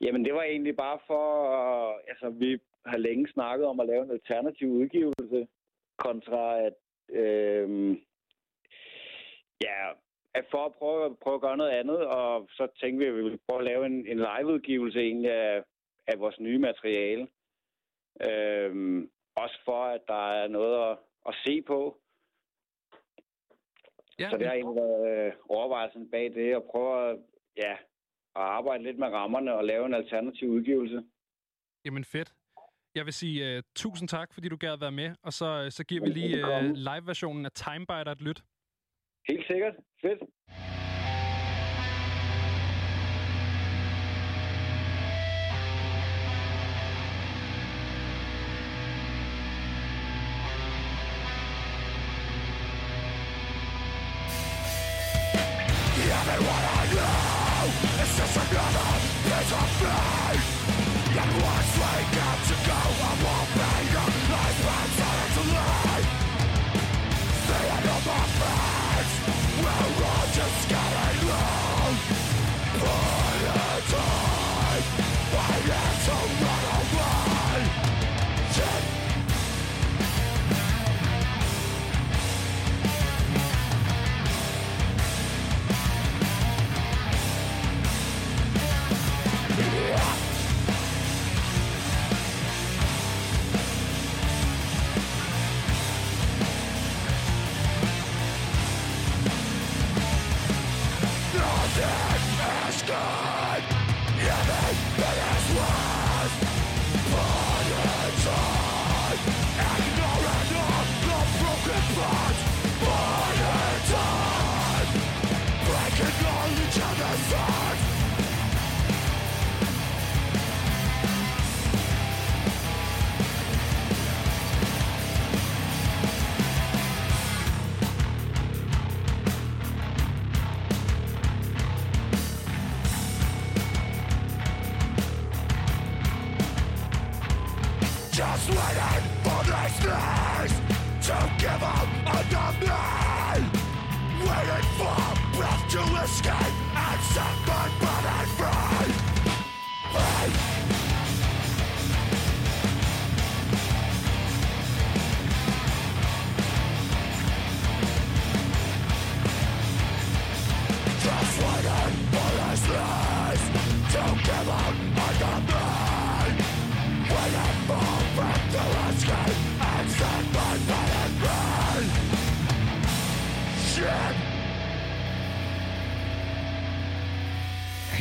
Jamen, det var egentlig bare for... øh, Altså, vi har længe snakket om at lave en alternativ udgivelse, kontra at... Øh, ja, at for at prøve, prøve at gøre noget andet, og så tænkte vi, at vi ville prøve at lave en, en liveudgivelse egentlig af, af vores nye materiale. Øh, også for, at der er noget at, at se på. Ja, så det har egentlig været øh, overvejelsen bag det, at prøve at, ja, at arbejde lidt med rammerne og lave en alternativ udgivelse. Jamen fedt. Jeg vil sige uh, tusind tak, fordi du gad være med, og så, så giver vi lige uh, live-versionen af Timebiter et lyt. Helt sikkert. Fedt.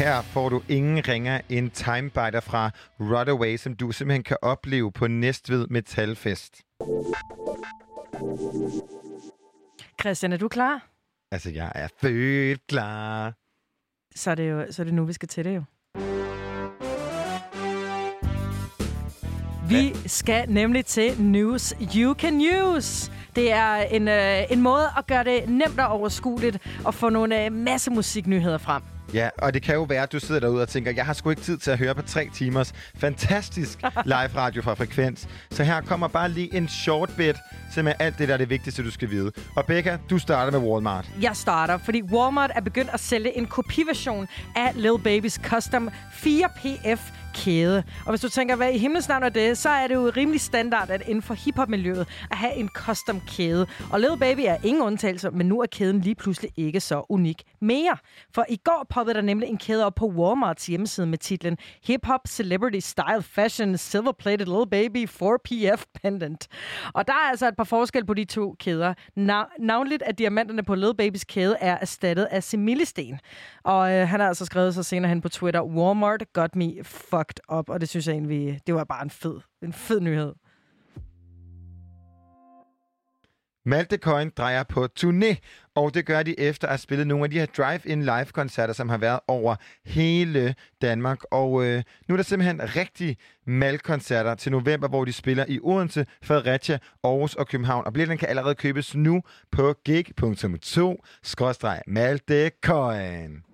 Her får du ingen ringer en timebiter fra Rodaway, som du simpelthen kan opleve på Næstved Metalfest. Christian, er du klar? Altså, jeg er født klar. Så er det jo så er det nu, vi skal til det jo. Vi skal nemlig til News You Can Use. Det er en, øh, en måde at gøre det nemt og overskueligt at få nogle øh, masse musiknyheder frem. Ja, og det kan jo være, at du sidder derude og tænker, jeg har sgu ikke tid til at høre på tre timers fantastisk live radio fra Frekvens. Så her kommer bare lige en short bit, som er alt det, der er det vigtigste, du skal vide. Og Becca, du starter med Walmart. Jeg starter, fordi Walmart er begyndt at sælge en kopiversion af Lil Baby's Custom 4PF kæde. Og hvis du tænker, hvad i himlens navn er det, så er det jo rimelig standard at inden for hiphop-miljøet at have en custom kæde. Og Lil Baby er ingen undtagelse, men nu er kæden lige pludselig ikke så unik mere. For i går poppede der nemlig en kæde op på Walmarts hjemmeside med titlen Hip Hop Celebrity Style Fashion Silver Plated Lil Baby 4PF Pendant. Og der er altså et par forskel på de to kæder. Navnligt, at diamanterne på Lil Babys kæde er erstattet af semillesten. Og øh, han har altså skrevet sig senere hen på Twitter, Walmart got me fucked up. Og det synes jeg egentlig, det var bare en fed, en fed nyhed. Malte Coin drejer på turné, og det gør de efter at have spillet nogle af de her drive-in live-koncerter, som har været over hele Danmark. Og øh, nu er der simpelthen rigtig Mal-koncerter til november, hvor de spiller i Odense, Fredericia, Aarhus og København. Og billetterne kan allerede købes nu på gig.2-maltecoin.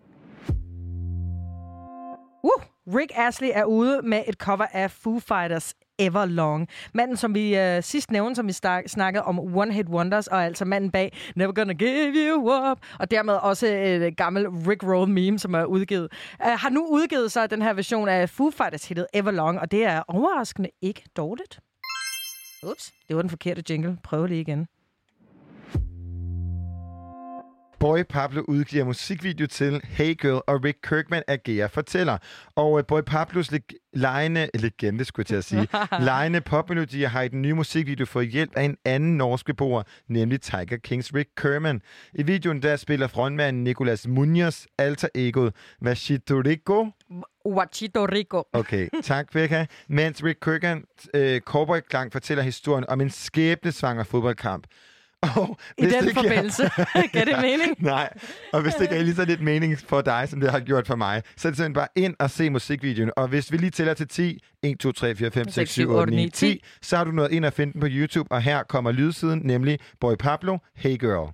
Rick Astley er ude med et cover af Foo Fighters Everlong. Manden, som vi øh, sidst nævnte, som vi snak- snakkede om One Hit Wonders, og altså manden bag Never Gonna Give You Up, og dermed også et øh, gammel Rick Roll meme, som er udgivet. øh, har nu udgivet sig den her version af Foo Fighters hittet Everlong, og det er overraskende ikke dårligt. Ups, det var den forkerte jingle. Prøv lige igen. Boy Pablo udgiver musikvideo til Hey Girl, og Rick Kirkman agerer fortæller. Og uh, Boy Pablos leg- lejende, legende skulle jeg til at sige, lejende popmelodier har i den nye musikvideo fået hjælp af en anden norsk beboer, nemlig Tiger Kings Rick Kerman. I videoen der spiller frontmanden Nicolas Munoz alter egoet Vachito Rico. Wachito Rico. Okay, tak Becca. Mens Rick Kirkman øh, cowboy-klang fortæller historien om en skæbnesvanger fodboldkamp. Og I den det giver- forbindelse. Giver det mening? Nej, og hvis det gav lige så lidt mening for dig, som det har gjort for mig, så er det simpelthen bare ind og se musikvideoen. Og hvis vi lige tæller til 10, 1, 2, 3, 4, 5, 6, 7, 8, 9, 10, så har du noget ind at finde den på YouTube, og her kommer lydsiden, nemlig Boy Pablo, Hey Girl.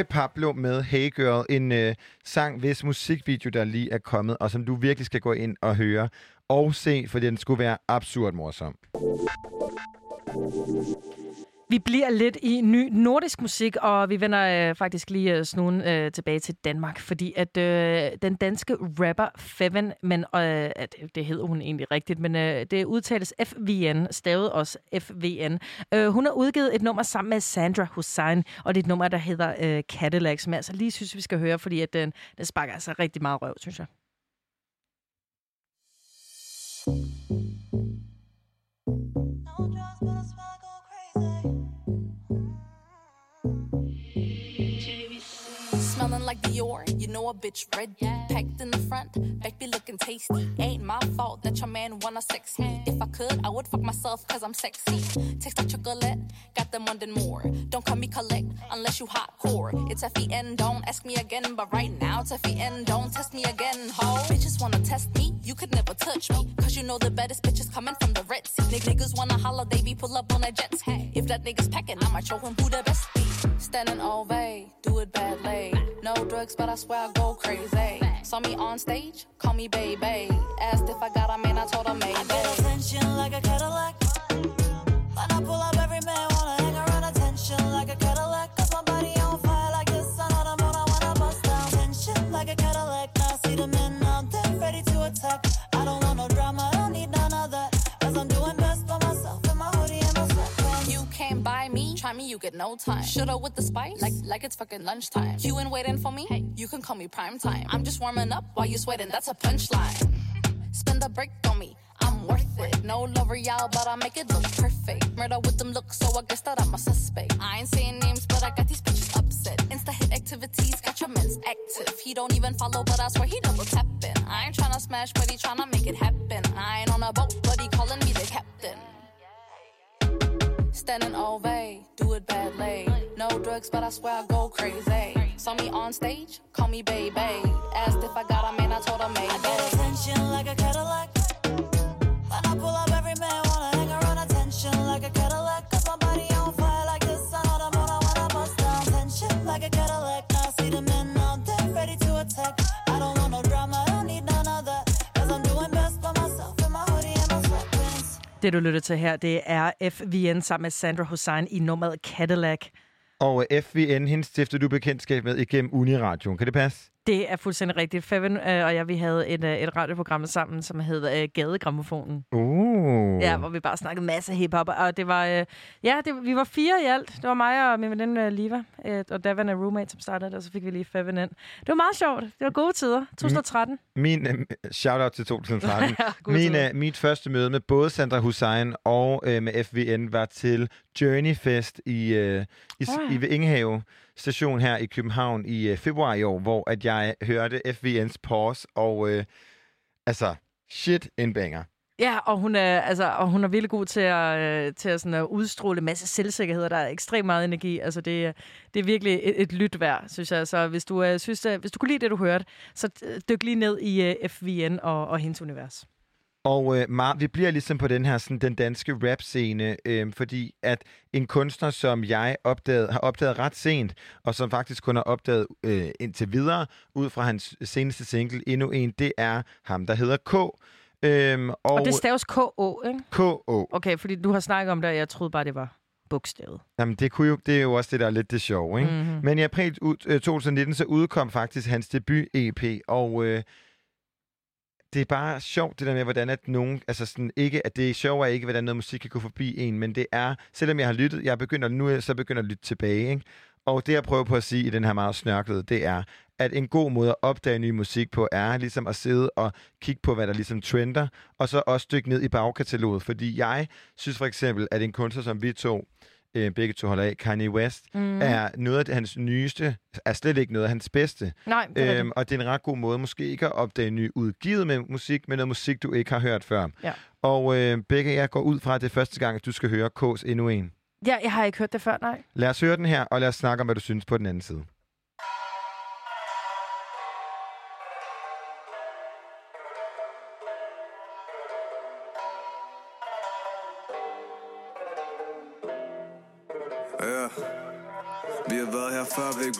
Joey Pablo med Hey Girl, en øh, sang, hvis musikvideo, der lige er kommet, og som du virkelig skal gå ind og høre og se, for den skulle være absurd morsom. Vi bliver lidt i ny nordisk musik, og vi vender øh, faktisk lige øh, snuden øh, tilbage til Danmark, fordi at øh, den danske rapper Feven, men øh, at, det hedder hun egentlig rigtigt, men øh, det udtales FVN, stavet også FVN. Øh, hun har udgivet et nummer sammen med Sandra Hussein, og det er et nummer, der hedder øh, Cadillac, som jeg altså lige synes, vi skal høre, fordi at, øh, den sparker altså rigtig meget røv, synes jeg. Smelling like Dior, you know a bitch red. Packed in the front, back be looking tasty. Ain't my fault that your man wanna sex me. If I could, I would fuck myself cause I'm sexy. Taste like chocolate, got them wanting more. Don't call me collect unless you hardcore. It's FEN, don't ask me again. But right now, it's FEN, don't test me again. Ho, bitches wanna test me, you could never touch me. Cause you know the baddest bitches coming from the Red Sea. Niggas wanna holla, they be pull up on their jets. If that nigga's packing, I might show him who the best be. Standing ovay, do it badly. No drugs, but I swear I go crazy. Saw me on stage, call me baby. Asked if I got a man, I told her maybe. I get attention like a Cadillac. When I pull up, every man wanna hang around. Attention like a Cadillac. Cause my body on fire like this. I know the mood, I wanna bust down. Tension like a Cadillac. Now I see the men out there ready to attack. You get no time. Shoulda with the spice, like like it's fucking lunchtime. You ain't waiting for me, hey, you can call me prime time. I'm just warming up while you sweating, that's a punchline. Spend a break on me, I'm worth it. No L'Oreal, but I make it look perfect. Murder with them looks, so I guess that I'm a suspect. I ain't saying names, but I got these bitches upset. Insta hit activities, got your men's active. He don't even follow, but I swear he double tapping. I ain't tryna smash, but he tryna make it happen. I ain't on a boat, but he calling me the captain. Standing ovay, do it badly. No drugs, but I swear I go crazy. Saw me on stage, call me baby. Asked if I got a man, I told her I get attention like a Cadillac. When I pull up, every man wanna hang around. Attention like a Cadillac. Det, du lytter til her, det er FVN sammen med Sandra Hussein i nummeret Cadillac. Og FVN, hende stifter du bekendtskab med igennem Uniradioen. Kan det passe? Det er fuldstændig rigtigt. Feven øh, og jeg, vi havde et, øh, et radioprogram sammen, som hed øh, Gadegrammofonen. Uh. Ja, hvor vi bare snakkede masse hiphop. Og det var, øh, ja, det, vi var fire i alt. Det var mig og min veninde øh, Liva, øh, og Davin er roommate, som startede det, og så fik vi lige Feven ind. Det var meget sjovt. Det var gode tider. 2013. Min, øh, shout-out til 2013. Ja, gode Min, øh, mit første møde med både Sandra Hussein og øh, med FVN var til Journey Fest i, øh, i, oh, ja. i Ingehave station her i København i øh, februar i år, hvor at jeg hørte FVN's pause, og øh, altså, shit, en banger. Ja, og hun er, altså, og hun er virkelig god til at, øh, til at, sådan, at udstråle masse selvsikkerhed, og der er ekstremt meget energi. Altså, det, det er virkelig et, et lyt værd, synes jeg. Så hvis du, øh, synes, at, hvis du kunne lide det, du hørte, så øh, dyk lige ned i øh, FVN og, og hendes univers. Og øh, Mar, vi bliver ligesom på den her sådan, den danske rap-scene, øh, fordi at en kunstner, som jeg opdagede, har opdaget ret sent, og som faktisk kun har opdaget øh, indtil videre, ud fra hans seneste single, endnu en, det er ham, der hedder K. Øhm, og, Og, det staves K-O, ikke? K-O. Okay, fordi du har snakket om det, og jeg troede bare, det var bogstavet. Jamen, det, kunne jo, det er jo også det, der er lidt det sjove, ikke? Mhm. Mm-hmm. Men i april ud- øh, 2019, så udkom faktisk hans debut-EP, og øh, det er bare sjovt, det der med, hvordan at nogen, altså sådan ikke, at det er sjovt er ikke, hvordan noget musik kan gå forbi en, men det er, selvom jeg har lyttet, jeg begynder nu, så begynder at lytte tilbage, ikke? Og det, jeg prøver på at sige i den her meget snørklede, det er, at en god måde at opdage ny musik på, er ligesom at sidde og kigge på, hvad der ligesom trender, og så også dykke ned i bagkataloget, fordi jeg synes for eksempel, at en kunstner som vi to, øh, begge to holder af, Kanye West, mm. er noget af det- hans nyeste, er slet ikke noget af hans bedste. Nej, det øhm, og det er en ret god måde, måske ikke at opdage ny udgivet med musik, men noget musik, du ikke har hørt før. Ja. Og øh, begge jeg går ud fra, at det er første gang, at du skal høre K's endnu en. Ja, jeg har ikke hørt det før, nej. Lad os høre den her, og lad os snakke om, hvad du synes på den anden side.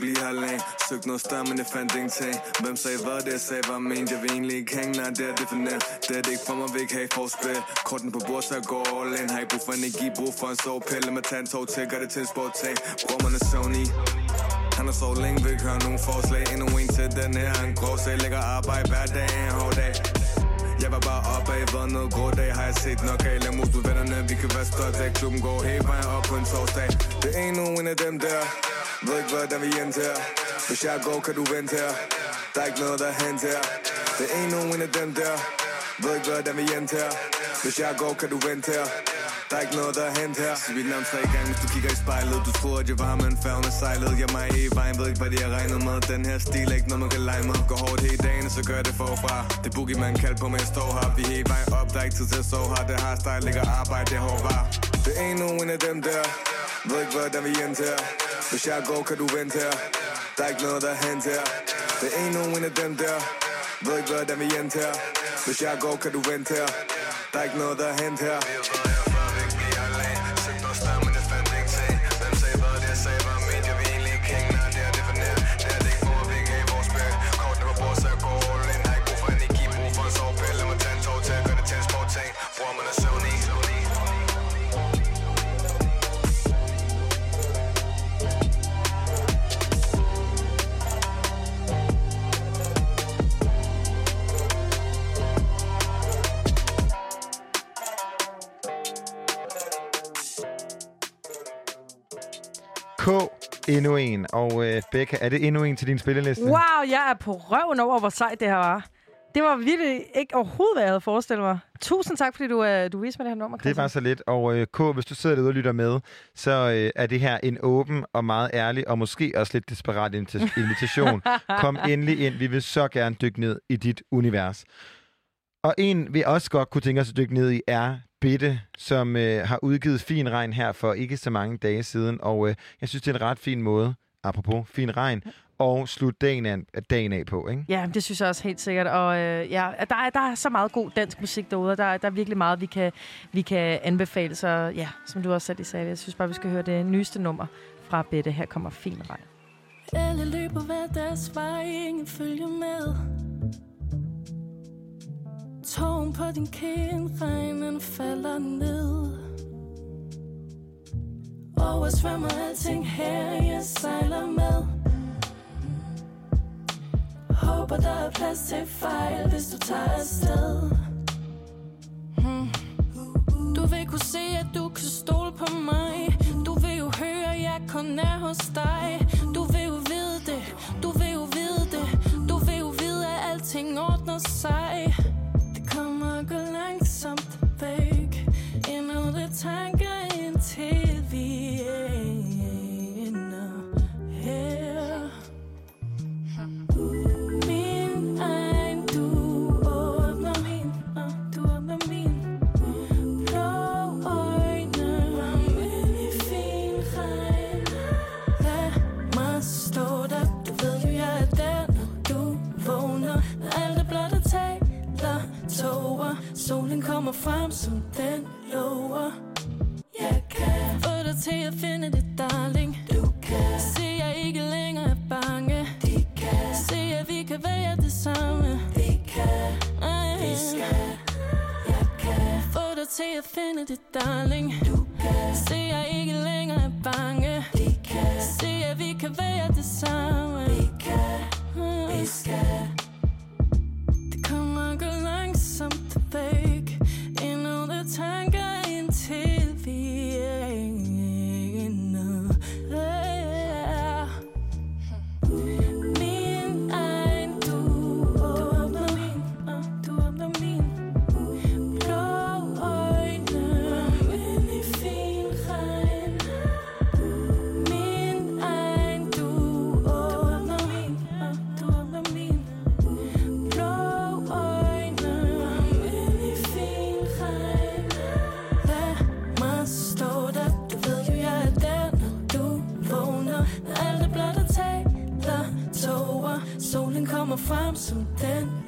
Her før, vil ikke blive her længe. Søgt noget større, men jeg fandt ingenting. Hvem sagde hvad, det jeg sagde, hvad jeg mente Jeg? Vil egentlig ikke hænge, nej, det er det for nemt. Det er det ikke for mig, vil ikke have forspil. Korten på bord, så jeg går all in. Har ikke brug for energi, brug for en sovepille Med tandtog til, gør det til en sportting Bror, man er Sony. Han har sovet længe, vil ikke høre nogen forslag. Endnu en til den her, en grov sag Lægger arbejde hver dag, en hård dag jeg var bare op af, vandet, grå dag Har jeg set nok af, lad mus vennerne Vi kan være stolt af, klubben går hele vejen op på en torsdag. Det er endnu en af dem der. Ved ikke, hvordan vi endte her. Hvis jeg går, kan du vente her. Der er ikke noget, der er her. Det er endnu en af dem der. Ved ikke, hvordan vi endte her. Hvis jeg går, kan du vente her der er ikke noget, der er hent her. Så vi navn tre gange, hvis du kigger i spejlet. Du tror, at jeg var med en færgen og sejlede Jeg mig i vejen, ved ikke, hvad de har regnet med. Den her stil er ikke noget, man kan lege med. Går hårdt hele dagen, så gør det forfra. Det er boogie, man kalder på, men jeg står her. Vi er hele vejen op, der er ikke tid til at sove her. Det har style, ligger arbejde, det er hårdt var. Det er endnu en af dem der. Ved ikke, hvordan vi endte her. Hvis jeg går, kan du vente her. Der er ikke noget, der er hent her. Det er endnu en af dem der. Ved ikke, hvordan vi endte her. Hvis jeg går, kan du vente her. Der er ikke noget, der er hent her. Endnu en. Og øh, Becca, er det endnu en til din spilleliste? Wow, jeg er på røven over, hvor sejt det her var. Det var virkelig ikke overhovedet, hvad jeg havde forestillet mig. Tusind tak, fordi du, øh, du viste mig det her nummer, Det er bare så lidt. Og øh, K, hvis du sidder derude og lytter med, så øh, er det her en åben og meget ærlig, og måske også lidt desperat invita- invitation. Kom endelig ind. Vi vil så gerne dykke ned i dit univers. Og en, vi også godt kunne tænke os at dykke ned i, er Bitte, som øh, har udgivet Fin Regn her for ikke så mange dage siden. Og øh, jeg synes, det er en ret fin måde, apropos Fin Regn, og slutte dagen af, dagen af på, ikke? Ja, det synes jeg også helt sikkert. Og øh, ja, der, er, der er så meget god dansk musik derude, og der, er- der er virkelig meget, vi kan, vi kan anbefale. Så ja, som du også selv sagde, jeg synes bare, vi skal høre det nyeste nummer fra Bette. Her kommer Fin Regn. Alle løber hver deres vej, ingen følger med tårn på din kind, regnen falder ned. Oversvømmer alting her, jeg sejler med. Håber der er plads til fejl, hvis du tager afsted. Hmm. Du vil kunne se, at du kan stole på mig. Du vil jo høre, at jeg kun er hos dig. Du vil jo vide det, du vil jo vide det. Du vil jo vide, at alting ordner sig kommer at gå langsomt væk Endnu det tanker kommer frem, som den lover. Jeg kan få dig til at finde det, darling. Du kan se, jeg ikke længere er bange. De kan se, at vi kan være det samme. Vi kan, vi skal. Jeg kan få dig til at finde det, darling. Du kan se, jeg ikke længere er bange. De kan se, at vi kan være det samme. Vi kan, vi skal. Det kommer gå langsomt der tanker indtil vi er ender blot og